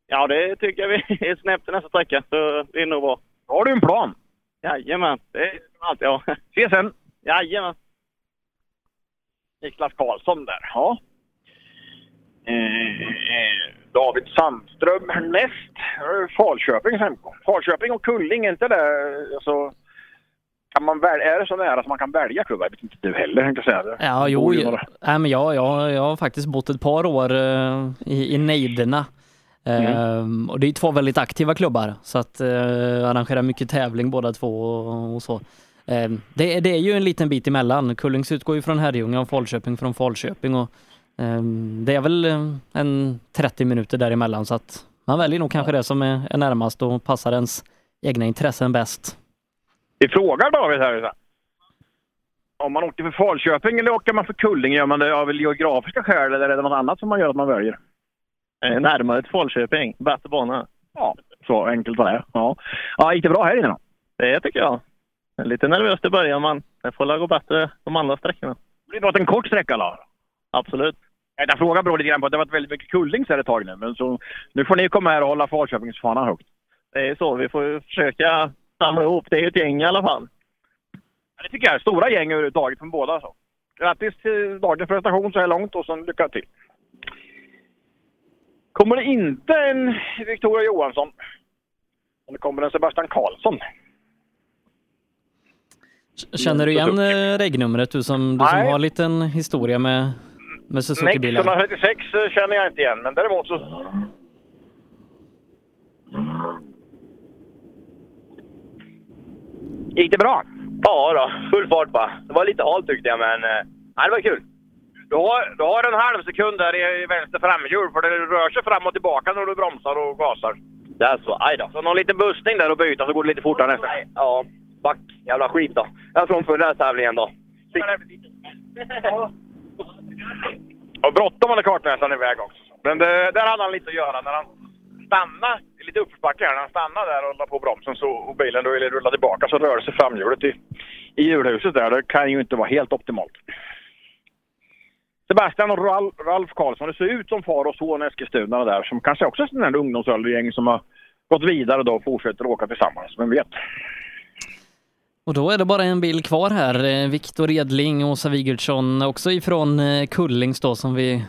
Ja, det tycker jag vi är snäpp till nästa sträcka. Så det är nog bra. Har du en plan? Jajamän, det är allt jag har. Se sen. Jajamän. Niklas Karlsson där. Ja. Eh, David Sandström härnäst. Eh, Falköping sen. Falköping och Kulling, inte det alltså, kan man väl, Är det så nära som man kan välja klubb? Jag vet inte du heller, tänkte jag säga. Ja, jo, jag, nej, men jag, jag, jag har faktiskt bott ett par år eh, i, i nejderna. Ehm, och det är två väldigt aktiva klubbar så att uh, arrangerar mycket tävling båda två och, och så. Ehm, det, det är ju en liten bit emellan. Kullings utgår ju från Herrljunga och Falköping från Falköping och ehm, det är väl eh, en 30 minuter däremellan så att man väljer nog kanske det som är, är närmast och passar ens egna intressen bäst. Vi frågar David här. Om man åker för Falköping eller åker man för Kulling? Gör man det av geografiska skäl eller är det något annat som man gör att man väljer? Eh, Närmare till Falköping. Bättre bana. Ja, så enkelt var det. Ja. ja, gick det bra här inne då? Det tycker jag. Jag Lite nervöst i början, men det får väl gå bättre de andra sträckorna. Det var en kort sträcka då? Absolut. Jag frågar beror lite grann på att det har varit väldigt mycket Kullings här ett tag nu. Men så, nu får ni komma här och hålla Falköpingsfanan högt. Det är så. Vi får försöka samla ihop. Det är ju ett gäng i alla fall. Ja, det tycker jag. Stora gäng överhuvudtaget från båda. Så. Grattis till dagens prestation så här långt och sen lycka till. Kommer det inte en Victoria Johansson? Och det kommer en Sebastian Karlsson. Känner du igen eh, regnumret du som, du som Nej. har lite en historia med, med Suzuki-bilar? 136 känner jag inte igen, men däremot så... Gick det bra? Ja då, full fart bara. Det var lite halt tyckte jag, men eh, ja, det var kul. Du har, du har en halv sekund där i vänster framhjul, för det rör sig fram och tillbaka när du bromsar och gasar. Det är så. Aj då. Så någon liten bussning där och byta så går det lite fortare nästa. Ja, back. Jävla skit då. Jag från förra tävlingen då. Och bråttom hade kartläsaren iväg också. Men det, där hade han lite att göra när han stannade, det är lite uppförsbacke här, när han stannade där och la på bromsen så, och bilen då ville rulla tillbaka så rörde sig framhjulet i, i hjulhuset där. Det kan ju inte vara helt optimalt. Sebastian och Ralf, Ralf Karlsson, det ser ut som far och son Eskilstuna där som kanske också är sån här ungdomsåldergäng som har gått vidare då och fortsätter åka tillsammans. Vem vet? Och då är det bara en bil kvar här. Eh, Viktor Edling och Åsa Wigertsson, också ifrån eh, Kullings då som vi,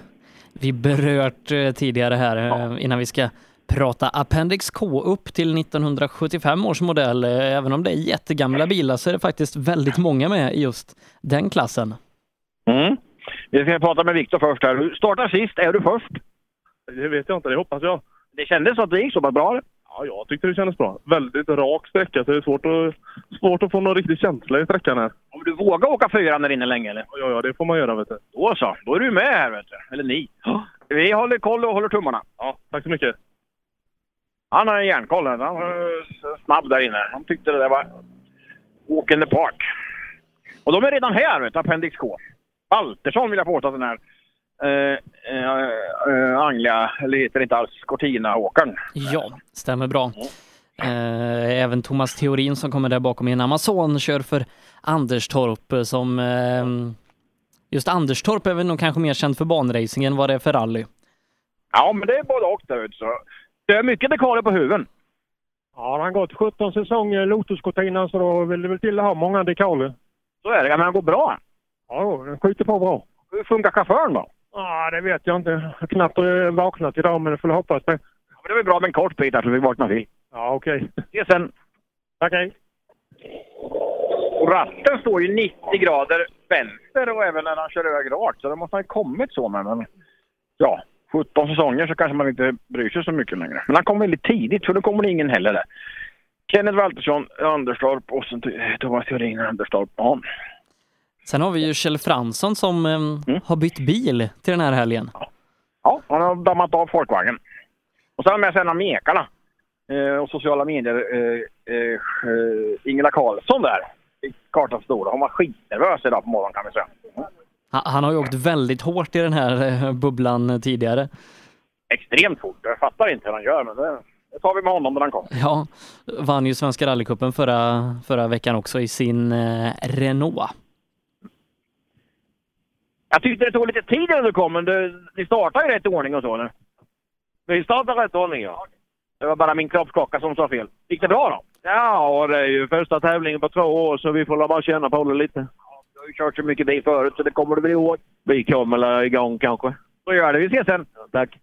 vi berört eh, tidigare här eh, innan vi ska prata Appendix K upp till 1975 års modell. Eh, Även om det är jättegamla bilar så är det faktiskt väldigt många med i just den klassen. Mm. Vi ska prata med Viktor först här. Du startar sist. Är du först? Det vet jag inte, det hoppas jag. Det kändes som att det gick så pass bra. Ja, jag tyckte det kändes bra. Väldigt rak sträcka så det är svårt att, svårt att få någon riktig känsla i sträckan här. Om du vågar åka fyran där inne länge eller? Ja, ja, det får man göra vet du. Då så. Då är du med här vet du. Eller ni. Vi håller koll och håller tummarna. Ja, tack så mycket. Han har järnkoll. Han var snabb där inne. Han tyckte det där var walk in the park. Och de är redan här vet du, Appendix K. Baltersson vill jag påstå att den här eh, eh, eh, Anglia, eller heter det inte alls, Cortina-åkaren. Ja, stämmer bra. Eh, Även Thomas Theorin som kommer där bakom i en Amazon kör för Anderstorp eh, som eh, just Anderstorp är väl nog kanske mer känd för banracing än vad det är för rally. Ja, men det är både och där ute. Det är mycket dekaler på huven. Ja, han har gått 17 säsonger Lotus Cortina så då vill det väl till att ha många dekaler. Så är det. Men han går bra. Ja, den skjuter på bra. Hur funkar chauffören då? Ja, det vet jag inte. Jag har knappt vaknat idag men det får jag hoppas på. Ja, men det var bra med en kort bit där så vi vaknar till. Ja, okej. Ses sen. Tack, hej. Och ratten står ju 90 grader vänster och även när han kör höger rakt. Så det måste ha kommit så med. Men ja, 17 säsonger så kanske man inte bryr sig så mycket längre. Men han kom väldigt tidigt, för då kommer det ingen heller där. Kenneth Waltersson, Anderstorp och sen Thomas Theorin, Anderstorp. Ja. Sen har vi ju Kjell Fransson som eh, har bytt bil till den här helgen. Ja, han har dammat av folkvagnen. Och så har han med sig en av mekarna. Eh, och sociala medier, eh, eh, Ingela Karlsson där. Kartans stora. Hon var skitnervös idag på morgonen kan vi säga. Han, har ju åkt väldigt hårt i den här eh, bubblan tidigare. Extremt fort. Jag fattar inte hur han gör, men det, det tar vi med honom när han kommer. Ja, vann ju Svenska rallycupen förra, förra veckan också i sin eh, Renault. Jag tyckte det tog lite tid innan du kom, men du, ni startade i rätt ordning och så nu. Vi startade rätt ordning, ja. Det var bara min kroppsklocka som sa fel. Gick det bra då? Ja, och det är ju första tävlingen på två år så vi får bara känna på det lite. Har ju kört så mycket bil förut så det kommer du väl ihåg? Vi kommer väl igång kanske. Då gör det. Vi ses sen. Tack.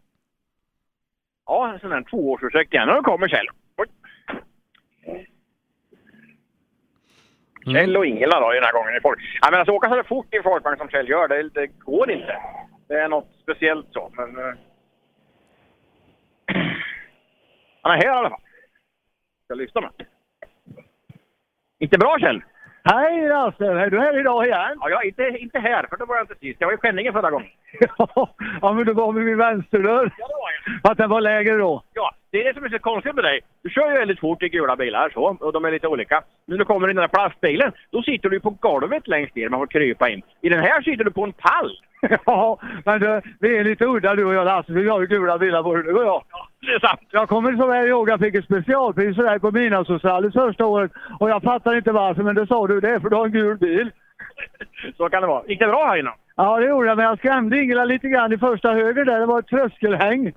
Ja, en sån här tvåårsprojekt igen. Nu kommer Kjell. Oj. Kjell och Ingela då den här gången i folk. Jag menar, så åka så där fort i folkvagn som Kjell gör, det, det går inte. Det är något speciellt så, men... eh, Han är här i alla fall. Ska lyssna med. Inte bra Kjell? Hej Lasse! Är du här idag igen? Ja, jag, inte, inte här, för då var jag inte sist. Jag var i Skänninge förra gången. ja, men du var vid min vänsterdörr. Ja, det var jag. Att den var lägre då? Ja, det är det som är så konstigt med dig. Du kör ju väldigt fort i gula bilar så, och de är lite olika. Men när du kommer i den där plastbilen, då sitter du på golvet längst ner. Man får krypa in. I den här sitter du på en pall. ja, men du, vi är lite udda du och jag Lasse. Vi har ju gula bilar både du och jag. Det är sant. Jag kommer så väl ihåg jag fick ett specialpris för dig på Midnattsrallyt första året. Och jag fattar inte varför, men det sa du, det är för du har en gul bil. Så kan det vara. Gick det bra här inne? Ja, det gjorde jag, men jag skrämde Ingela lite grann i första höger där. Det var ett tröskelhäng.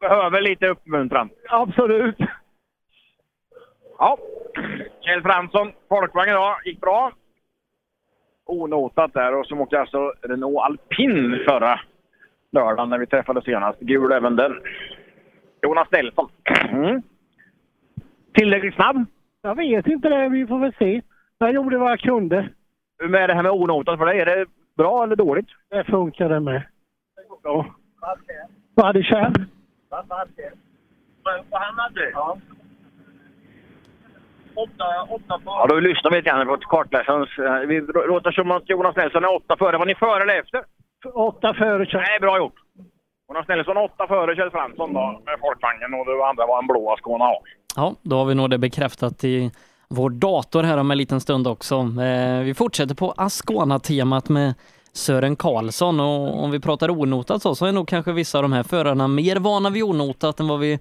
Behöver lite uppmuntran. Absolut. Ja, Kjell Fransson, folkvagn idag. Gick bra. Onotat där och så åkte alltså Renault Alpin förra lördagen när vi träffades senast. Gul även den. Jonas Nelson. Mm. Tillräckligt snabb? Jag vet inte det, vi får väl se. Jag gjorde vad jag kunde. Hur med det här med onotat för dig? Är det bra eller dåligt? Det funkar det med. Ja. Vad hade Kjell? Vad han hade? Ja. Åtta, åtta på... Ja, då lyssnar vi lite grann på kartläsarens... eh, Vi låter som att Jonas Nelson är åtta före. Var ni före eller efter? Åtta före Kjell. Nej, bra gjort. Jonas Nelson åtta före Kjell Fransson då, med folkvagnen och det andra var en blå Skåne A. Ja, då har vi nog det bekräftat i vår dator här om en liten stund också. Eh, vi fortsätter på Ascona-temat med Sören Karlsson och om vi pratar onotat så, så är nog kanske vissa av de här förarna mer vana vid onotat än vad vi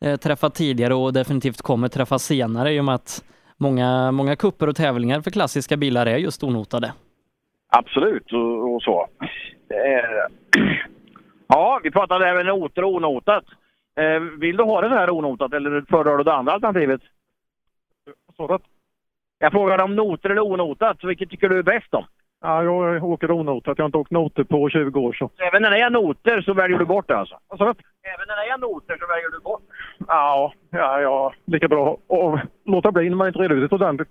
eh, träffat tidigare och definitivt kommer träffa senare i och med att många, många kupper och tävlingar för klassiska bilar är just onotade. Absolut, och, och så. Är... Ja, vi pratade även noter och onotat. Eh, vill du ha det här onotat eller föredrar du det andra alternativet? Jag frågade om noter eller onotat. Vilket tycker du är bäst om? Ja, jag åker onotat. Jag har inte åkt noter på 20 år så. Även när det är noter så väljer du bort det alltså? Du? Även när det är noter så väljer du bort Ja, ja, ja. Lika bra att låta bli när man inte reder ut det ordentligt.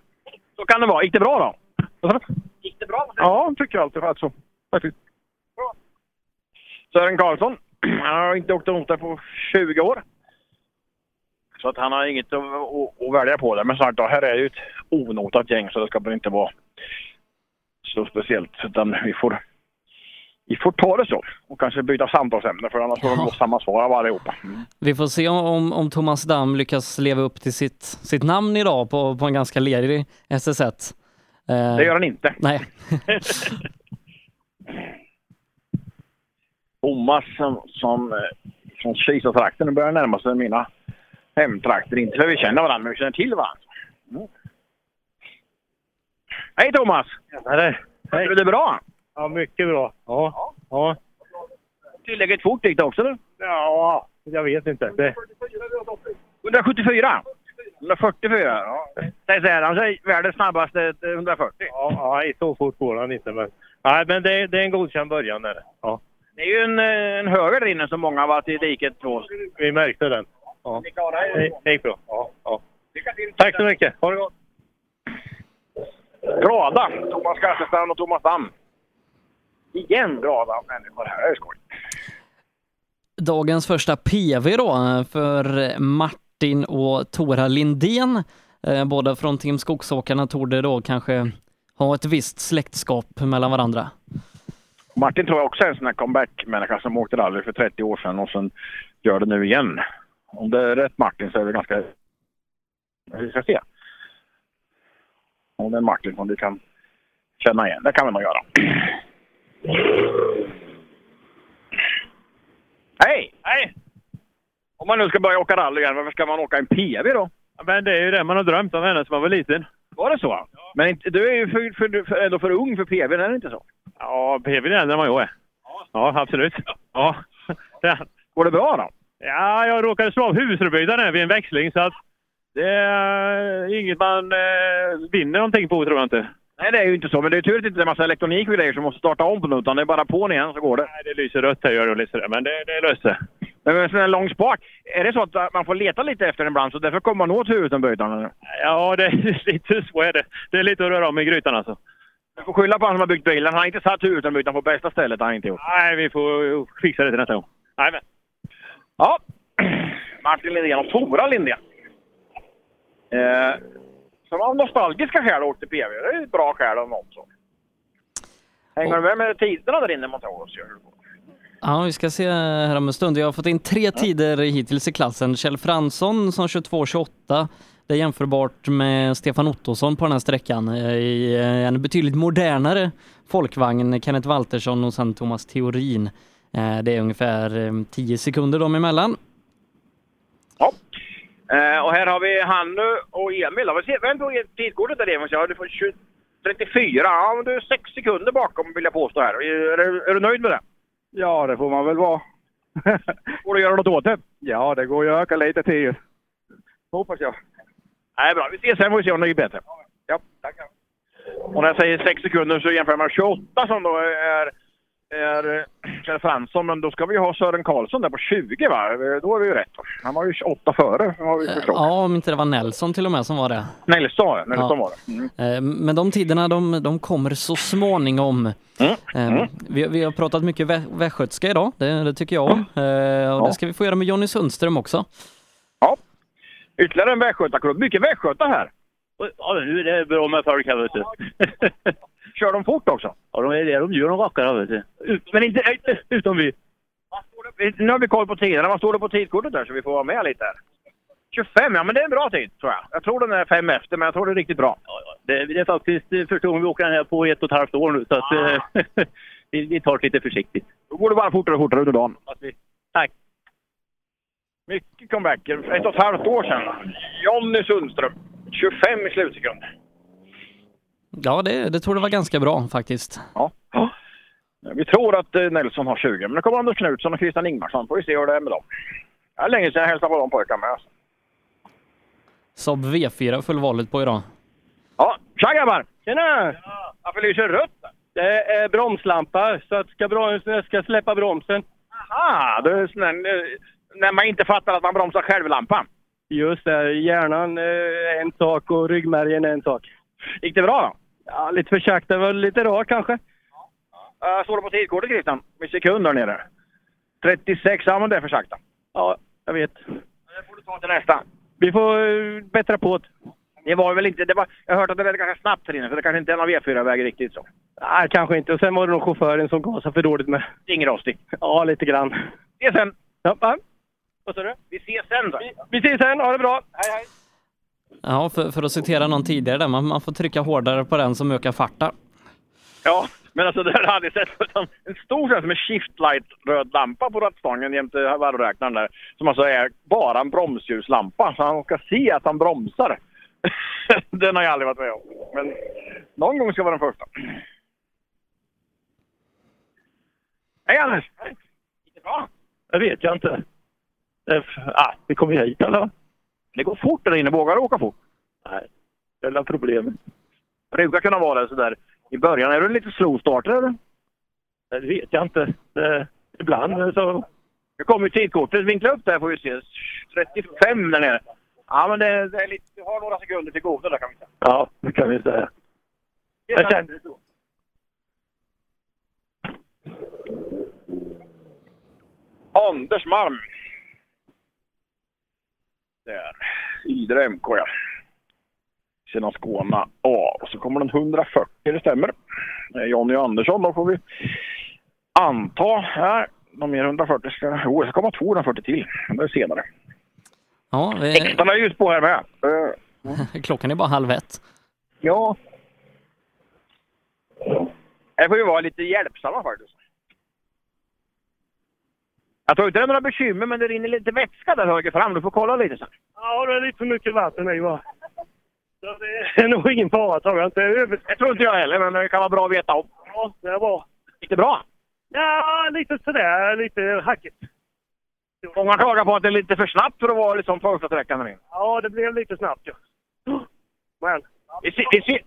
Så kan det vara. Gick det bra då? Du? Gick det bra? Ja, tycker jag alltid. Alltså, faktiskt. Sören Karlsson. Han har inte åkt nota på 20 år. Så att han har inget att, att, att välja på där. Men sagt, då, här är ju ett onotat gäng så det ska väl inte vara så speciellt. Utan vi får, vi får ta det så. Och kanske byta samtalsämne för annars får de Ja. samma svar av allihopa. Mm. Vi får se om, om Thomas Damm lyckas leva upp till sitt, sitt namn idag på, på en ganska lerig SS1. Eh, Det gör han inte. Nej. Thomas som, som eh, från Kisatrakten börjar närma sig mina hemtrakter. Inte för vi känner varandra, men vi känner till varandra. Mm. Hej Thomas! Nej, Hej. Är det bra? Ja, mycket bra. Ja. ja. Tillräckligt fort gick det också du? Ja, jag vet inte. Det... 174? 144? Ja. Säg så här, han säger världens snabbaste eh, 140. Ja, nej, så fort går han inte. Men, nej, men det, det är en godkänd början. Är det. Ja. Det är ju en, eh, en höger där inne som många har varit i diket på. Vi märkte den. Ja. Det gick bra. Ja, ja. Tack så mycket. Ha det gott. Glada Thomas Kasselstrand och Thomas Damm. Igen glada människor här. Det är skoj. Dagens första PV då för Martin och Tora Lindén. Eh, Båda från Team Skogsåkarna torde då kanske ha ett visst släktskap mellan varandra. Martin tror jag också är en sån här comeback-människa som åkte rally för 30 år sedan och sen gör det nu igen. Om det är rätt Martin så är det ganska... Vi ska se. Om det är Martin som du kan känna igen. Det kan vi nog göra. Hej! Hej! Om man nu ska börja åka rally igen, varför ska man åka en PV då? Men det är ju det man har drömt om ända sedan man var liten. Var det så? Men inte, du är ju för, för, för, ändå för ung för PV, är det inte så? Ja, PV är äldre än vad jag är. Ja, absolut. Ja. Ja. Går det bra då? Ja, jag råkade slå av huvudströbrytaren vid en växling så att det är inget man eh, vinner någonting på tror jag inte. Nej, det är ju inte så. Men det är tur att det inte är en massa elektronik och grejer som måste starta om på nu, utan det är bara på igen så går det. Nej, det lyser rött här gör det, lyser det. men det, det löser. Men med en sån här lång spak, är det så att man får leta lite efter den ibland så därför kommer man åt huvudströmbrytaren? Ja, det är lite så är det. Det är lite att röra om i grytan alltså. Du får skylla på han som har byggt bilen. Han har inte satt huvudströmbrytaren på bästa stället. har Han inte gjort. Nej, vi får fixa det till nästa gång. Nej, men. Ja, Martin Lindén och Tora Lindén. Eh, som av nostalgiska skäl åkte PV. Det är ett bra skäl av något. Så. Hänger du med med tiderna där inne man tror oss? Ja, vi ska se här om en stund. Jag har fått in tre tider hittills i klassen. Kjell Fransson som 22.28. Det är jämförbart med Stefan Ottosson på den här sträckan eh, i eh, en betydligt modernare folkvagn. Kenneth Waltersson och sen Thomas Theorin. Eh, Det är ungefär eh, 10 sekunder dem emellan. Eh, och här har vi Hannu och Emil. Vem tog tidkortet där Emil? Ja, du får 20, 34. Ja, men du är 6 sekunder bakom vill jag påstå här. Är, du- är du nöjd med det? Ja, det får man väl vara. Går det att göra något åt det? Ja, det går att öka lite till. Hoppas jag. Nej, bra. Vi ses sen får vi se om det är bättre. Ja, tackar. Och när jag säger 6 sekunder så jämför jag med 28 som då är, är eh, Kjell Fransson. Men då ska vi ha Sören Karlsson där på 20 va? Då är vi ju rätt. Han var ju 28 före har vi förstått. Ja, om inte det var Nelson till och med som var det. Nelson, ja. Nelson Ja. var det. Mm. Eh, Men de tiderna de, de kommer så småningom. Eh, Vi, vi har pratat mycket vä- västgötska idag, det, det tycker jag om. Eh, Och det ska vi få göra med Jonny Sundström också. Ytterligare en västgötaklubb. Mycket västgöta här. Ja, nu är det bra med folk här vet du. Kör de fort också? Ja, de är det de gör, de rackarna vet du. Ut, men inte... eh, Utom vi. Nu har vi koll på tiderna. Vad står det på tidkortet där så vi får vara med lite här? 25, ja men det är en bra tid tror jag. Jag tror den är fem efter, men jag tror det är riktigt bra. Det, det är faktiskt eh, första gången vi åker den här på ett och ett halvt år nu. Så att, eh, vi, vi tar det lite försiktigt. Då går det bara fortare och fortare under dagen. Tack. Mycket comebacker. Ett och ett halvt år sedan. Jonny Sundström. 25 i slutsekund. Ja, det, det tror det var ganska bra faktiskt. Ja. Vi tror att eh, Nelson har 20, men nu kommer Anders Knutsson och Christian Ingmarsson. Får vi se hur det är med dem. Det är länge sedan jag hälsade på de pojkarna med. Alltså. Saab V4 föll valet på idag. Ja, tja grabbar! Tjena! Varför lyser rött? Det är bromslampa, så att ska, brom- jag ska släppa bromsen. Aha, det är sån eh, när man inte fattar att man bromsar själv-lampan. Just det, hjärnan är en sak och ryggmärgen är en sak. Gick det bra då? Ja, lite för sakta. Det var lite rart kanske. Uh, står det på tidkortet Christian? Med sekund där nere. 36, ja men det är för sakta. Ja, jag vet. Det får du ta till nästa. Vi får uh, bättra på det. Det var väl inte... Det var, jag har hört att det var ganska snabbt här inne, så det kanske inte är någon V4-väg riktigt så. Nej, kanske inte. Och sen var det nog chauffören som gasade för dåligt med. Ringrostig. Ja, lite grann. Vi ses sen! Ja, va? Vad sa du? Vi ses sen då. Vi ses sen. Ha det bra. Hej, hej. Ja, för, för att citera någon tidigare där, man, man får trycka hårdare på den som ökar farta. Ja, men alltså det har jag aldrig sett. En stor sån här som en shift light röd lampa på rattstången jämte varvräknaren där. Som alltså är bara en bromsljuslampa. Så han ska se att han bromsar. den har jag aldrig varit med om. Men någon gång ska vara den första. Hej Anders! Gick det bra? Det vet jag inte. Det, ah, vi kommer hit eller? Det går fort där inne. Vågar du åka fort? Nej, det är väl problemet. Det brukar kunna vara det sådär i början. Är du en lite slow starter eller? Det vet jag inte. Det, ibland så... Nu kommer tidkortet. Vinkla upp där får vi se. 35 där nere. Ja, men det, det är lite, du har några sekunder till godo där kan vi säga. Ja, det kan vi säga. Jag känner det så. Anders Malm. Där. Idre MK ja. Sina Skåne A. Och så kommer den 140, det stämmer. Det är Jonny Andersson, då får vi anta här. De mer 140 ska... Jo, det ska komma 240 till. Det är senare. Ja, vi, Extra är ljus på här med. Klockan är bara halv ett. Ja. Det får ju vara lite hjälpsamma faktiskt. Jag tror inte det är några bekymmer, men det rinner lite vätska där höger fram. Du får kolla lite sen. Ja, det är lite för mycket vatten i va. Så det är nog ingen fara tror jag inte. Över... Det tror inte jag heller, men det kan vara bra att veta om. Ja, det är bra. Gick det bra? Ja, lite sådär. Lite hackigt. Många klagar på att det är lite för snabbt för att vara liksom första sträckan. Ja, det blev lite snabbt ja. Men. Vi, sy- vi, sy-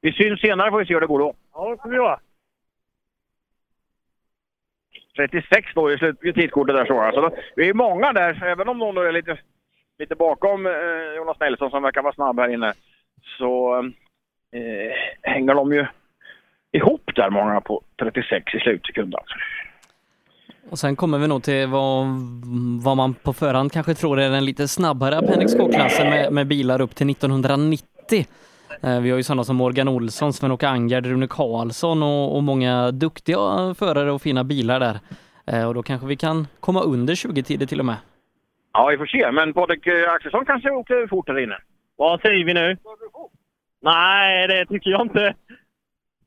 vi syns senare får vi se hur det går då. Ja, det får vi göra. 36 då i slut- där står det. Då, vi är många där, även om någon är lite, lite bakom eh, Jonas Nelson som verkar vara snabb här inne. Så eh, hänger de ju ihop där många på 36 i slutsekund alltså. Och sen kommer vi nog till vad, vad man på förhand kanske tror är den lite snabbare Appendix K-klassen med, med bilar upp till 1990. Eh, Vi har ju sådana som Morgan Olsson, Sven-Åke Angard, Rune Karlsson och, och många duktiga förare och fina bilar där. Eh, Och då kanske vi kan komma under 20-tider till och med. Ja, vi får se. Men Patrik Axelsson kanske åker fort där inne. Vad säger vi nu? Nej, det tycker jag inte.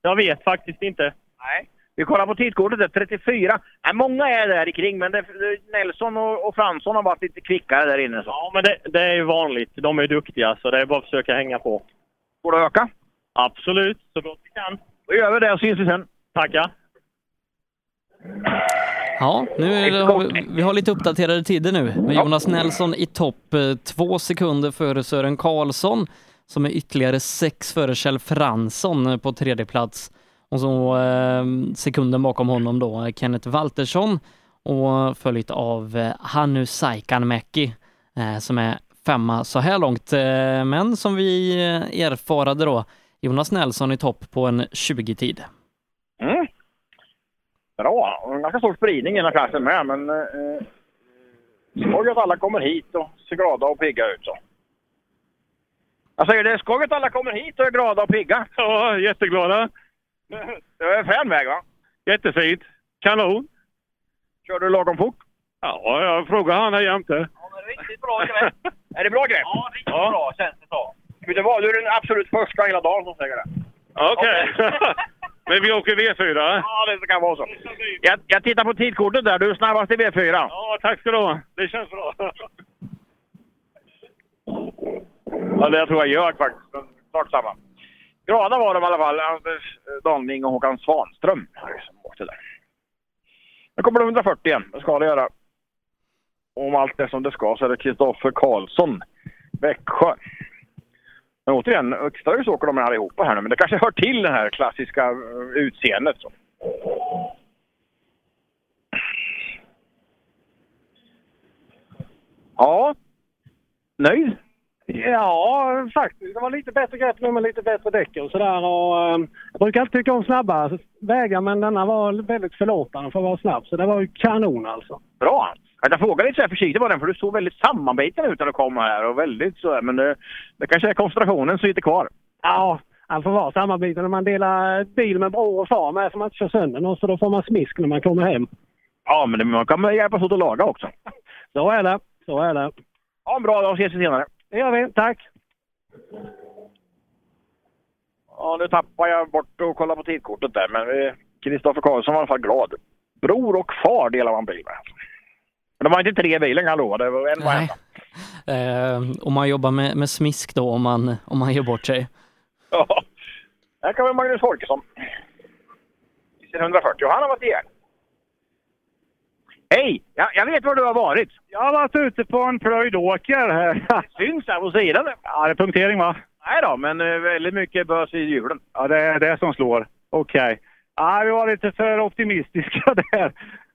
Jag vet faktiskt inte. Nej. Vi kollar på tidkortet, det är 34. Nej, många är där i kring, men det, Nelson och, och Fransson har varit lite kvickare där inne. Så. Ja, men det, det är ju vanligt. De är duktiga, så det är bara att försöka hänga på. Går det att öka? Absolut, så gott vi kan. Då gör vi det och syns vi sen. Tackar. Ja, nu är det, har vi, vi har lite uppdaterade tider nu med Jonas Nelson i topp, eh, två sekunder före Sören Karlsson som är ytterligare sex före Kjell Fransson eh, på tredje plats. Och så eh, sekunden bakom honom då eh, Kenneth Waltersson och följt av eh, Hannu Saikanmäki eh, som är femma så här långt. Eh, men som vi eh, erfarade då, Jonas Nelson i topp på en 20-tid. Mm. Bra. Ganska stor spridning i den här klassen med, men eh, skoj att alla kommer hit och ser glada och pigga ut. Så. Jag säger det är skoj att alla kommer hit och är glada och pigga. Ja, jätteglada. Det är en frän väg va? Jättefint. Kanon. Kör du lagom fort? Ja, jag frågar han här jämte. Riktigt bra grepp. är det bra grepp? Ja, riktigt bra känns det så. Vet du vad? Du är den absolut första hela dagen som säger det. Okej. Men vi åker V4? Ja, det kan vara så. Jag, jag tittar på tidkortet där. Du är snabbast i V4. Ja, tack ska du ha. Det känns bra. Ja, det jag tror jag gör faktiskt. Sak samma. Glada var de i alla fall. Anders Danling och Håkan Svanström som. Nu kommer det 140 igen. Det ska det göra. Om allt är som det ska så är det Kristoffer Karlsson, Växjö. Men återigen, så åker de allihopa här nu. Men det kanske hör till det här klassiska eh, utseendet. Så. Ja. Nöjd? Ja, faktiskt. Det var lite bättre grepp nu med lite bättre däck och sådär. Och, eh, jag brukar alltid tycka om snabba vägar, men denna var väldigt förlåtande för att vara snabb. Så det var ju kanon alltså. Bra! Att jag frågade lite så här försiktigt var den, för du såg väldigt sammanbiten ut när du kom här. Och väldigt så men det, det kanske är koncentrationen som sitter kvar. Ja, han får vara samarbete när man delar bil med bror och far med så man inte kör sönder någon. Så då får man smisk när man kommer hem. Ja, men det, man kan hjälpas åt att laga också. Så är det. Så är det. Ha en bra dag, ses vi senare. Det gör vi. Tack! Ja, nu tappar jag bort och kollar på tidkortet där, men Kristoffer Karlsson var i alla fall glad. Bror och far delar man bil med. Men de var inte tre i bilen kan jag lova, det var en var Nej. Eh, om man jobbar med, med smisk då, om man, om man gör bort sig. Ja. Här kommer Magnus Folkesson. I sin 140 och han har varit ihjäl. Hej! Jag, jag vet var du har varit. Jag har varit ute på en plöjd åker här. Syns här på sidan. Ja, det är punktering va? Nej då, men eh, väldigt mycket bös i hjulen. Ja, det är det som slår. Okej. Ja, vi var lite för optimistiska där.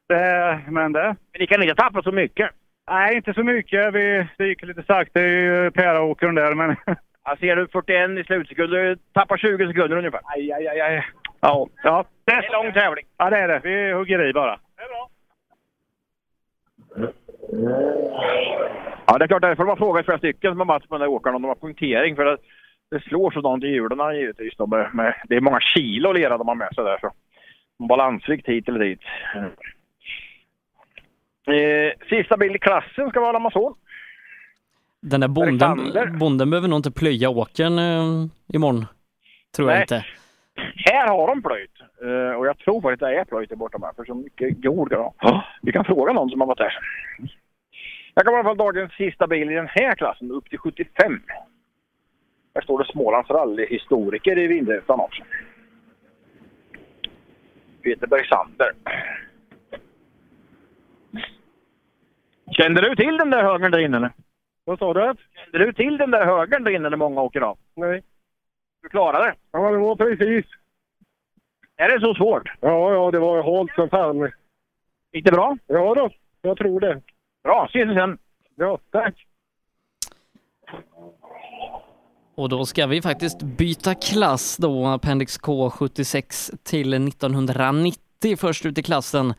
Det, men det... Men ni kan inte tappa så mycket. Nej, inte så mycket. Vi, det gick lite sakta i Päraåkern där, men Jag ser du 41 i slutsekunder. Du tappar 20 sekunder ungefär. Aj, aj, aj, aj. Ja, ja. Det är en lång tävling. Ja, det är det. Vi hugger i bara. Ja, det är klart. Därför man frågat flera stycken som har varit på den där åkaren om de har punktering. För det, det slår sådant i hjulen givetvis. Då, med, med, det är många kilo lera de har med sig där. Så. Balansvikt hit eller dit. Eh, sista bild i klassen ska vara Amazon. Den där bonden, bonden behöver nog inte plöja åkern eh, imorgon. Tror jag Nej. inte. Här har de plöjt. Eh, och jag tror faktiskt att det är plöjt där borta med. För så mycket jord kan ha. Vi kan fråga någon som har varit där. Jag kan i alla fall dagens sista bil i den här klassen, upp till 75. Här står det Smålands rallyhistoriker i vindrutan också. Peter Bergsander. Kände du till den där högern där inne? Eller? Vad sa du? Kände du till den där högern där inne när många åker av? Nej. Du klarade det? Ja, det var precis. Är det så svårt? Ja, ja, det var halt som fan. Gick det bra? Ja då, jag tror det. Bra, ses vi sen. Ja, tack. Och då ska vi faktiskt byta klass då, Appendix K76 till 1990 först ut i klassen.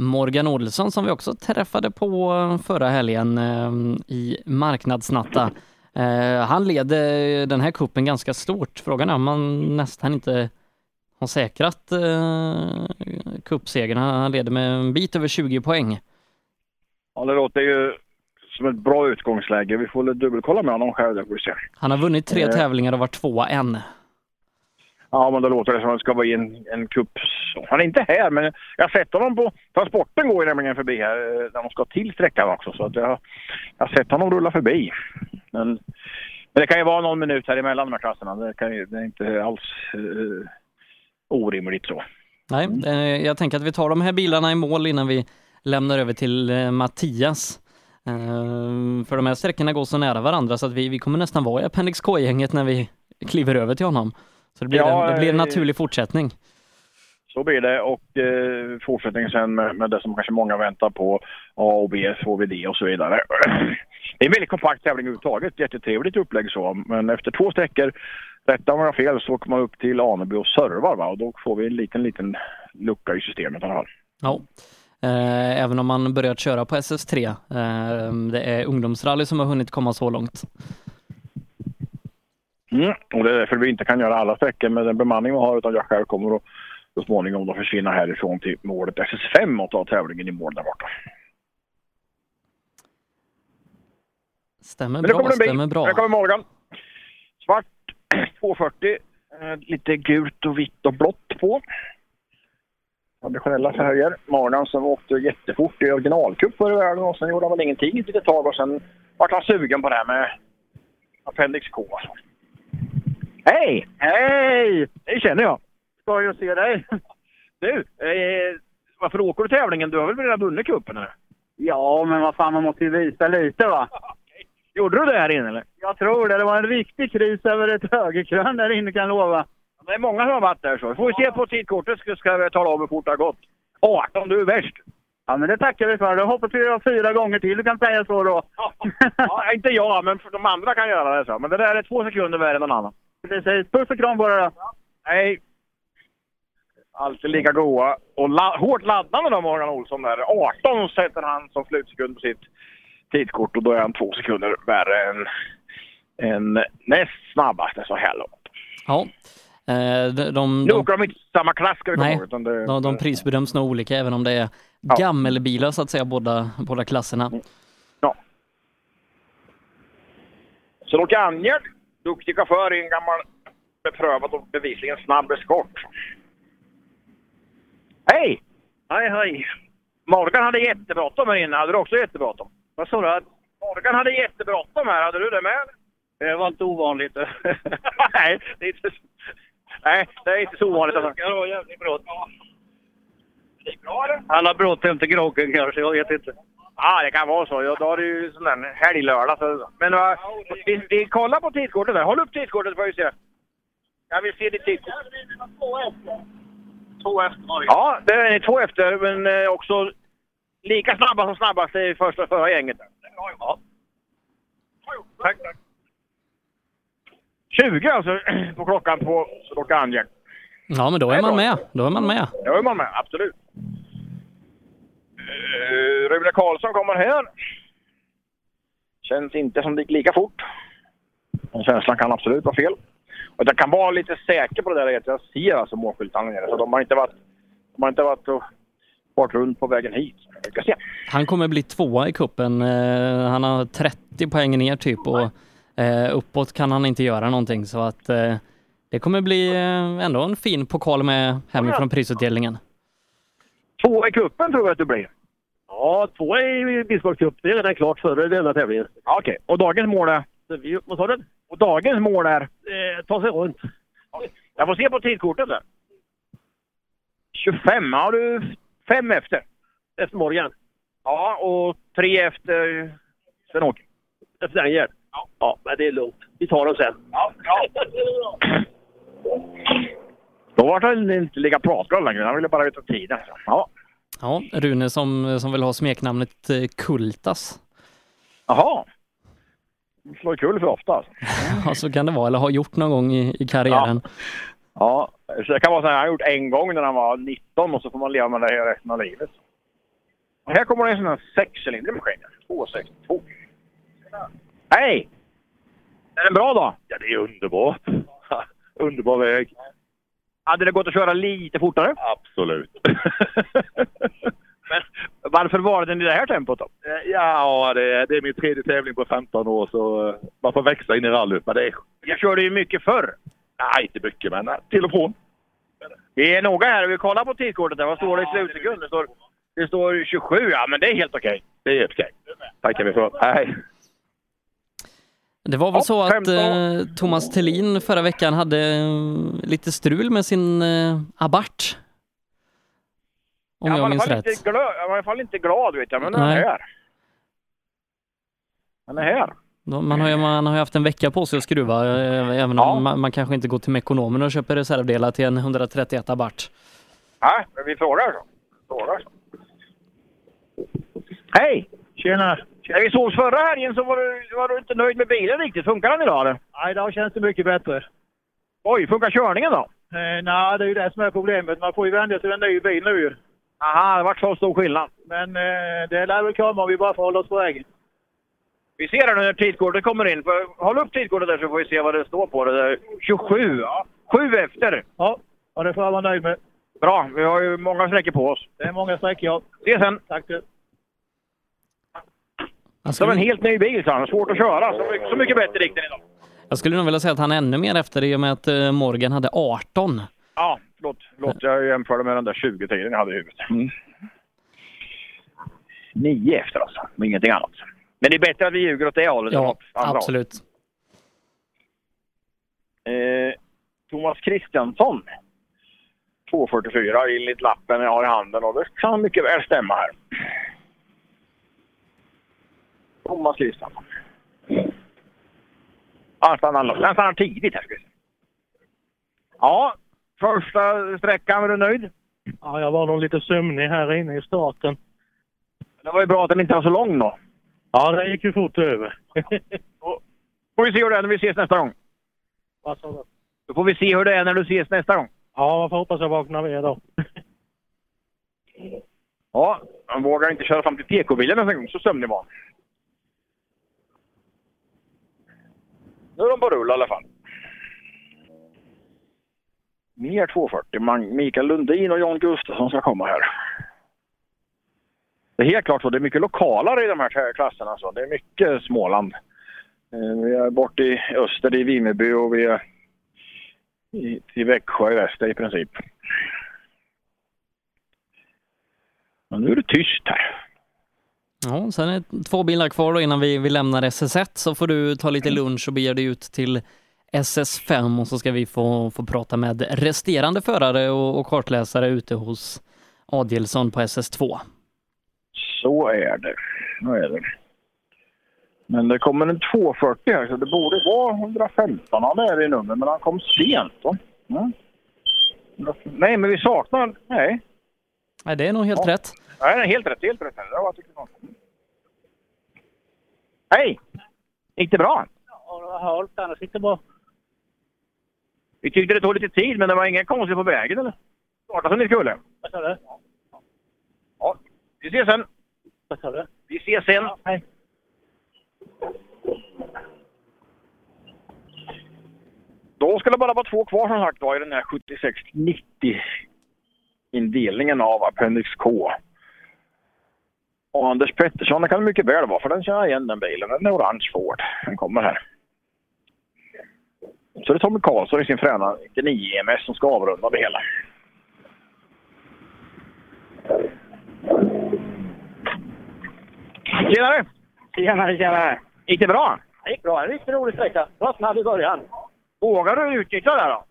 Morgan Olsson som vi också träffade på förra helgen eh, i marknadsnatta. Eh, han leder den här kuppen ganska stort. Frågan är om man nästan inte har säkrat eh, kuppsegern. Han leder med en bit över 20 poäng. Ja, det låter ju som ett bra utgångsläge. Vi får väl dubbelkolla med honom själv. där får vi se. Han har vunnit tre Eh. tävlingar och varit tvåa än. Ja, men då låter det som att det ska vara i en, en. Så. Han är inte här, men jag har sett honom på transporten går ju nämligen förbi här eh, när de ska till sträckan också. Så jag, jag har sett honom rulla förbi. Men, men det kan ju vara någon minut här emellan de här klasserna. Det, kan ju, det är inte alls eh, orimligt så. Nej, eh, jag tänker att vi tar de här bilarna i mål innan vi lämnar över till eh, Mattias. Eh, för de här sträckorna går så nära varandra så att vi, vi kommer nästan vara i Appendix K-gänget när vi kliver över till honom. Så det blir, Ja, en, det blir en eh, naturlig fortsättning. Så blir det och eh, fortsättningen sen med, med det som kanske många väntar på. A och B, HVD och så vidare. Det är en väldigt kompakt tävling överhuvudtaget. Jättetrevligt upplägg så. Men efter två sträckor, rätta om jag fel, så åker man upp till Aneby och servar va? Och då får vi en liten, liten lucka i systemet i alla fall. Ja. Eh, även om man börjat köra på SS3. Eh, det är ungdomsrally som har hunnit komma så långt. Mm. Och det är därför vi inte kan göra alla sträckor med den bemanning vi har utan jag själv kommer att så småningom då försvinna härifrån till målet SS5 och ta tävlingen i mål där borta. Stämmer bra, kommer stämmer bra. Här kommer Morgan. Svart 240. Eh, lite gult och vitt och blått på. Traditionella färger. Morgan som åkte jättefort i originalcup förr i världen och sen gjorde han väl ingenting ett litet tag och sen vart han sugen på det här med Appendix K. Alltså. Hej! Hej! Det känner jag. Ska jag se dig. Du, eh, varför åker du tävlingen? Du har väl redan vunnit cupen? Ja, men vad fan, man måste ju visa lite va. Gjorde du det här inne eller? Jag tror det. Det var en riktig kris över ett högerkrön där inne kan jag lova. Det är många som har varit där så. Får vi se på tidkortet så ska vi tala om hur fort det har gått. 18, du är värst. Ja, men det tackar vi för. Då hoppas vi göra fyra gånger till. Du kan säga så då. Ja, inte jag, men för de andra kan göra det så. Men det där är två sekunder värre än någon annan. Precis. Puss och kram på er då. Hej! Alltid lika goa. Och la hårt laddande då, Morgan Olsson där. 18 sätter han som slutsekund på sitt tidkort och då är han två sekunder värre än, än näst snabbaste så här långt. Ja. Eh, de, de, Nu åker de inte samma klass ska vi komma ihåg. utan det- de, de prisbedöms nog olika även om det är Ja. gammelbilar så att säga, båda, båda klasserna. Ja. Så åker Angerd, duktig chaufför i en gammal beprövad och bevisligen snabb eskort. Hej! Hej, hej. Morgan hade jättebråttom här inne. Hade du också jättebråttom? Vad sa du? Morgan hade jättebråttom här. Hade du det med? Det var inte ovanligt. Nej, det är inte, så- nej, det är inte så ovanligt. Alltså. Det var jävligt bråttom. Det gick bra eller? Han har bråttom till groggen kanske, jag vet inte. Ja, det kan vara så. Ja, då har du ju sån där helglördag. Så. Men uh, vi, vi kollar på tidkortet där. Håll upp tidkortet får vi se. Jag vill se ditt tidkort. Två efter Ja, det är två efter, men eh, också lika snabba som snabbast i första förra gänget. Ja. Tack, tack. 20 alltså på klockan på Stocka Angel. Ja, men då är man med. Då är man med. Då är man med, absolut. Uh, Rune Karlsson kommer här. Känns inte som det gick lika fort. Men känslan kan absolut vara fel. Och jag kan vara lite säker på det där att jag ser alltså målskyltarna nere. Så de har inte varit, de har inte varit och varit runt på vägen hit. Vi ska se. Han kommer bli tvåa i kuppen. Eh, Han har 30 poäng ner typ och eh, uppåt kan han inte göra någonting så att eh, det kommer bli eh, ändå en fin pokal med hemifrån prisutdelningen. Två i kuppen tror jag att du blir. Ja, två i. Cup. Det är redan klart före denna tävlingen. Ja, Okej, och dagens mål är? Vi, vad sa du? Och dagens mål är? Eh, ta sig runt. Jag får se på tidkortet där. 25, har du fem efter? Efter Morgan? Ja, och tre efter Sven-Åke. Efter Daniel? Ja. ja, men det är lugnt. Vi tar dem sen. Ja, ja. Då var det inte lika pratglad längre. Han ville bara veta tiden. Ja. Ja, Rune som, som vill ha smeknamnet eh, Kultas. Jaha. Slår kul för ofta alltså. Ja, så kan det vara, eller har gjort någon gång i, i karriären. Ja, så det kan vara så här, han har gjort en gång när han var 19 och så får man leva med det här resten av livet. Och här kommer det en sån här sexcylindrig maskin. 262. Hej! Är det en bra dag? Ja, det är underbart. Underbar väg. Hade det gått att köra lite fortare? Absolut. Men varför var den i det här tempot då? Eh, Ja, det är, det är min tredje tävling på 15 år så eh, man får växa in i rallyt. Men det är... Jag körde ju mycket förr. Nej, inte mycket men eh, till och från. Vi är noga här. Vi kollar på tidkortet. där. Vad står det i slutsekund? Det står, det står 27. Ja, men det är helt okej. Det är okej. Tackar vi för. Hej! Det var väl så att eh, Thomas Tellin förra veckan hade eh, lite strul med sin eh, abart. Om jag jag minns rätt. inte jag var i alla fall inte glad vet jag, men den är här. Den är här. Man har, ju, man har ju haft en vecka på sig att skruva, eh, även om man, man kanske inte går till Mekonomen och köper reservdelar till en 131 abart. Nej, men vi frågar så. Frågar så. Hej! Tjena! När vi sågs förra helgen så var du, var du inte nöjd med bilen riktigt. Funkar den idag eller? Nej, idag känns det mycket bättre. Oj, funkar körningen då? Eh, nej, det är ju det som är problemet. Man får ju vänja sig vid en ny bil nu ju. Aha, det vart så stor skillnad. Men eh, det lär väl komma om vi bara får hålla oss på vägen. Vi ser här nu när tidkortet kommer in. Håll upp tidkortet där så får vi se vad det står på det. Där. 27, ja. Sju efter. Ja, ja det får jag vara nöjd med. Bra, vi har ju många sträckor på oss. Det är många sträckor, ja. Ses sen. Tack du. Det var en helt ny bil, sa han. Svårt att köra. Så mycket, så mycket bättre den idag. Jag skulle nog vilja säga att han är ännu mer efter i och med att eh, Morgan hade 18. Ja, förlåt. förlåt. Jag jämförde med den där 20-tiden jag hade i huvudet. Mm. Nio efter alltså, och ingenting annat. Men det är bättre att vi ljuger åt det hållet. än Ja, åt andra hållet. absolut. Eh, Thomas Kristiansson. 244 enligt lappen jag har i handen och det kan mycket väl stämma här. Thomas. Ja, Han stannar, han stannar tidigt här. Ja, första sträckan, var du nöjd? Ja, jag var nog lite sömnig här inne i starten. Det var ju bra att den inte var så lång då. Ja, det gick ju fort över. Får vi se hur det är när vi ses nästa gång. Vad sa du? Då får vi se hur det är när du ses nästa gång. Ja, man får hoppas jag vaknar med då. Ja, han vågar inte köra fram till PK-bilen nästa gång, så sömnig var han. Nu är de på rull i alla fall. Mer 240. Mikael Lundin och Jan Gustafsson ska komma här. Det är helt klart så. Det är mycket lokalare i de här klasserna. Så. Det är mycket Småland. Eh, vi är bort i öster i Vimmerby och vi är i, till Växjö i väster i princip. Men nu är det tyst här. Ja, sen är två bilar kvar då innan vi, vi lämnar SS1 så får du ta lite lunch och bege dig ut till SS5 och så ska vi få, få prata med resterande förare och, och kartläsare ute hos Adielsson på SS2. Så är det. Så är det. Men det kommer en 240 här så det borde vara 115 han är i nummer men han kom sent. Mm. Nej men vi saknar... Nej. Nej, det är nog helt Ja. rätt. Nej, det är helt rätt. Helt rätt. Det var, tycker. Hej! Gick det bra? Ja, det var halt. Annars gick det bra. Vi tyckte det tog lite tid, men det var inget konstigt på vägen eller? Startade som ni skulle. Vad sa du? Ja, vi ses sen. Vad sa du? Vi ses sen. hej. Då ska det bara vara två kvar som sagt var i den här 76-90 indelningen av Appendix K. Och Anders Pettersson, det kan det mycket väl vara, för den känner jag igen den bilen. Den är orange Ford. Den kommer här. Så det är Tommy Karlsson i sin fräna 99 EMS som ska avrunda det hela. Tjenare! Tjenare, tjenare! Gick det bra? Det gick bra. En riktigt rolig sträcka. Det var snabb i början. Vågar du utnyttja det då?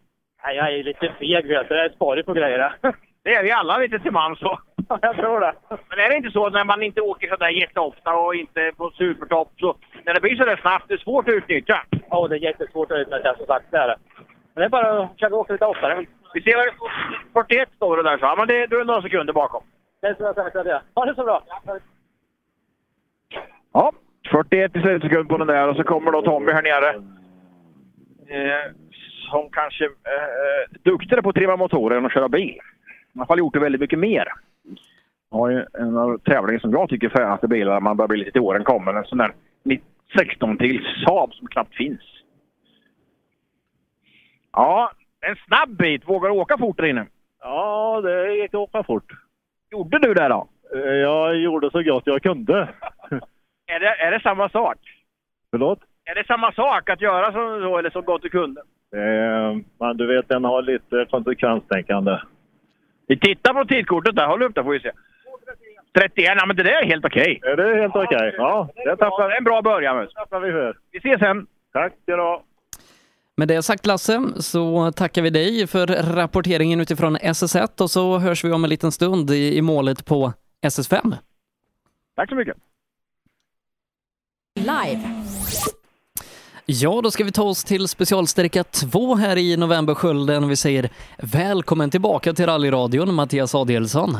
Nej, jag är lite feg vet du. Jag är sparig på grejer. Det är vi alla lite till man så. jag tror det. Men är det inte så att när man inte åker sådär jätteofta och inte på supertopp så när det blir sådär snabbt, det är svårt att utnyttja? Ja, det är jättesvårt att utnyttja som sagt. Det är det. Men det är bara att försöka åka lite oftare. Vi ser vad det står. 41 står det där så. Ja, men det, du är några sekunder bakom. Det är så jag sagt att det är. Ha det så bra! Ja, 41 i slutsekund på den där och så kommer då Tommy här nere. Eh, som kanske eh, duktigare på att driva motorer än att köra bil. Alla fall gjort det väldigt mycket mer. Har ju en av tävlingen som jag tycker är fränaste bilar när man börjar bli lite till åren kommer. En sån där 16 till Saab som knappt finns. Ja, en snabb bit. Vågar du åka fort där inne? Ja, det gick att åka fort. Gjorde du det då? Eh, Jag gjorde så gott jag kunde. Är det, är det samma sak? Förlåt? Är det samma sak att göra så, så eller så gott du kunde? Eh, Men du vet, den har lite konsekvenstänkande. Vi tittar på tidkortet där. Håll upp där får vi se. 31, ja men det där är helt okej. Är det helt okej? Ja, det tappar en bra början. Mus. tackar vi för. Vi ses sen. Tack ska du ha. Med det sagt Lasse, så tackar vi dig för rapporteringen utifrån SS1 och så hörs vi om en liten stund i, i målet på SS5. Tack så mycket. Live. Ja, då ska vi ta oss till specialsträcka 2 här i novemberskölden. Vi säger välkommen tillbaka till rallyradion, Mattias Adielsson.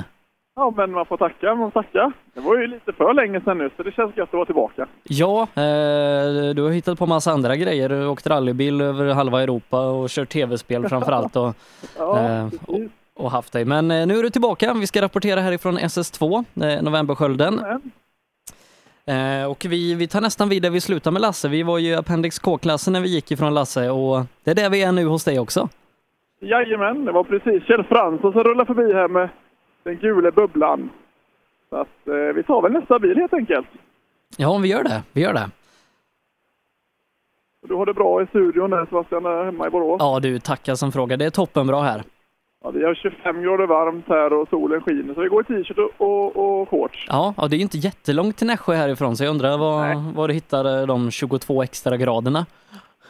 Ja, men man får tacka, man får tacka. Det var ju lite för länge sedan nu, så det känns gött att vara tillbaka. Ja, eh, du har hittat på massa andra grejer. Du har åkt rallybil över halva Europa och kört tv-spel framför allt och, Ja, eh, och, och haft dig. Men eh, nu är du tillbaka. Vi ska rapportera härifrån SS2, eh, novemberskölden. Eh, och vi, vi tar nästan vid där vi slutar med Lasse. Vi var ju Appendix K-klassen när vi gick ifrån Lasse och det är där vi är nu hos dig också. Jajamän, det var precis Kjell Fransson som rullade förbi här med den gula bubblan. Så att eh, vi tar väl nästa bil helt enkelt. Ja, vi gör det. Vi gör det. Du har det bra i studion där Sebastian, hemma i Borås. Ja du, tackar som frågar. Det är toppenbra här. Ja, vi har 25 grader varmt här och solen skiner så vi går i t-shirt och, och, och shorts. Ja, ja, det är ju inte jättelångt till Nässjö härifrån så jag undrar var, var du hittade de 22 extra graderna.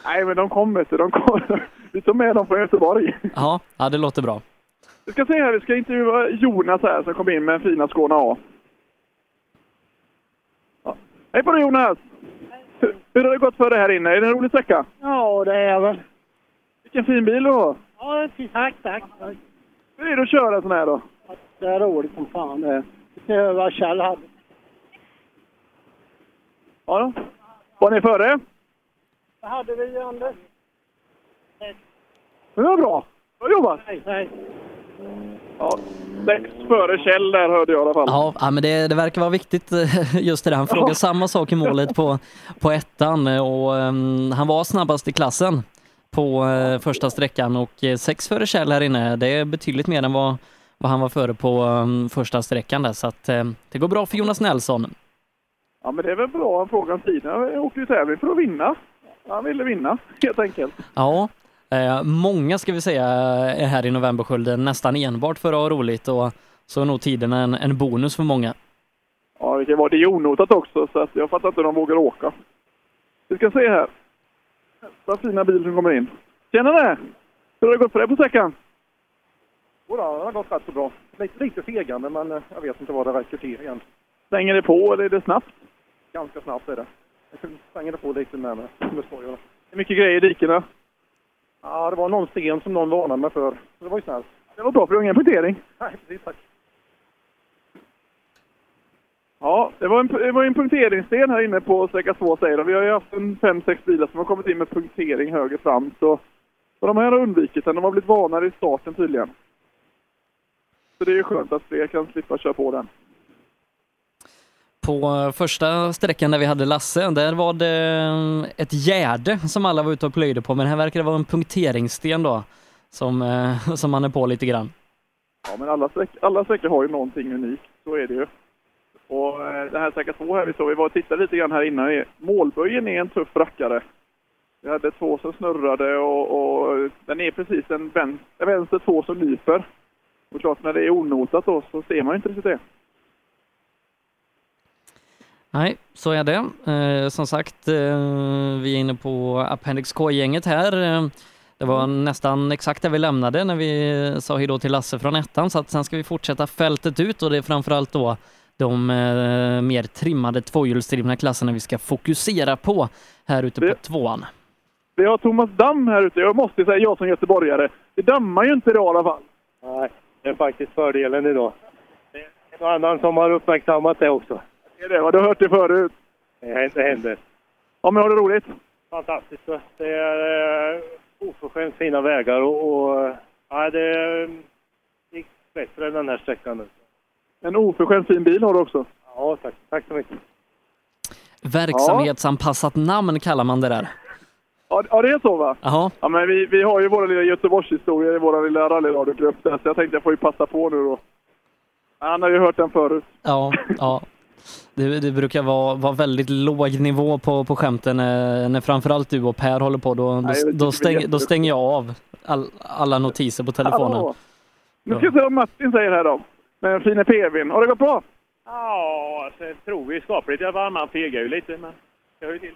Nej, men de kom vet du. De kom. Vi tog med dem från Göteborg. Ja, ja det låter bra. Vi ska se här, vi ska intervjua Jonas här som kom in med en fina Skåne A. Ja. Hej på dig Jonas! Hur, hur har det gått för dig här inne? Är det en rolig sträcka? Ja, det är väl. Vilken fin bil du har! Ja, tack, tack. Hur är det att köra sån här då? Det är roligt som fan det. Vi ser vad Kjell hade. Ja då. Var ni före? Vad hade vi, Anders? Det var bra. Bra jobbat! Nej, nej. Ja, sex före Kjell där hörde jag i alla fall. Ja, ja men det, det verkar vara viktigt eh, just det där. Han frågade samma sak i målet på, på ettan eh, och um, han var snabbast i klassen på uh, första sträckan och uh, sex före Kjell här inne, det är betydligt mer än vad, vad han var före på um, första sträckan där så att uh, det går bra för Jonas Nelson. Ja, men det är väl bra. Han frågar om tiden. Han åkte ju tävling för att vinna. Han ville vinna, helt enkelt. Ja, eh, många ska vi säga är här i novemberskölden nästan enbart för att ha roligt och så är nog tiden en, en bonus för många. Ja, det kan vara det är onotat också, så att jag fattar inte hur de vågar åka. Vi ska se här. Nästa fina bil som kommer in. Tjenare! Hur har det gått för dig på sträckan? Jodå, det har gått rätt så bra. Lite, lite fegande, men eh, jag vet inte vad det räcker till igen. Svänger det på eller är det snabbt? Ganska snabbt är det. Jag svänger det på lite med skojarna. Det är mycket grejer i dikena. Ja, det var någon sten som någon varnade mig för. Det var ju snällt. Det var bra, för du har ingen punktering. Nej, precis. Tack. Ja, det var en, det var en punkteringssten här inne på sträcka 2 säger de. Vi har ju haft en fem sex bilar som har kommit in med punktering höger fram. Så Och de här har undvikit den. De har blivit vanare i starten tydligen. Så det är ju skönt att fler kan slippa köra på den. På första sträckan där vi hade Lasse, där var det eh, ett gärde som alla var ute och plöjde på, men här verkar det vara en punkteringssten då, som, eh, som man är på lite grann. Ja, men alla, sträck, alla sträckor har ju någonting unikt. Så är det ju. Och eh, det den här säkert två här vi såg, vi var och tittade lite grann här innan. Målböjen är en tuff rackare. Vi hade två som snurrade och, och den är precis en vänster, vänster två som lyper. Och klart när det är onotat då så ser man ju inte riktigt det. Nej, så är det. Eh, som sagt, eh, vi är inne på Appendix K-gänget här. Eh, det var nästan exakt där vi lämnade när vi sa hejdå till Lasse från ettan, så att sen ska vi fortsätta fältet ut och det är framförallt då de eh, mer trimmade tvåhjulsdrivna klasserna vi ska fokusera på här ute på tvåan. Vi har Thomas Damm här ute. Jag måste säga, jag som göteborgare, det dammar ju inte idag i alla fall. Nej, det är faktiskt fördelen idag. Det är en annan som har uppmärksammat det också. Det är det, va? du har hört det förut. Det händer. Det händer. Ja, men har du roligt? Fantastiskt. Det är eh, oförskämt fina vägar och, och eh, ja, det eh, gick bättre den här sträckan nu. En oförskämt fin bil har du också. Ja, tack. Tack så mycket. Verksamhetsanpassat namn kallar man det där. Ja, ja, det är så va? Jaha. Ja, men vi, vi har ju våra lilla Göteborgshistorier i vår lilla rallyradiogrupp där, så jag tänkte jag får ju passa på nu då. Han har ju hört den förut. Ja, ja. Det, det brukar vara, vara väldigt låg nivå på, på skämten när, när framförallt du och Per håller på. Då, då, Nej, då, stäng, då stänger jag av all, alla notiser på telefonen. Hallå. Nu ska vi se vad Martin säger här då. Med den fina PVn. Har det gått bra? Ja, alltså, jag tror vi är skapligt. Jag var man fegar ju lite, men det hör ju till.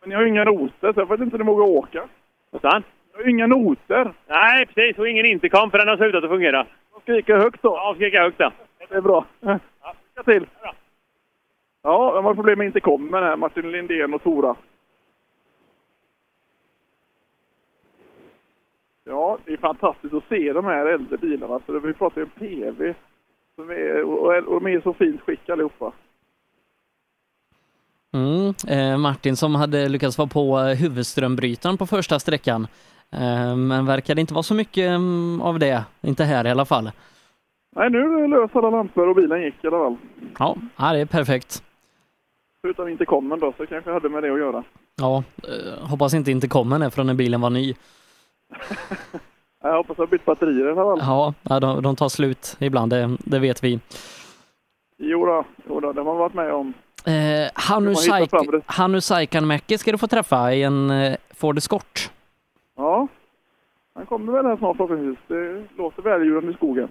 Men ni har ju inga noter, så jag vet inte om ni vågar åka. Vad sa? Ni har ju inga noter. Nej, precis. Och ingen intercom för den har slutat att fungera. Skrika högt då. Ja, skrika högt då. Det är bra. Lycka till! Ja, de har problem med intercomen här, Martin Lindén och Tora. Ja, det är fantastiskt att se de här äldre bilarna. Så vi pratar ju om PV. Som är, och, de är i så fint skick allihopa. Mm. Eh, Martin som hade lyckats vara på eh, huvudströmbrytaren på första sträckan. Eh, men verkade inte vara så mycket mm, av det. Inte här i alla fall. Nej, nu lös alla lampor och bilen gick i alla fall. Ja, ja, det är perfekt. Förutom intercomen då, så kanske hade med det att göra. Ja, eh, hoppas inte intercomen är från när bilen var ny. Jag hoppas jag har bytt batterier i alla fall. Ja, de, de tar slut ibland, det, det vet vi. Jo då, jo då, det har man varit med om. Eh, Hannu, Saikanmäki ska du få träffa i en eh, Ford Escort. Ja, han kommer väl här snart förhoppningsvis. Det låter välljudande i skogen.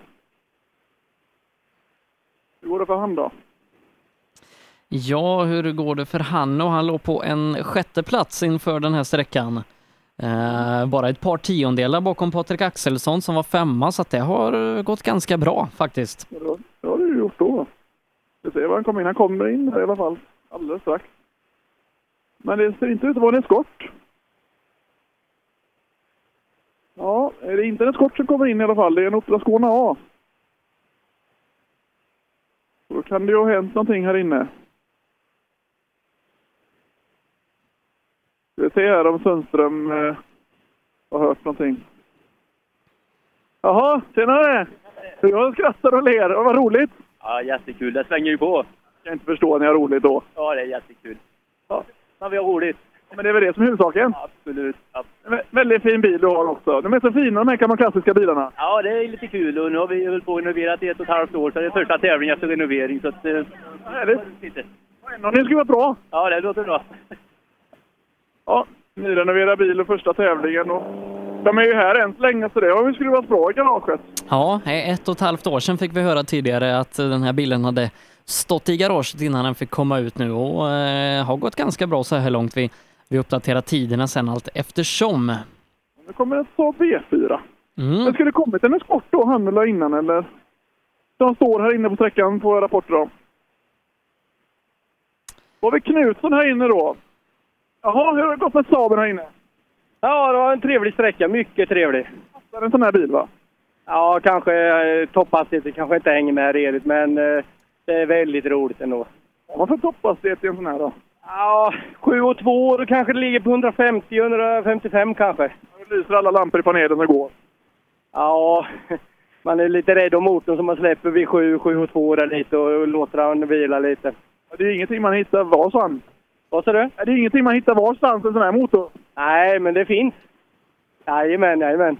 Hur går det för han då? Ja, hur går det för Hannu? Han låg på en sjätte plats inför den här sträckan. Eh, bara ett par tiondelar bakom Patrik Axelsson som var femma, så att det har gått ganska bra faktiskt. Ja, det- har det ju gjort då. Vi ser var han kommer in. Han kommer in här i alla fall alldeles strax. Men det ser inte ut att vara en skott. Ja, är det inte en skott som kommer in i alla fall? Det är en Opel Skåne A. Då kan det ju ha hänt någonting här inne. Ska se här om Sundström eh, har hört någonting. Jaha, tjenare! Jag skrattar och ler. Vad roligt! Ja, jättekul. Det svänger ju på. Jag kan inte förstå att ni har roligt då. Ja, det är jättekul. Ja. Men vi har roligt. Men det är väl det som är huvudsaken? Absolut. Vä- väldigt fin bil du har också. De är så fina de här gamla klassiska bilarna. Ja, det är lite kul. Och nu har vi hållit på och renoverat i ett och ett halvt år, så det är första tävlingen efter renovering. Så att, eh, Härligt. Ja, ni skruvat bra. Ja, det låter bra. Ja, nyrenoverad bil och första tävlingen. Och de är ju här än så länge så det har vi skruvat bra i garaget. Ja, ett och ett halvt år sedan fick vi höra tidigare att eh, den här bilen hade stått i garaget innan den fick komma ut nu och eh, har gått ganska bra så här långt. Vi, vi uppdaterar tiderna sen allt eftersom. Nu kommer ett Saab V4. Mm. Men skulle det kommit en Escort då, han eller innan eller? De står här inne på sträckan på rapporter om. Då har vi Knutsson här inne då. Jaha, hur har det gått med Saaben här inne? Ja, det var en trevlig sträcka. Mycket trevlig. Är en sån här bil va? Ja, kanske eh, topphastigheten kanske inte hänger med redigt, men eh, det är väldigt roligt ändå. Vad för topphastighet i en sån här då? Ja, 7 och 2 då kanske det ligger på 150-155 kanske. Lyser alla lampor i panelen och går? Ja, man är lite rädd om motorn som man släpper vid 7, 7 och 2 där lite och låter den vila lite. Det är ingenting man hittar var sån. Vad sa du? Det är ingenting man hittar varstans en sån här motor. Nej, men det finns. Jajamän, jajamän.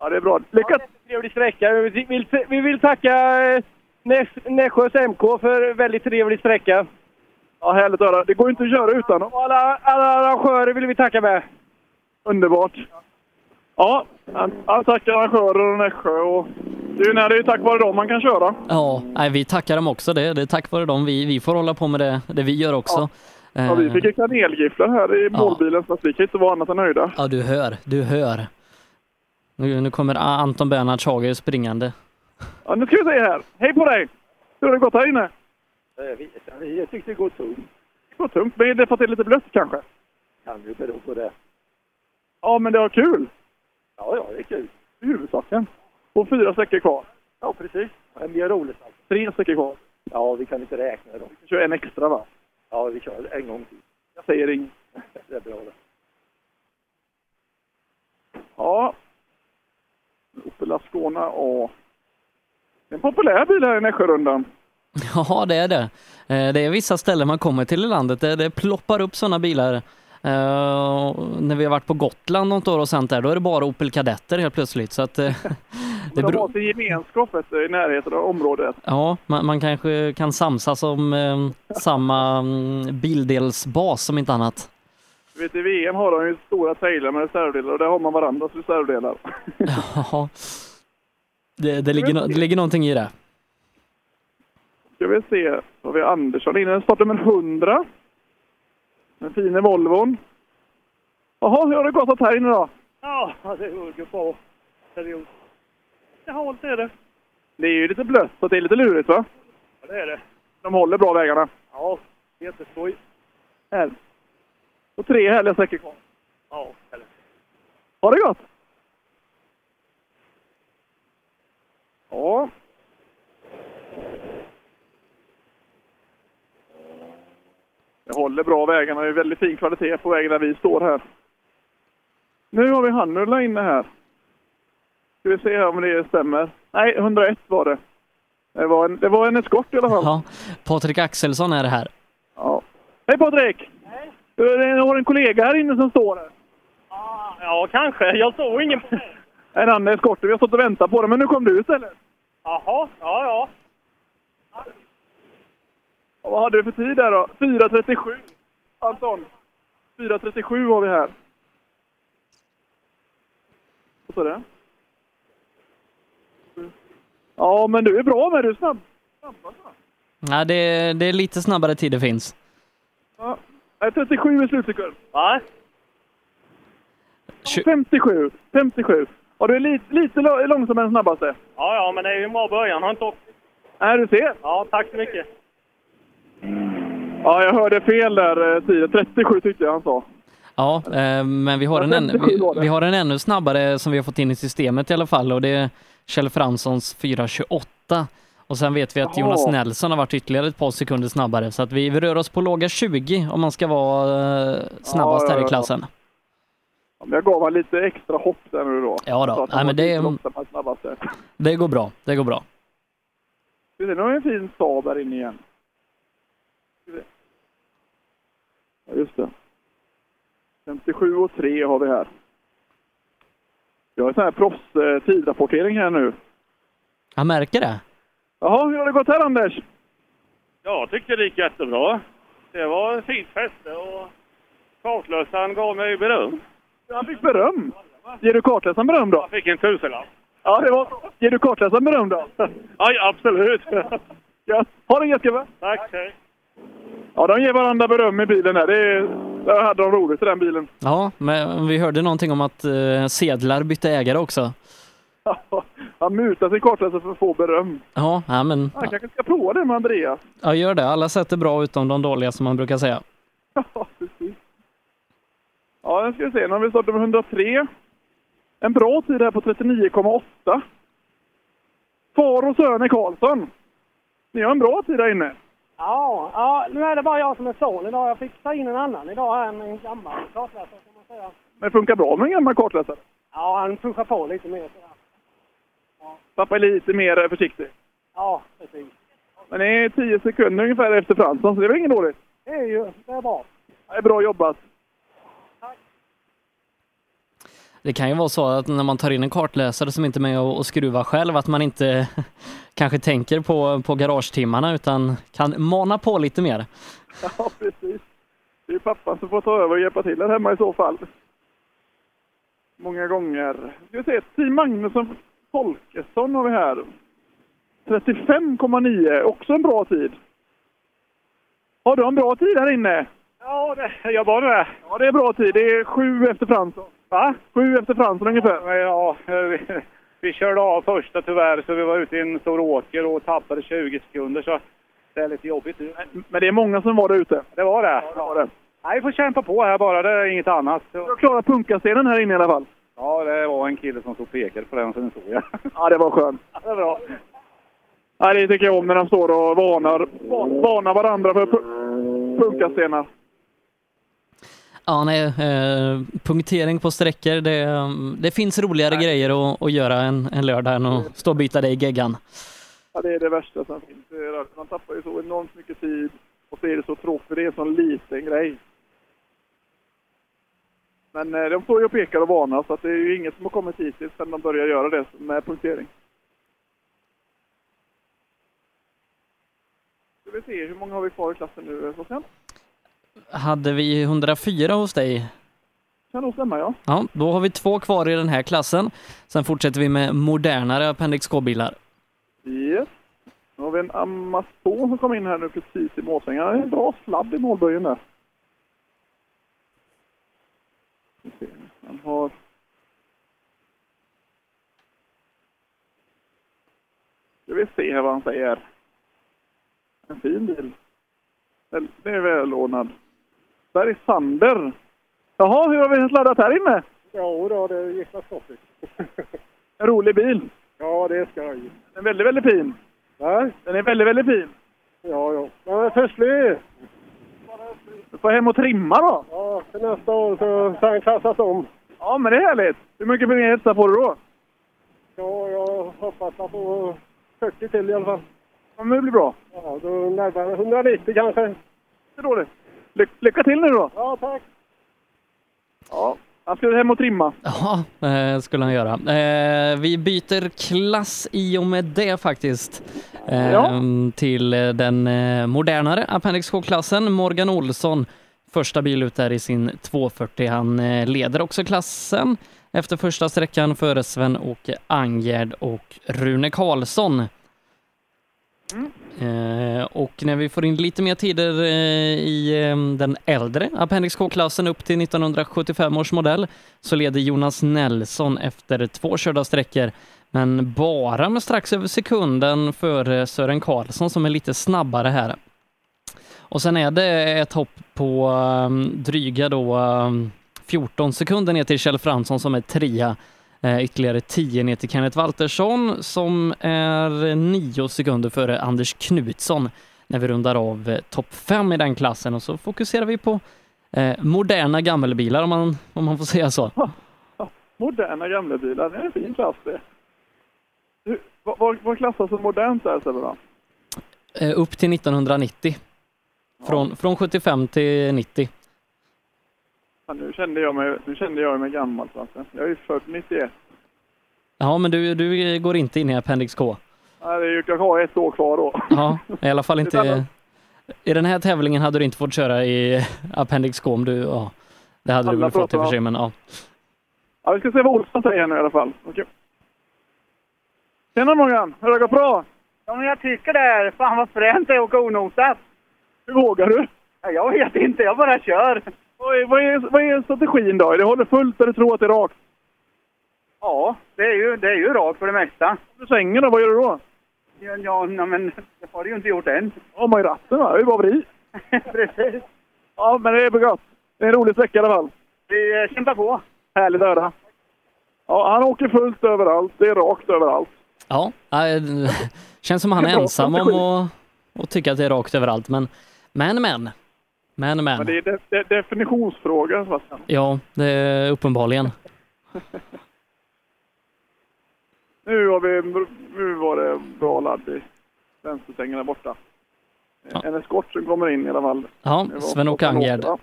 Ja, det är bra. Lycka ja, Trevlig sträcka. Vi vill, vi vill tacka eh, Näs- Nässjös MK för väldigt trevlig sträcka. Ja, härligt att höra. Det går inte att köra utan dem. Alla, alla arrangörer vill vi tacka med. Underbart. Ja, han, tackar arrangörer och Nässjö. Och det är ju när det är tack vare dem man kan köra. Ja, nej, vi tackar dem också. Det, det är tack vare dem vi, vi får hålla på med det, det vi gör också. Ja, vi Eh, fick kanelgifflar här i Ja. målbilen så att vi kan inte vara annat än nöjda. Ja, du hör, du hör. Nu, nu kommer Anton Bernhard Schager springande. Ja, nu ska vi se här. Hej på dig! Hur har det gått här inne? Jag tyckte det går tungt. Det går tungt, men det är för att det är lite blött kanske? Kan ju bero på det. Ja, men det var kul. Ja, ja, det är kul. I huvudsaken. Och fyra sträckor kvar. Ja, precis. Det blir roligt alltså. Tre sträckor kvar. Ja, vi kan inte räkna dem. Vi kör en extra va? Ja, vi kör en gång till. Jag säger inget. Det är bra det. Ja. Opel Ascona A. En populär bil här i Nässjörundan. Ja, det är det. Eh, Det är vissa ställen man kommer till i landet där det ploppar upp sådana bilar. Eh, när vi har varit på Gotland något år och sånt där, då är det bara Opel Kadetter helt plötsligt. Så att, det De beror, har sin gemenskap i närheten av området. ja, man, man kanske kan samsas om eh, samma mm, bildelsbas som inte annat. Vet, I VM har de ju stora trailrar med reservdelar och där har man varandras reservdelar. Ja, det, det, ligger, no- det ligger någonting i det. Ska vi se. Har vi Andersson inne. Startnummer 100. Den fina Volvon. Jaha, hur har det gått här inne då? Ja, det går bra. Seriöst. Har hållit är det. Det är ju lite blött så det är lite lurigt va? Ja, det är det. De håller bra vägarna. Ja, jätteskoj. Här. Och tre härliga sträckor kvar. Ja, eller. Ha det gott! Ja. Det håller bra vägarna. Det är väldigt fin kvalitet på vägen där vi står här. Nu har vi Hannulla inne här. Ska vi se om det stämmer. Nej, 101 var det. Det var en, det var en eskort i alla fall. Ja, Patrik Axelsson är det här. Ja. Hej Patrik! Hej! Du har en kollega här inne som står här. Ja, kanske. Jag såg ingen. En annan eskort. Vi har stått och väntat på den, men nu kom du istället. Jaha, ja, ja. Ja, vad hade du för tid där då? 4.37. Anton. 4.37 har vi här. Vad sa du? Ja, men du är bra med. Du är snabb. Ja, det, det är lite snabbare tid det finns. Ja. Nej, 37 i slutsekund. Va? 57. 57. Ja, du är lite, lite långsammare än snabbaste. Ja, ja, men det är ju en bra början. Har inte åkt. Nej, du ser. Ja, tack så mycket. Ja, jag hörde fel där eh, tiden. 37 tyckte jag han sa. Ja, eh, men vi har, en ännu, 57 var vi, vi har en ännu snabbare som vi har fått in i systemet i alla fall och det är Kjell Franssons 4.28. Och sen vet vi att. Jonas Nelson har varit ytterligare ett par sekunder snabbare så att vi, rör oss på låga 20 om man ska vara eh, snabbast Ja, här i klassen. Ja, Jag gav han lite extra hopp där nu då. Ja då. Nej, men det är-. Det går bra, det går bra. Se, Nu har en fin Saab där inne igen. Ja, just det. 57 och 3 har vi här. Vi har en sån här proffs eh, här nu. Jag märker det. Jaha, hur har det gått här Anders? Jag tyckte det gick jättebra. Det var ett fint fäste och kartlösaren gav mig beröm. Han fick beröm. Ger du kartläsaren beröm då? Jag fick en tusenlapp. Ja, det var Ger du kartläsaren beröm då? Ja, absolut. Ja, ha det gött gubben! Tack, hej. Ja, de ger varandra beröm i bilen här. Det är, där hade de roligt i den bilen. Ja, men vi hörde någonting om att eh, sedlar bytte ägare också. Han mutar sin kartläsare för att få beröm. Ja, ja men Han kanske ska prova det med Andreas. ja, gör det. Alla sätt är bra utom de dåliga som man brukar säga. Ja, precis. Ja, nu ska vi se. Nu har vi startat med 103. En bra tid här på 39,8. Far och Söner Karlsson. Ni har en bra tid där inne. Ja, ja, nu är det bara jag som är son idag. Jag fick ta in en annan idag en gammal kartläsare kan man säga. Men funkar bra med en gammal kartläsare. Ja, han pushar på lite mer. sådär. Pappa är lite mer försiktig. Ja, precis. Men det är 10 sekunder ungefär efter Fransson, så det är väl inget dåligt. Det är ju det är bra. Det är bra jobbat. Det kan ju vara så att när man tar in en kartläsare som inte är med och och skruvar själv, att man inte kanske tänker på, på garagetimmarna utan kan mana på lite mer. Ja, precis. Det är ju pappan som får ta över och hjälpa till här hemma i så fall. Många gånger. Ska vi se, Team Magnusson Folkesson har vi här. 35,9, också en bra tid. Har du en bra tid här inne? Ja, det, jag var det. Ja, det är bra tid. Det är sju efter Fransson. Va? Sju efter Fransson ungefär. Ja, vi, vi körde av första tyvärr, så vi var ute i en stor åker och tappade 20 sekunder. Så det är lite jobbigt nu. Men det är många som var där ute. Det var det? Ja, det var det. Nej, vi får kämpa på här bara. Det är inget annat. Du har klarat punkascenen här inne i alla fall. Ja, det var en kille som stod och pekade på den, så den såg jag. Ja, det var skönt. Det är bra. Ja, det tycker jag om när de står och varnar, varnar varandra för pu- punkastenar. Ja, nej, eh, punktering på sträckor, det, det finns roligare grejer att, att göra en, en lördag än att stå och byta det i geggan. Ja, det är det värsta som finns. Man tappar ju så enormt mycket tid och så är det så tråkigt. Det är en sån liten grej. Men eh, de står ju och pekar och varnar så att det är ju inget som har kommit hittills sedan de började göra det med punktering. Ska vi se, hur många har vi kvar i klassen nu Sebastian? Hade vi 104 hos dig? Kan nog stämma ja. Ja, då har vi två kvar i den här klassen. Sen fortsätter vi med modernare Appendix K-bilar. Yes. Nu har vi en Amazon som kom in här nu precis i målsvängen. Han är en bra sladd i målböjen där. Han har... Ska vi se här vad han säger. En fin bil. Det är välordnad. Är Sander. Jaha, hur har vi sladdat här inne? Jo då, det gick väl stoppigt. En rolig bil. Ja, det är skoj. Den är väldigt, väldigt fin. Va? Den är väldigt, väldigt fin. Ja, ja. Men festlig! Du får hem och trimma då. Ja, till nästa år så ska den klassas om. Ja, men det är härligt. Hur mycket mer hästar får du då? Ja, jag hoppas att få 40 till i alla fall. Ja, men det blir bra. Ja, då närmare 190 kanske. Det är dåligt. Ly lycka till nu då. Ja, tack. Ja, han ska hem och trimma. Ja, eh, skulle han göra. Eh, vi byter klass i och med det faktiskt. Eh, Ja. Till den modernare Appendix K-klassen. Morgan Olsson, första bil ut där i sin 240. Han leder också klassen efter första sträckan före Sven-Åke Angerd och Rune Karlsson. Eh, och när vi får in lite mer tider eh, i eh, den äldre Appendix K-klassen upp till 1975 års modell så leder Jonas Nelson efter två körda sträckor men bara med strax över sekunden för eh, Sören Karlsson som är lite snabbare här. Och sen är det ett hopp på ehm, dryga då ehm, 14 sekunder ner till Kjell Fransson som är trea. Eh, ytterligare 10 ner till Kenneth Waltersson som är 9 sekunder före Anders Knutsson när vi rundar av eh, topp 5 i den klassen och så fokuserar vi på eh, moderna gammelbilar om man, om man får säga så. Moderna gamla bilar. Det är en fin klass det. Vad, vad, klassas som modernt där Sebbe? Eh, upp till 1990. Från, från 75 till 90. Ja, nu kände jag mig, nu kände jag mig gammal. Alltså. Jag är ju född 91. Ja, men du, du går inte in i Appendix K. Ja, det är ju, jag har ett år kvar då. Ja, i alla fall inte... I den här tävlingen hade du inte fått köra i Appendix K om du... Ja, det hade du Alla väl fått i och för sig, men ja. Ja, vi ska se vad Olsson säger nu i alla fall. Okej. Tjena Morgan, har det gått bra? Ja, men jag tycker det. Är. Fan vad fränt det är att åka onosat. Hur vågar du? Ja, jag vet inte, jag bara kör. Vad är, vad är, vad är strategin då? Är det håller fullt eller tror att det är rakt? Ja, det är ju, det är ju rakt för det mesta. Du svänger då, vad gör du då? Ja, ja nej, men det har du ju inte gjort än. Har man ju ratten va? Det är bara vrid. Precis. Ja, men det är gott. Det är en rolig sträcka i alla fall. Vi eh, kämpar på. Härligt att höra. Ja, han åker fullt överallt. Det är rakt överallt. Ja, äh, känns som han är ensam om att, att tycka att det är rakt överallt, men men, men. Men, Men men. det är de, de, definitionsfråga Sebastian. Ja, det är uppenbarligen. Nu, har vi, nu var det bra ladd i vänstersvängen där borta. En eskort som kommer in i alla fall. Ja, Sven-Åke Angerd. Ska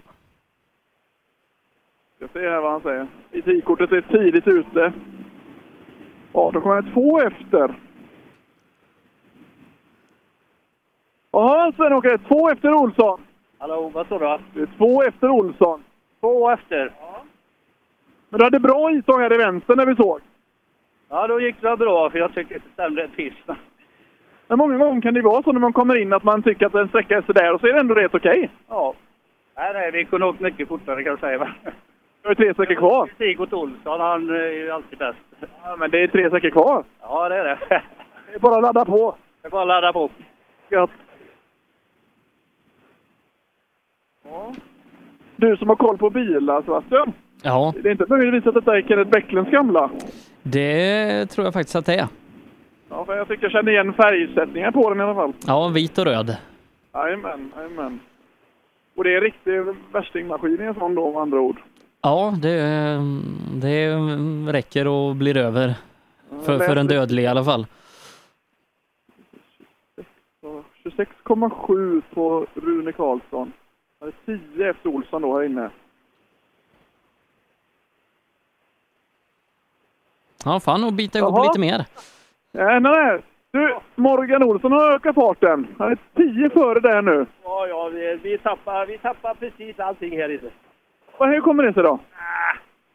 se här vad han säger. IT-kortet är tidigt ute. Ja, då kommer det två efter. Jaha, Sven-Åke. Två efter Olsson. Hallå, vad står är två efter Olsson. Två efter. Men du hade bra intåg här i vänster när vi såg. Ja, då gick det bra för jag tycker inte det stämde ett piss. Men många gånger kan det vara så när man kommer in att man tycker att en sträcka är sådär och så är det ändå rätt okej. Ja. Nej, nej, vi kunde åkt mycket fortare kan jag säga. va? Det är tre sträckor kvar. Sigurd Olsson, han är ju alltid bäst. Ja, men det är tre sträckor kvar. Ja, det är det. Det är bara att ladda på. Det är bara att ladda på. Gött. Ja. Du som har koll på bilar, Sebastian. Ja, Det är inte möjligtvis att detta är Kenneth Bäcklunds gamla? det tror jag faktiskt att det är. Ja, för jag tycker jag känner igen färgsättningar på den i alla fall. Ja, vit och röd. Jajamän, jajamän. Och det är en riktig värstingmaskin i en sån då, med andra ord. Ja, det, det räcker och blir över. För, för en dödlig i alla fall. Så 26,7 på Rune Karlsson. Det är 10 efter Olsson då här inne. Ja, fan och bita ihop Jaha. lite mer. Ja, nej. Du, Morgan Olsson har ökat farten. Han är 10 före där nu. Ja, ja, vi, vi, tappar, vi tappar precis allting här inne. Och hur kommer det sig då?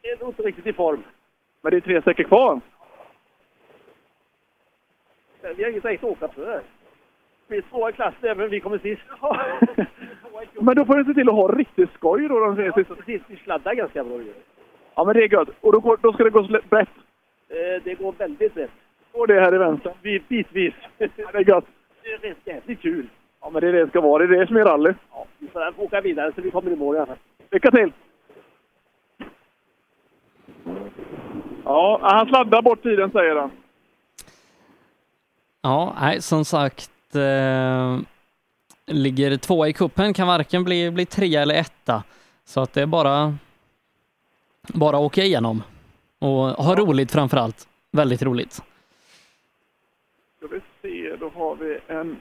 Det är nog inte riktigt i form. Men det är tre sträckor kvar. Vi har inget direkt åka för. Vi tvåa i klassen även vi kommer sist. Men då får du se till att ha riktigt skoj då de tre sista. Precis, vi sladdar ganska bra ju. Ja, men det är gött. Och då, går, då ska det gå brett. Eh, Det går väldigt rätt. Och det här i vänster. Vi bitvis. Ja, det är gött. Det är jävligt kul. Ja, men det är det det ska vara. Det är det som är rally. Ja, vi får åka vidare så vi kommer i mål i alla fall. Lycka till! Ja, han sladdar bort tiden säger han. Ja, nej, som sagt. Eh, ligger tvåa i kuppen kan varken bli, bli trea eller etta. Så att det är bara, bara åka igenom. Och ha roligt framför allt. Väldigt roligt. Ska vi se, då har vi en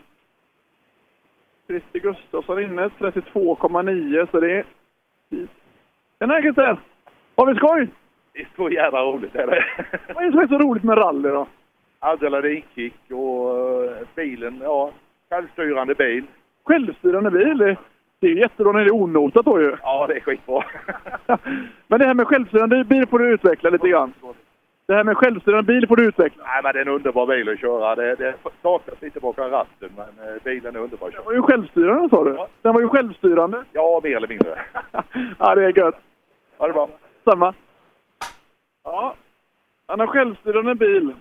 Christer Gustafsson inne, 32,9 så det är... Tjena Christer! Har vi skoj? Det är så jävla roligt är det. Vad är det som är så roligt med rally då? Adrenalinkick och eh, bilen, ja, självstyrande bil. Självstyrande bil, det, det är ju jättebra när det är onotat då ju. Ja, det är skitbra. Men det här med självstyrande bil får du utveckla lite grann. Det här med självstyrande bil får du utveckla. Nej, men det är en underbar bil att köra. Det, det saknas lite bakom ratten, men eh, bilen är underbar att Den köra. var ju självstyrande sa du. Den var ju självstyrande. Ja, mer eller mindre. Ja, det är gött. Ha det bra. Samma. Ja, han har självstyrande bil.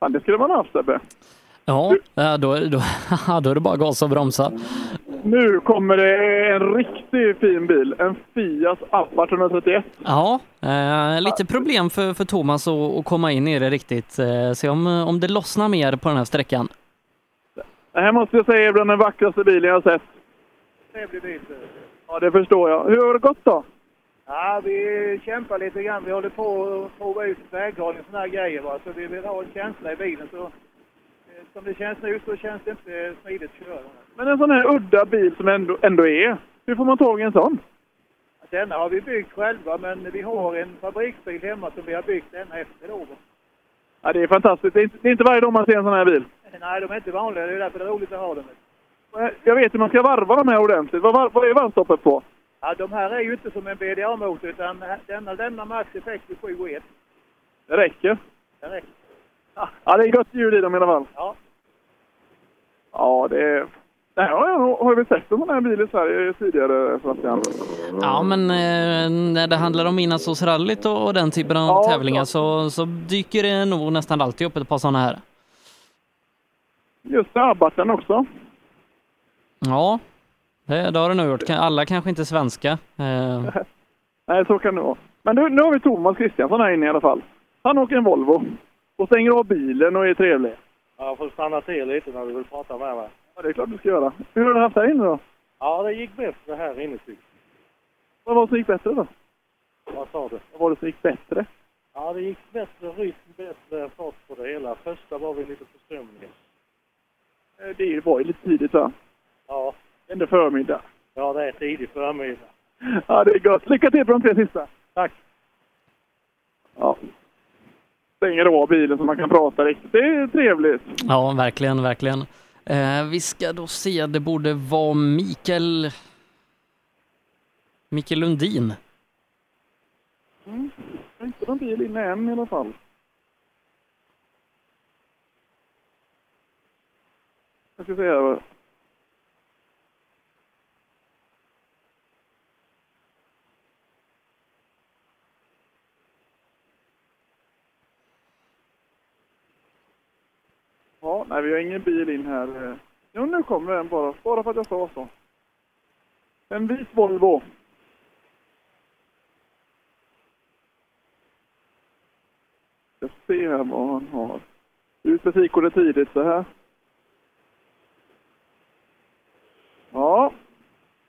Fan, det skulle man ha haft Sebbe. Ja, ja, då, då, då är det bara gas och bromsa. Nu kommer det en riktigt fin bil. En Fiat Abarth 131. Ja, eh, lite problem för, för Thomas att, att komma in i det riktigt. Eh, se om, om det lossnar mer på den här sträckan. Det här måste jag säga är bland den vackraste bilen jag har sett. Trevlig bil. Ja, det förstår jag. Hur har det gått då? Ja, vi kämpar lite grann. Vi håller på att prova ut väghållning och sådana här grejer. Va? Så vi vill ha en känsla i bilen. Så, eh, som det känns nu så känns det inte smidigt att köra. Men en sån här udda bil som ändå, ändå är. Hur får man tag i en sån? Denna har vi byggt själva, men vi har en fabriksbil hemma som vi har byggt denna efter då. Ja, det är fantastiskt. Det är, inte, det är inte varje dag man ser en sån här bil. Nej, de är inte vanliga. Det är därför det är roligt att ha dem. Jag vet hur man ska varva de här ordentligt. Vad, vad är varvstoppet på? Ja, de här är ju inte som en BDA-motor, utan denna lämnar max effekt i 7 och 1. Det räcker. Det räcker. Ja, det är gott ljud i dem i alla fall. Ja. Ja, det är... Det här har, jag, har vi sett en sån här bil i Sverige tidigare, Sebastian? Ja, men eh, när det handlar om Inasåsrallyt och, och den typen av Ja, tävlingar så, så dyker det nog nästan alltid upp ett par sådana här. Just det, Abarthen också. Ja, det, det har det nog gjort. Alla kanske inte är svenska. Eh, Nej, så kan det vara. Men nu, nu har vi Thomas Kristiansson här inne i alla fall. Han åker en Volvo och stänger av bilen och är trevlig. Jag får stanna till lite när du vill prata med mig. Ja, det är klart du ska göra. Hur har du haft här inne då? Ja, det gick bättre här inne tycker Vad var det som gick bättre då? Vad sa du? Vad var det som gick bättre? Ja, det gick bättre rytm, bättre fart på det hela. Första var vi lite förstumliga. Eh, Det var ju lite tidigt va? Ja. Ändå förmiddag. Ja, det är tidig förmiddag. Ja, det är gott. Lycka till på de tre sista. Tack. Ja. Stänger av bilen så man kan prata riktigt. Det är trevligt. Ja, verkligen, verkligen. Eh, vi ska då se, det borde vara Mikael... Mikael Lundin. Mm. Inte någon bil inne än i alla fall. Jag ska se här. Ja, nej vi har ingen bil in här. Jo, nu kommer den bara. Bara för att jag sa så. En vit Volvo. Jag ska se här vad han har. Ut med fikordet tidigt så här. Ja,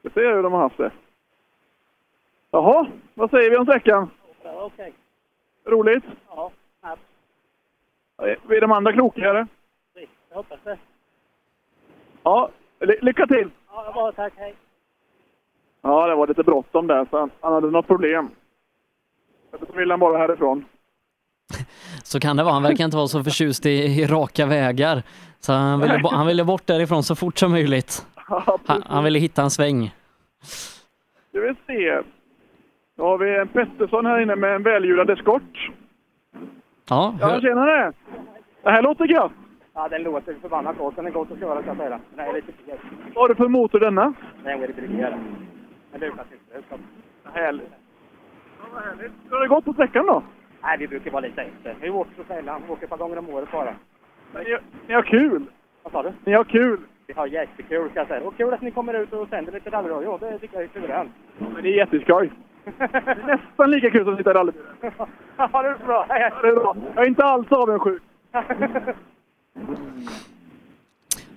vi ser hur de har haft det. Jaha, vad säger vi om sträckan? Okej. Roligt? Ja, snabbt. Är de andra klokare? Jag hoppas det. Ja, ly- lycka till! Ja, det var tack. Hej. Ja, det var lite bråttom där, så han, han hade något problem. Så ville han bara härifrån. Så kan det vara. Han verkar inte vara så förtjust i, i raka vägar. Så han ville, han ville bort därifrån så fort som möjligt. Han, han ville hitta en sväng. Ska vi se. Då har vi en Pettersson här inne med en välhjulad eskort. Ja, Ja, hör, tjenare! Det här låter gött. Ja, den låter förbannat gott. Den är gott att köra, ska jag säga. Den är lite feg. Vad har du för motor denna? Den är. Men det lutar inte. Härligt. Ja, vad härligt. Hur har det gått på sträckan då? Nej, vi brukar vara lite efter. Vi åker så sällan. Vi åker ett par gånger om året bara. Men Ni, ni har kul! Vad sa du? Ni har kul! Vi har jättekul, ska jag säga. Och kul att ni kommer ut och sänder lite rallyradio. Det tycker jag är suveränt. Men det är jätteskoj. Nästan lika kul som att sitta i rallybilen. Ja, det är bra. Ja, det är bra. Jag är inte alls avundsjuk.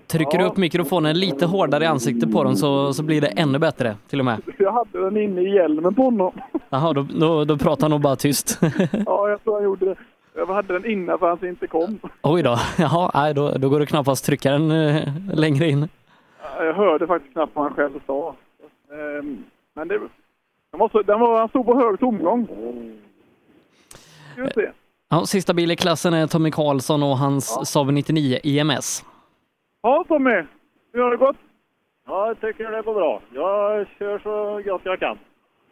trycker du upp mikrofonen lite hårdare i ansiktet på den så, så blir det ännu bättre till och med. Jag hade den inne i hjälmen på honom. Jaha, då, då, då pratar han nog bara tyst. Ja, jag tror han gjorde det. Jag hade den innan för att han inte kom. Oj då, jaha, nej, då, då går det knappast trycka den eh, längre in. Jag hörde faktiskt knappt vad han själv sa. Ehm, Men det, den, var så, den var, han stod på hög tomgång. Ska vi se. Ja, sista bil i klassen är Tommy Karlsson och hans Saab 99 IMS. Ja, Tommy. Hur har det gått? Ja, jag tycker det går bra. Jag kör så gott jag kan.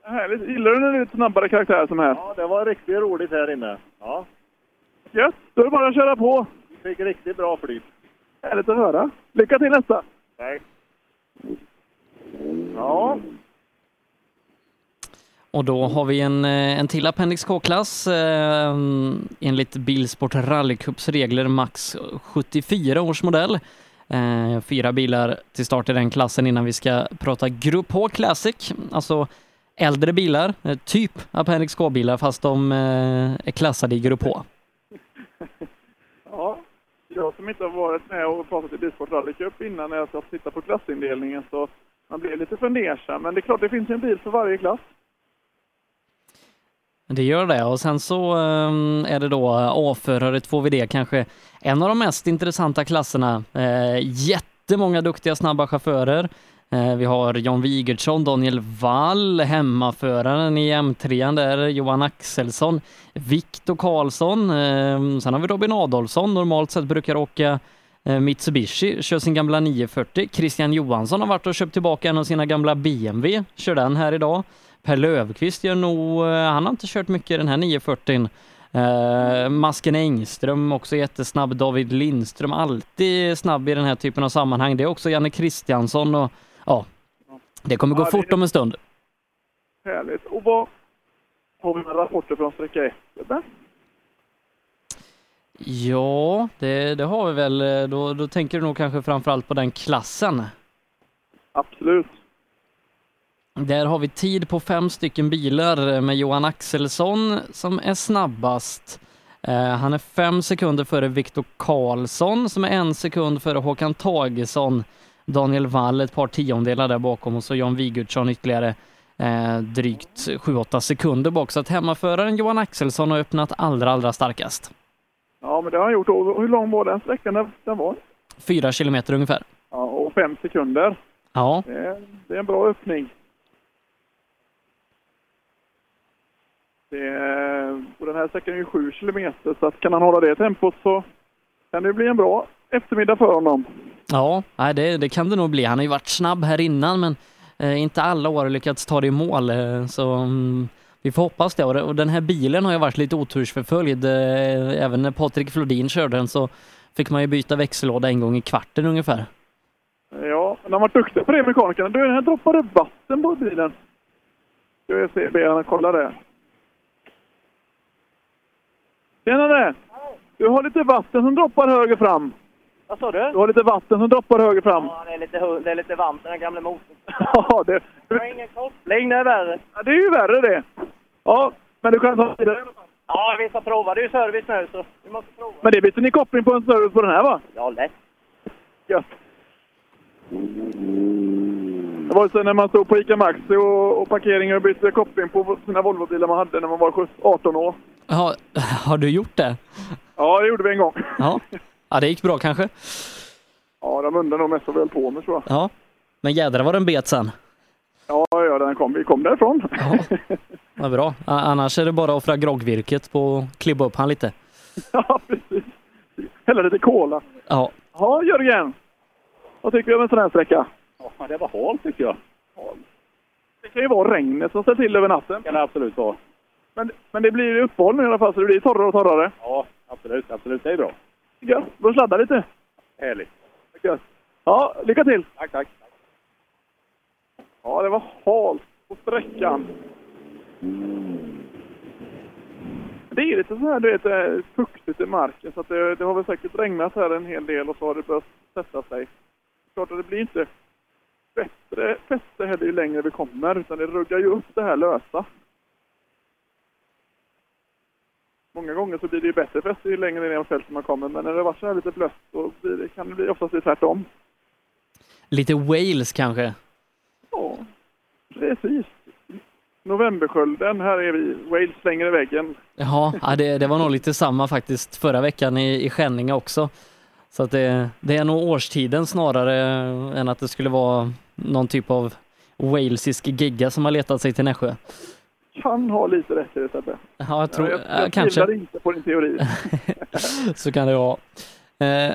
Härligt. Gillar du när det är lite snabbare karaktär som här? Ja, det var riktigt roligt här inne. Ja, Gött! Då är det bara att köra på. fick riktigt bra flyt. Härligt att höra. Lycka till nästa! Tack. Ja, och då har vi en, eh, en till Appendix K-klass eh, enligt Bilsport Rallycups regler max 74 års modell. Eh, fyra bilar till start i den klassen innan vi ska prata Grupp H Classic, alltså äldre bilar, eh, typ Appendix K-bilar fast de eh, är klassade i Grupp H. Ja, jag som inte har varit med och pratat i Bilsport Rallycup innan när jag satt och tittade på klassindelningen så man blir lite fundersam. Men det är klart, det finns en bil för varje klass. Det gör det och sen så ehm, är det då eh, A-förare 2VD kanske en av de mest intressanta klasserna. Eh, jättemånga duktiga snabba chaufförer. Eh, vi har John Wigertsson, Daniel Wall, hemmaföraren i M3 där, Johan Axelsson, Viktor Karlsson, ehm, sen har vi Robin Adolfsson, normalt sett brukar åka Mitsubishi, kör sin gamla 940. Christian Johansson har varit och köpt tillbaka en av sina gamla BMW, kör den här idag. Per Lövqvist gör nog, eh, han har inte kört mycket den här 940. Uh, Masken Engström också jättesnabb, David Lindström alltid snabb i den här typen av sammanhang. Det är också Janne Kristiansson och ja, det kommer gå Ja, fort om en stund. Härligt. Och vad har vi med rapporter från sträcka 1? eller? Ja, det, det har vi väl. Då, då tänker du nog kanske framförallt på den klassen. Absolut. Där har vi tid på fem stycken bilar med Johan Axelsson som är snabbast. Eh, han är fem sekunder före Viktor Karlsson som är en sekund före Håkan Tagesson. Daniel Wall ett par tiondelar där bakom och så Jan Wigertsson ytterligare eh, drygt 7-8 sekunder bak. Så att hemmaföraren Johan Axelsson har öppnat allra, allra starkast. Ja, men det har han gjort. Och hur lång var den sträckan? Den var? Fyra kilometer ungefär. Ja, och fem sekunder. Ja, Det är, det är en bra öppning. Det och den här sträckan är ju 7 kilometer, så att kan han hålla det tempot så kan det bli en bra eftermiddag för honom. ja det, det kan det nog bli. Han har ju varit snabb här innan men eh, inte alla år lyckats ta det i mål. Eh, så mm, vi får hoppas det. Och, den här bilen har ju varit lite otursförföljd. Eh, även när Patrik Flodin körde den så fick man ju byta växellåda en gång i kvarten ungefär. Ja, de har varit duktiga på det, mekanikerna. Du, här droppade vatten på bilen. Ska vi se, be honom kolla det. Tjenare! Du har lite vatten som droppar höger fram. Vad sa du? Du har lite vatten som droppar höger fram. Ja, det är lite, det är lite varmt den gamla motorn. Ja, det, Jag har ingen koppling, det är värre. ja, det är ju värre det. Ja, men du kan ta vidare. Ja, vi ska prova. Det är ju service nu så vi måste prova. Men det byter ni koppling på en service på den här va? Ja, lätt. Gött. Det var ju så när man stod på ICA Maxi och, och parkeringen och bytte koppling på sina Volvobilar man hade när man var 17 18 år. Ja, har du gjort det? Ja, det gjorde vi en gång. Ja, ja det gick bra kanske. Ja, de undrar nog mest höll på med tror jag. Ja, men jädrar vad den bet sen. Ja, ja, den kom, vi kom därifrån. Vad bra. Annars är det bara att offra groggvirket på att klibba upp han lite. ja, precis. Hälla lite cola. Ja, Ja, Jörgen. Vad tycker du om en sån här sträcka? Ja, det var halt tycker jag. Det kan ju vara regnet som ställer till över natten. kan det absolut vara. Men, men det blir uppehåll nu i alla fall, så det blir torrare och torrare. Ja, absolut. Absolut, det är bra. Gött. Får sladda lite. Härligt. Gött. Ja, lycka till! Tack, tack. Ja, det var halt på sträckan. Det är lite så här, du vet, fuktigt i marken så att det, det har väl säkert regnat här en hel del och så har det börjat sätta sig. Klart att det blir inte bättre fäste heller ju längre vi kommer utan det ruggar ju upp det här lösa. Många gånger så blir det ju bättre fäste ju längre ner fältet man kommer men när det var så här lite blött så det, kan det bli oftast bli tvärtom. lite Wales kanske. Ja, precis. Novemberskölden, här är vi. Wales slänger i väggen. Ja, ja, det, det var nog lite samma faktiskt förra veckan i, i Skänninge också. Så att det, det är nog årstiden snarare än att det skulle vara någon typ av walesisk gigga som har letat sig till Nässjö. Kan ha lite rätt i det Sebbe. Ja, jag tror, jag, ja, jag kanske. inte på din teori. Så kan det vara. Eh,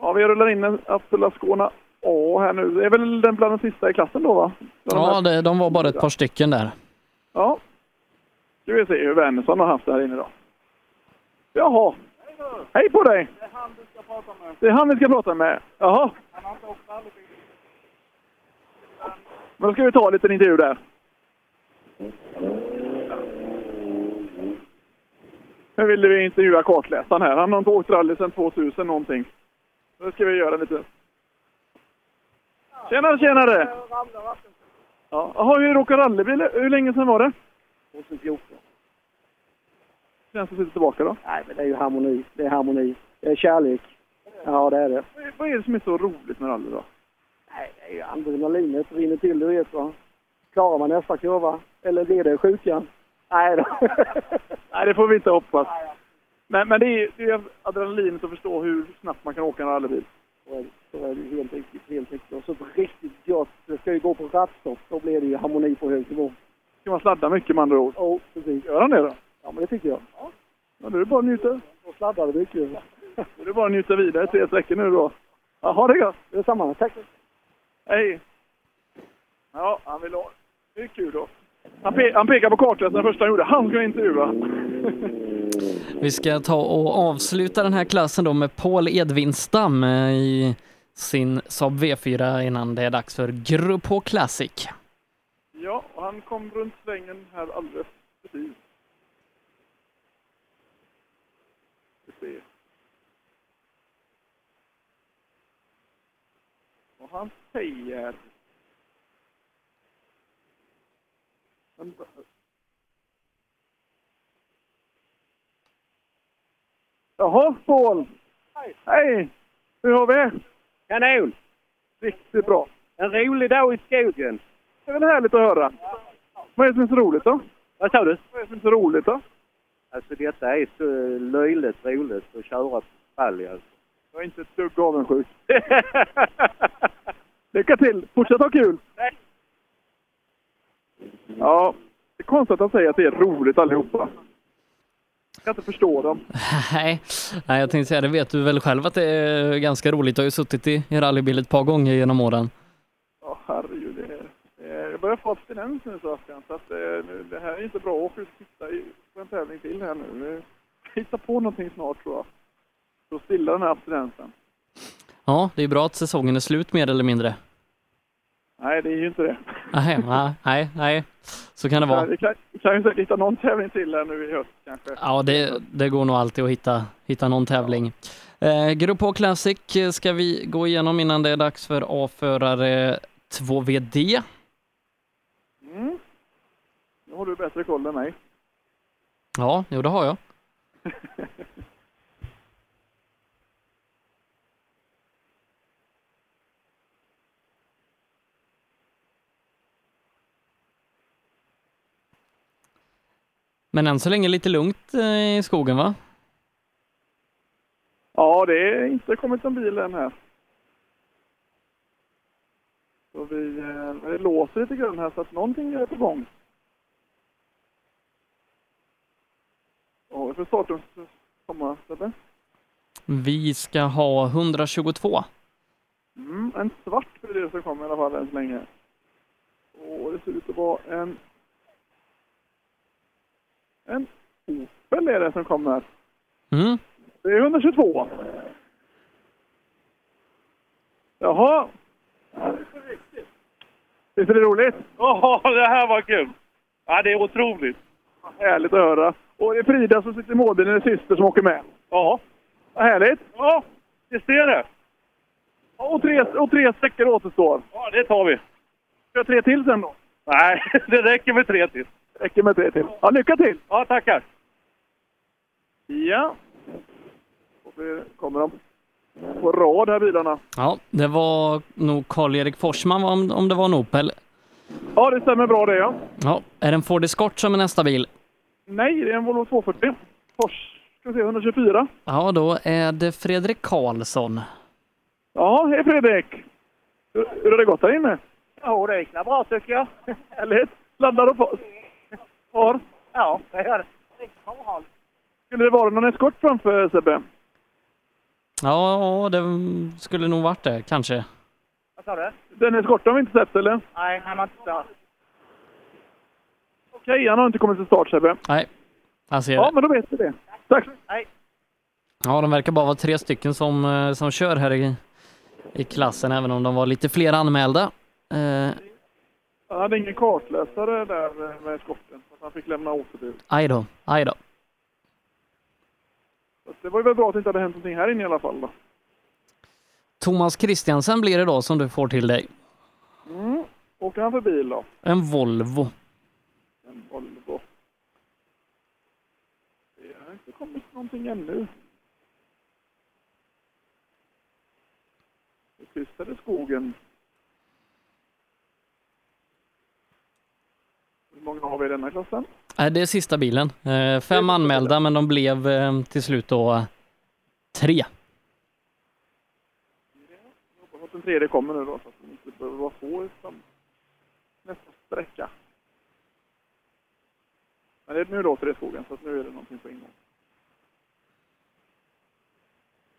Ja, vi rullar in en Abdullah Skåne A här nu. Det är väl den bland de sista i klassen då va? Bland de ja, här- det, de var bara ett par stycken där. Ja. Ska vi se hur Wernersson har haft det här inne då. Jaha. Hej på dig! Det är han vi ska prata med. Jaha. Men då ska vi ta en liten intervju där. Nu ville vi intervjua kartläsaren här. Han har inte åkt rally sedan 2000 någonting. Nu ska vi göra lite... Tjenare, tjenare! Ja, Jaha, hur åker rallybil? Hur länge sedan var det? 2014. Känns det sitter tillbaka då? Nej, men det är ju harmoni. Det är harmoni. Det är kärlek. Ja, det är det. Vad är det som är så roligt med rally då? Nej, det är ju adrenalinet rinner till, du vet va. Klarar man nästa kurva? Eller blir det sjukan? Nej då. Nej, det får vi inte hoppas. Men, men det är det är adrenalinet att förstå hur snabbt man kan åka en rallybil. Så är det- Så är det helt riktigt, helt riktigt. Och så riktigt gott, det ska ju gå på rattstopp, då blir det ju harmoni på hög nivå. Ska man sladda mycket med andra ord? Ja, precis. Gör han det då? Ja, men det tycker jag. Ja, Ja, då är det bara att njuta. då sladdar det mycket. Då är det bara att njuta vidare tre sträckor nu då. Det är gott. Det är samma. Tack. Hej! Ja, han vill ha... Det är kul då. Han, pe han pekar på kartan den första han gjorde. Han ska intervjua. Vi ska ta och avsluta den här klassen då med Paul Edvinstam eh, i sin Saab V4 innan det är dags för Grupp H Classic. Ja, och han kom runt svängen här alldeles precis. Och han säger... Vänta. Jaha, Paul. Hej. Hej! Hur har vi det? Kanon! Riktigt bra. En rolig dag i skogen. Det är väl härligt att höra. Vad är det som är så roligt då? Vad sa du? Vad är det som är så roligt då? Alltså detta är så löjligt roligt att köra rally alltså. Jag är inte ett dugg avundsjuk. Lycka till! Fortsätt ha kul! Ja, det är konstigt att de säger att det är roligt allihopa. Jag kan inte förstå dem. Nej, nej, jag tänkte säga det vet du väl själv att det är ganska roligt. Du har ju suttit i, rallybil ett par gånger genom åren. Ja, herregud. Det, är- jag börjar få abstinens nu Sebastian, så att det, nu- det här är inte bra att sitta i, på en tävling till här nu. Hitta på någonting snart tror jag. Att stilla den här abstinensen. Ja, det är bra att säsongen är slut mer eller mindre. Nej, det är ju inte det. Nej, nej, nej, så kan det vara. Vi kan, vi kan ju säkert hitta någon tävling till här nu i höst kanske. Ja, det, det går nog alltid att hitta, hitta någon tävling. Eh, Grupp H Classic eh, ska vi gå igenom innan det är dags för A-förare 2VD. Mm. Nu har du bättre koll än mig. Ja, jo det har jag. Men än så länge lite lugnt eh, i skogen va? Ja, det är inte kommit en bil än här. Så vi, eh, det låser lite grann här så att någonting är på gång. Ja, vi får starta komma, Sebbe. Vi ska ha 122. Mm, en svart blir det som kommer i alla fall än så länge. Och det ser ut att vara en... En Opel är det som kommer. Mm. Det är 122. Jaha. Visst är det roligt? Ja, det här var kul! Ja, det är otroligt. Härligt att höra. Och det är Frida som sitter i målbilen, en syster som åker med. Ja. Vad härligt. Ja, visst är det. Och tre, och tre sträckor återstår. Ja, det tar vi. Ska jag tre till sen då? Nej, det räcker med tre till. Räcker med tre till. Ja, lycka till! Ja, tackar. Ja. Och det kommer de på rad här bilarna. Ja, det var nog Karl-Erik Forsman om, om det var en Opel. Ja, det stämmer bra det ja. Ja, är det en Ford Escort som är nästa bil? Nej, det är en Volvo 240. Fors, ska vi se, 124. Ja, då är det Fredrik Karlsson. Ja, hej Fredrik! Hur, hur har det gått där inne? Jo, det gick bra tycker jag. Härligt! Laddar och far. far. Ja, det gör det. Skulle det vara någon eskort framför Sebbe? Ja, det skulle nog varit det, kanske. Vad sa du? Den eskorten har vi inte sett eller? Nej, han har inte stört. Okej, han har inte kommit till start Sebbe. Nej, jag ser Ja, det. men då vet vi det. Tack! Nej. Ja, de verkar bara vara tre stycken som, eh, som kör här i, i klassen, även om de var lite fler anmälda. Eh, Han hade ingen kartläsare där eh, med att han fick lämna återbud. aj då, aj då. Det var ju väl bra att det inte hade hänt någonting här inne i alla fall då. Thomas Kristiansen blir det då som du får till dig. Mm. Åker han för bil då? En Volvo. En Volvo. Det har inte kommit någonting ännu. Det är tyst här i skogen. Hur många har vi i denna klassen? Det är sista bilen. Eh, fem anmälda, men de blev eh, till slut då tre. Jag hoppas att den tredje kommer nu då, så att det inte behöver vara sam- nästa sträcka. Men det, nu låter det i skogen, så att nu är det någonting på ingång.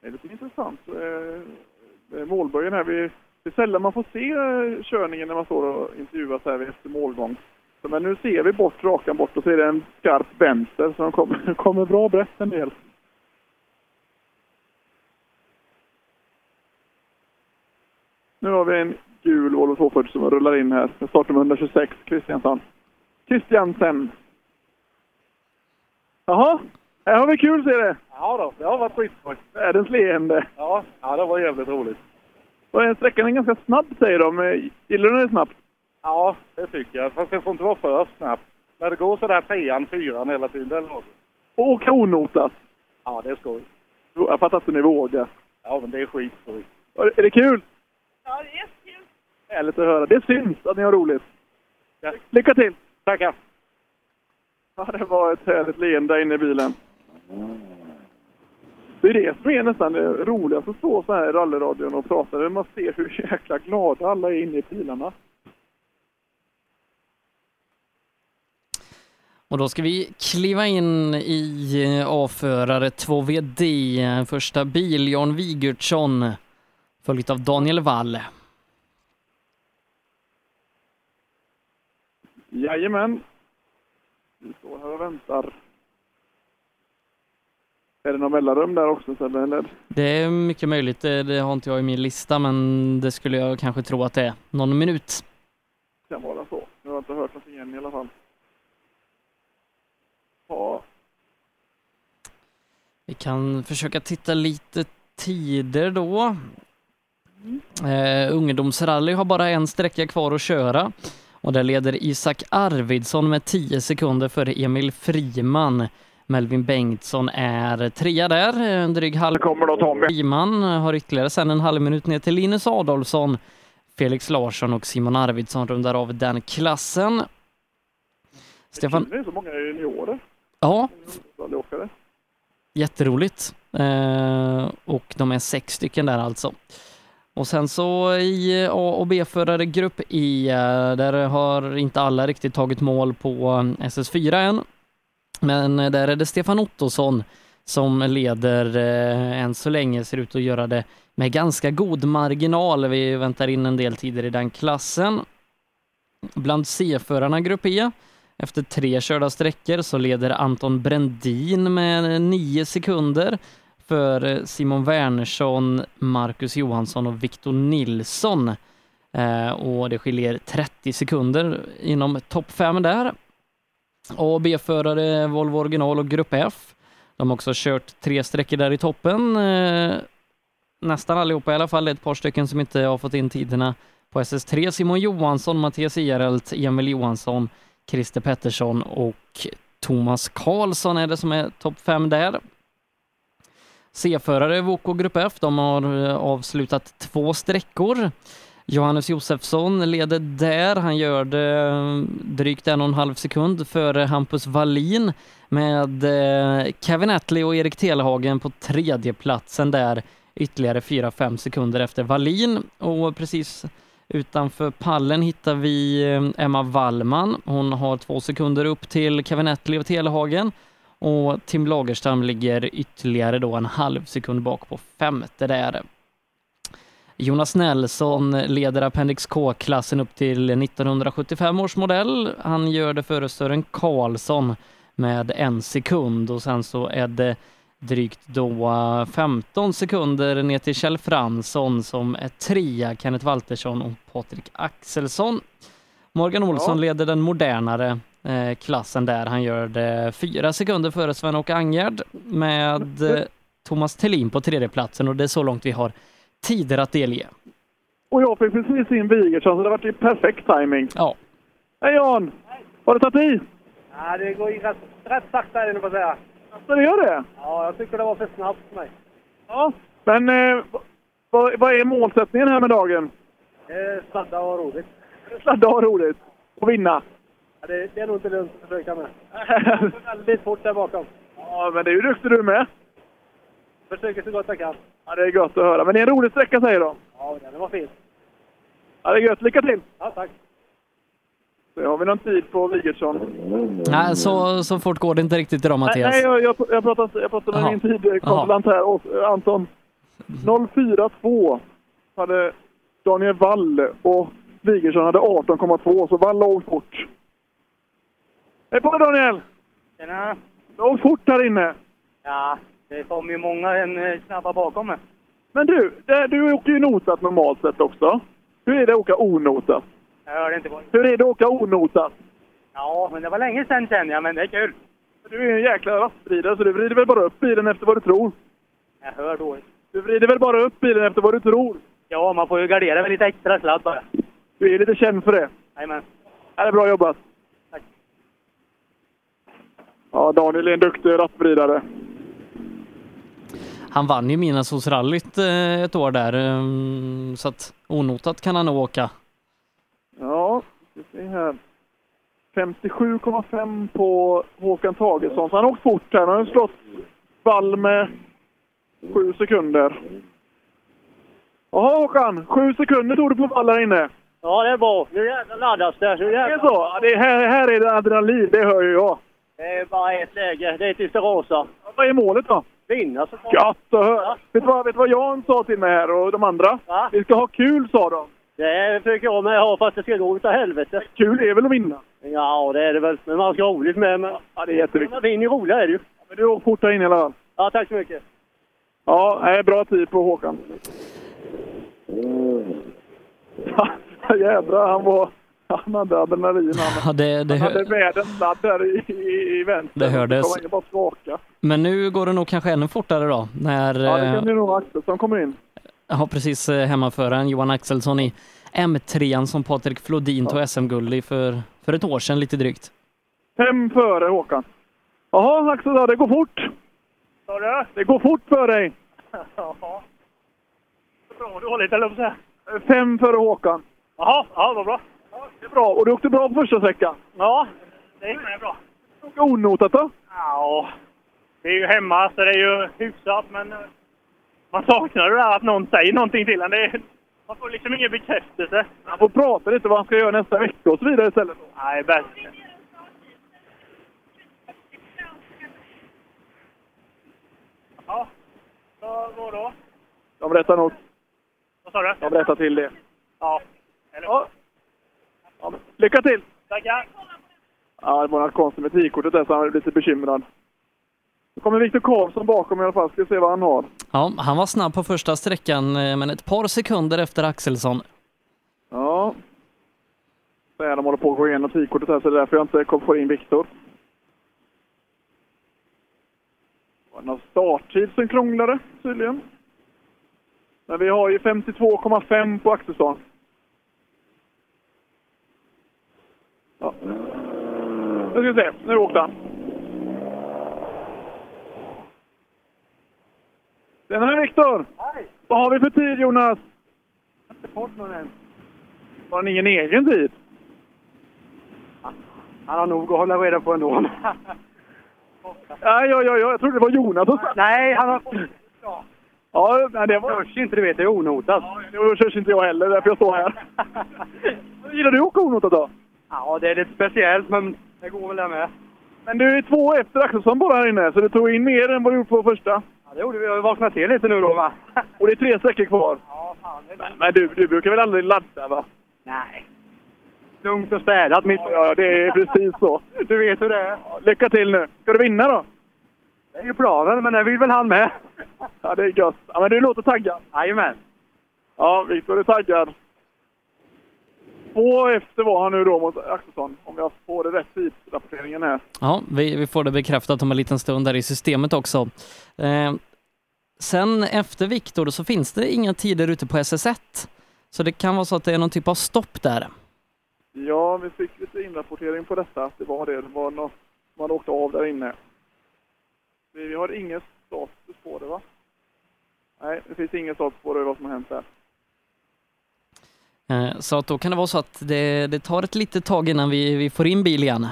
Det är lite intressant. Eh, målböjen här. Vi, det är sällan man får se körningen när man står och intervjuas här efter målgång. Så, men nu ser vi bort, rakan bort och så är det en skarp vänster så de kommer, kommer bra brett en del. Nu har vi en gul Volvo 240 som rullar in här. med Startnummer 126, Kristiansson. Kristiansen. Jaha, här har vi kul ser det. Ja då, det har varit skitskoj. Världens leende. Ja, ja, det var jävligt roligt. Och sträckan är ganska snabb säger de. Gillar du när det är snabbt? Ja, det tycker jag. Fast det får inte vara för snabbt. När det går sådär trean, fyran hela tiden, det är lagom. Och åka onotat. Ja, det är skoj. Jag fattar att ni vågar. Ja, men det är skitskoj. Är det kul? Ja, det är jättekul. Härligt att höra. Det syns att ni har roligt. Lycka till! Tackar! Ja, det var ett härligt leende inne i bilen. Det är det som är nästan det roligaste att stå så här i rallyradion och prata. Man ser hur jäkla glada alla är inne i bilarna. Och då ska vi kliva in i eh, avförare 2VD. Första bil, Jan Wigertsson, följt av Daniel Wall. Jajamän. Vi står här och väntar. Är det någon mellanrum där också? så Eller? Det är mycket möjligt, det, det har inte jag i min lista, men det skulle jag kanske tro att det är någon minut. kan vara så. Jag har inte hört någonting än i alla fall. Ja, Vi kan försöka titta lite tider då. Eh, ungdomsrally har bara en sträcka kvar att köra och där leder Isak Arvidsson med 10 sekunder före Emil Friman. Melvin Bengtsson är trea där, en dryg halv. kommer då Tommy. Friman har ytterligare sen en halv minut ner till Linus Adolfsson. Felix Larsson och Simon Arvidsson rundar av den klassen. Stefan, det är så många juniorer. Ja. Jätteroligt. Eh, och de är sex stycken där alltså. Och sen så i A och B-förare grupp E, eh, där har inte alla riktigt tagit mål på eh, SS4 än. Men eh, där är det Stefan Ottosson som leder eh, än så länge, ser ut att göra det med ganska god marginal. Vi väntar in en del tider i den klassen. Bland C-förarna grupp E efter tre körda sträckor så leder Anton Brändin med nio sekunder för Simon Wernersson, Marcus Johansson och Victor Nilsson. Eh, och det skiljer 30 sekunder inom topp fem där. A och B-förare Volvo original och Grupp F. De har också kört tre sträckor där i toppen. Eh, nästan allihopa i alla fall, ett par stycken som inte har fått in tiderna på SS3. Simon Johansson, Mattias Ehrelt, Emil Johansson, Christer Pettersson och Thomas Karlsson är det som är topp fem där. C-förare Voko Grupp F, de har eh, avslutat två sträckor. Johannes Josefsson leder där. Han gör det eh, drygt en och en halv sekund före Hampus Wallin med eh, Kevin Attlee och Erik Telehagen på tredje platsen där ytterligare 4-5 sekunder efter Wallin och precis utanför pallen hittar vi eh, Emma Wallman. Hon har två sekunder upp till Kevin Attlee och Telehagen och Tim Lagerstam ligger ytterligare då en halv sekund bak på femte där. Jonas Nelson leder Appendix K-klassen upp till 1975 års modell. Han gör det före Sören Karlsson med en sekund och sen så är det drygt då 15 sekunder ner till Kjell Fransson som är trea, Kenneth Waltersson och Patrik Axelsson. Morgan Olsson leder den modernare eh, klassen där. Han gör det fyra sekunder före Sven-Åke Angerd med eh, Thomas Thelin på tredjeplatsen och det är så långt vi har tider att delge. Och jag fick precis in Wigertsson så det var ju perfekt timing. Ja. Hej Jan! Har du tagit i? Ja, det går ju rätt, rätt sakta det nu på att säga. Så det gör det? Ja, jag tycker det var för snabbt för mig. Ja. Men eh, vad, vad är målsättningen här med dagen? Eh, sladda och roligt. Sladda och roligt. Och vinna. Ja, det, det är nog inte lönt att försöka med. Väldigt fort där bakom. Ja, men det är ju duktig du med. Försöker så gott jag kan. Ja, det är gott att höra. Men det är en rolig sträcka säger de. Ja, den var fin. Ja, det är gött. Lycka till! Ja, tack. Så har vi någon tid på Wigertsson? Nej, så, så fort går det inte riktigt idag Mattias. Nej, jag, jag, jag pratar, jag pratar med Jaha. min tidkontrollant här, och, eh, Anton. 042 hade Daniel Wall och Wigertsson hade 18,2 så Wall låg fort. Hej på dig Daniel! Tjena! Låg fort här inne. Ja, det kommer ju många en eh, snabba bakom mig. Men du, det, du åker ju notat normalt sett också. Hur är det att åka onotat? Jag hörde inte på Hur är det att åka onotat? Ja, men det var länge sedan känner jag, men det är kul. Du är en jäkla rattridare så du vrider väl bara upp bilen efter vad du tror? Jag hör dåligt. Du vrider väl bara upp bilen efter vad du tror? Ja, man får ju gardera med lite extra sladd bara. Du är lite känd för det. Jajamän. Ja, det är bra jobbat. Tack. Ja, Daniel är en duktig rattvridare. Han vann ju Midnattssolsrallyt eh, ett år där, eh, så att onotat kan han nog åka. Ska se här. 57,5 på Håkan Tagesson. Så han har åkt fort här. Han har slått vall med sju sekunder. Jaha Håkan, sju sekunder tog du på vall här inne. Ja, det är bra. Nu jävlar laddas det. Nu Det är jävlar. så? Det är, här, här är det adrenalin, det hör ju jag. Det är bara ett läge. Det är tills det rasar. Vad är målet då? Vinna så Gött att höra! Vet du vad Jan sa till mig här och de andra? Va? Vi ska ha kul sa de. Det försöker jag med ha fast det ska gå utav helvete. Kul är väl att vinna? Ja, det är det väl. Men man ska ha roligt med. Men... Ja, det är jätteviktigt. Man vinner ju roligare är det ju. Men du åker fort inne i alla fall. Ja, tack så mycket. Ja, nej, bra tid på Håkan. Ja, jädrar, han var... Han hade adrenalin han. Ja, det, det, Han hade hör, världens sladd där i, i, i vänster. Det hördes. Han var bara skaka. men nu går det nog kanske ännu fortare då, när Ja, det eh, kan ju nog Axelsson kommer in. Ja, precis eh, hemmaföraren Johan Axelsson i M3 som Patrik Flodin tog SM-guld i för, för ett år sedan lite drygt. Fem före Håkan. Jaha, Axel, ja, det går fort. Sa du? Det går fort för dig. Ja. Bra dåligt, eller vad. Fem före Håkan. Jaha, ja, vad bra. Det är bra. Och du åkte bra på första sträckan. Ja, det gick med bra. Onotat då? Ja, det är ju hemma så det är ju hyfsat men eh, man saknar det där att någon säger någonting till en. Det är, man får liksom ingen bekräftelse. Han får prata lite vad han ska göra nästa vecka och så vidare istället. Nej, bäst. Ja, så vad då? De berättar nog. Vad sa du? De berättar till det. Ja. Eller? Ja. Lycka till! Tackar! Ja, det var något konstigt med tidkortet där så han blev lite bekymrad. Nu kommer Viktor Karlsson bakom i alla fall. Ska se vad han har. Ja, han var snabb på första sträckan, eh, men ett par sekunder efter Axelsson. Ja. Så är de håller på att gå igenom tidkortet här så det är därför jag inte kom få in Viktor. Det var någon starttid som krånglade tydligen. Men vi har ju 52,5 på Axelsson. Ja. Nu ska vi se. Nu åkte han. Tjenare Viktor! Hej! Vad har vi för tid Jonas? Inte fått någon än. Har han ingen egen tid? Han har nog att hålla reda på ändå. Nej, ja, ja, ja, jag trodde det var Jonas som. Nej, han har... Ja, nej, det var... Törs inte, du vet. Det är onotat. Det körs inte jag heller, därför jag står här. Gillar du att åka onotat då? Ja, det är lite speciellt, men det går väl det med. Men du är två efter Axelsson bara här inne, så du tog in mer än vad du gjort på första. Det gjorde vi. Jag har vaknat till lite nu då, va? Och det är tre sträckor kvar. Ja, fan. Men, men du, du brukar väl aldrig ladda va? Nej. Lugnt och städat mitt. Ja, det är precis så. Du vet hur det är. Lycka till nu. Ska du vinna då? Det är ju planen, men det vill väl han med. Ja, det är gött. Ja, men du låter taggad. Jajamän. Ja, Viktor är taggad. Två efter var han nu då mot Axelsson, om jag får det rätt tidsrapporteringen här. Ja, vi, vi får det bekräftat om en liten stund där i systemet också. Eh, sen efter Viktor så finns det inga tider ute på SS1. Så det kan vara så att det är någon typ av stopp där. Ja, vi fick lite inrapportering på detta, att det var det. Det var något som hade åkt av där inne. Vi vi har ingen status på det, va? Nej, det finns ingen status på det, vad som har hänt där. Eh, så att då kan det vara så att det, det tar ett litet tag innan vi, vi får in bil igen.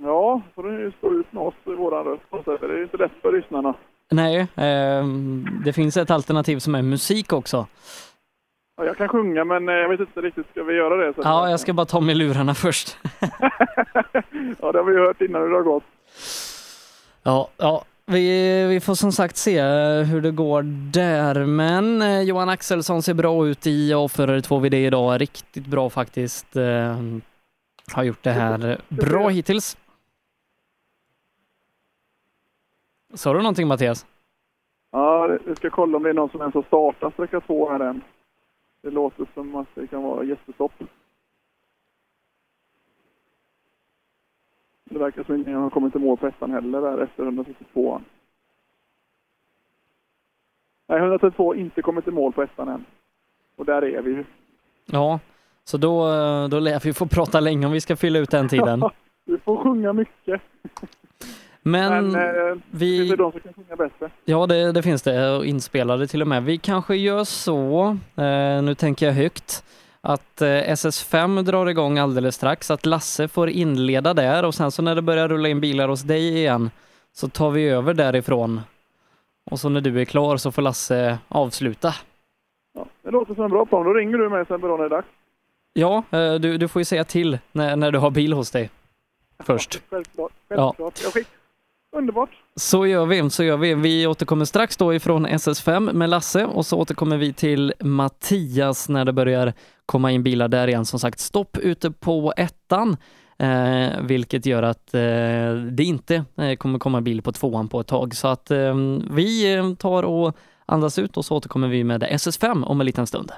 Ja, får du stå ut med oss i våran röst. Det är inte lätt för lyssnarna. Nej, eh, det finns ett alternativ som är musik också. Ja, jag kan sjunga, men eh, jag vet inte riktigt, ska vi göra det? Så Ja, jag ska bara ta med lurarna först. ja, det har vi hört innan hur det har gått. Ja, ja. Vi, vi får som sagt se eh, hur det går där, men eh, Johan Axelsson ser bra ut i A4 2VD idag. Riktigt bra faktiskt. Eh, har gjort det här bra hittills. Sa du någonting Mattias? Ja, vi ska kolla om det är någon som ens har startat sträcka två här än. Det låter som att det kan vara jättestopp. Det verkar som att ingen har kommit i mål på ettan heller där efter 132. Nej, 132 har inte kommit i mål på ettan än. Och där är vi ju. Ja, så då, då lär vi få prata länge om vi ska fylla ut den tiden. Du får sjunga mycket. Men, Men eh, vi- det finns de som kan sjunga bättre. Ja, det, det finns det inspelade till och med. Vi kanske gör så, eh, nu tänker jag högt, att eh, SS5 drar igång alldeles strax, att Lasse får inleda där och sen så när det börjar rulla in bilar hos dig igen så tar vi över därifrån. Och så när du är klar så får Lasse avsluta. Det låter som en bra plan. Då ringer du mig sen när det är dags. Ja, eh, du, du får ju säga till när, när du har bil hos dig. Först. Självklart. Ja. Självklart. Jag skick... Underbart. Så gör vi, så gör vi. Vi återkommer strax då ifrån SS5 med Lasse och så återkommer vi till Mattias när det börjar komma in bilar där igen. Som sagt, stopp ute på ettan, eh, vilket gör att eh, det inte eh, kommer komma bil på tvåan på ett tag. Så att eh, vi eh, tar och andas ut och så återkommer vi med SS5 om en liten stund.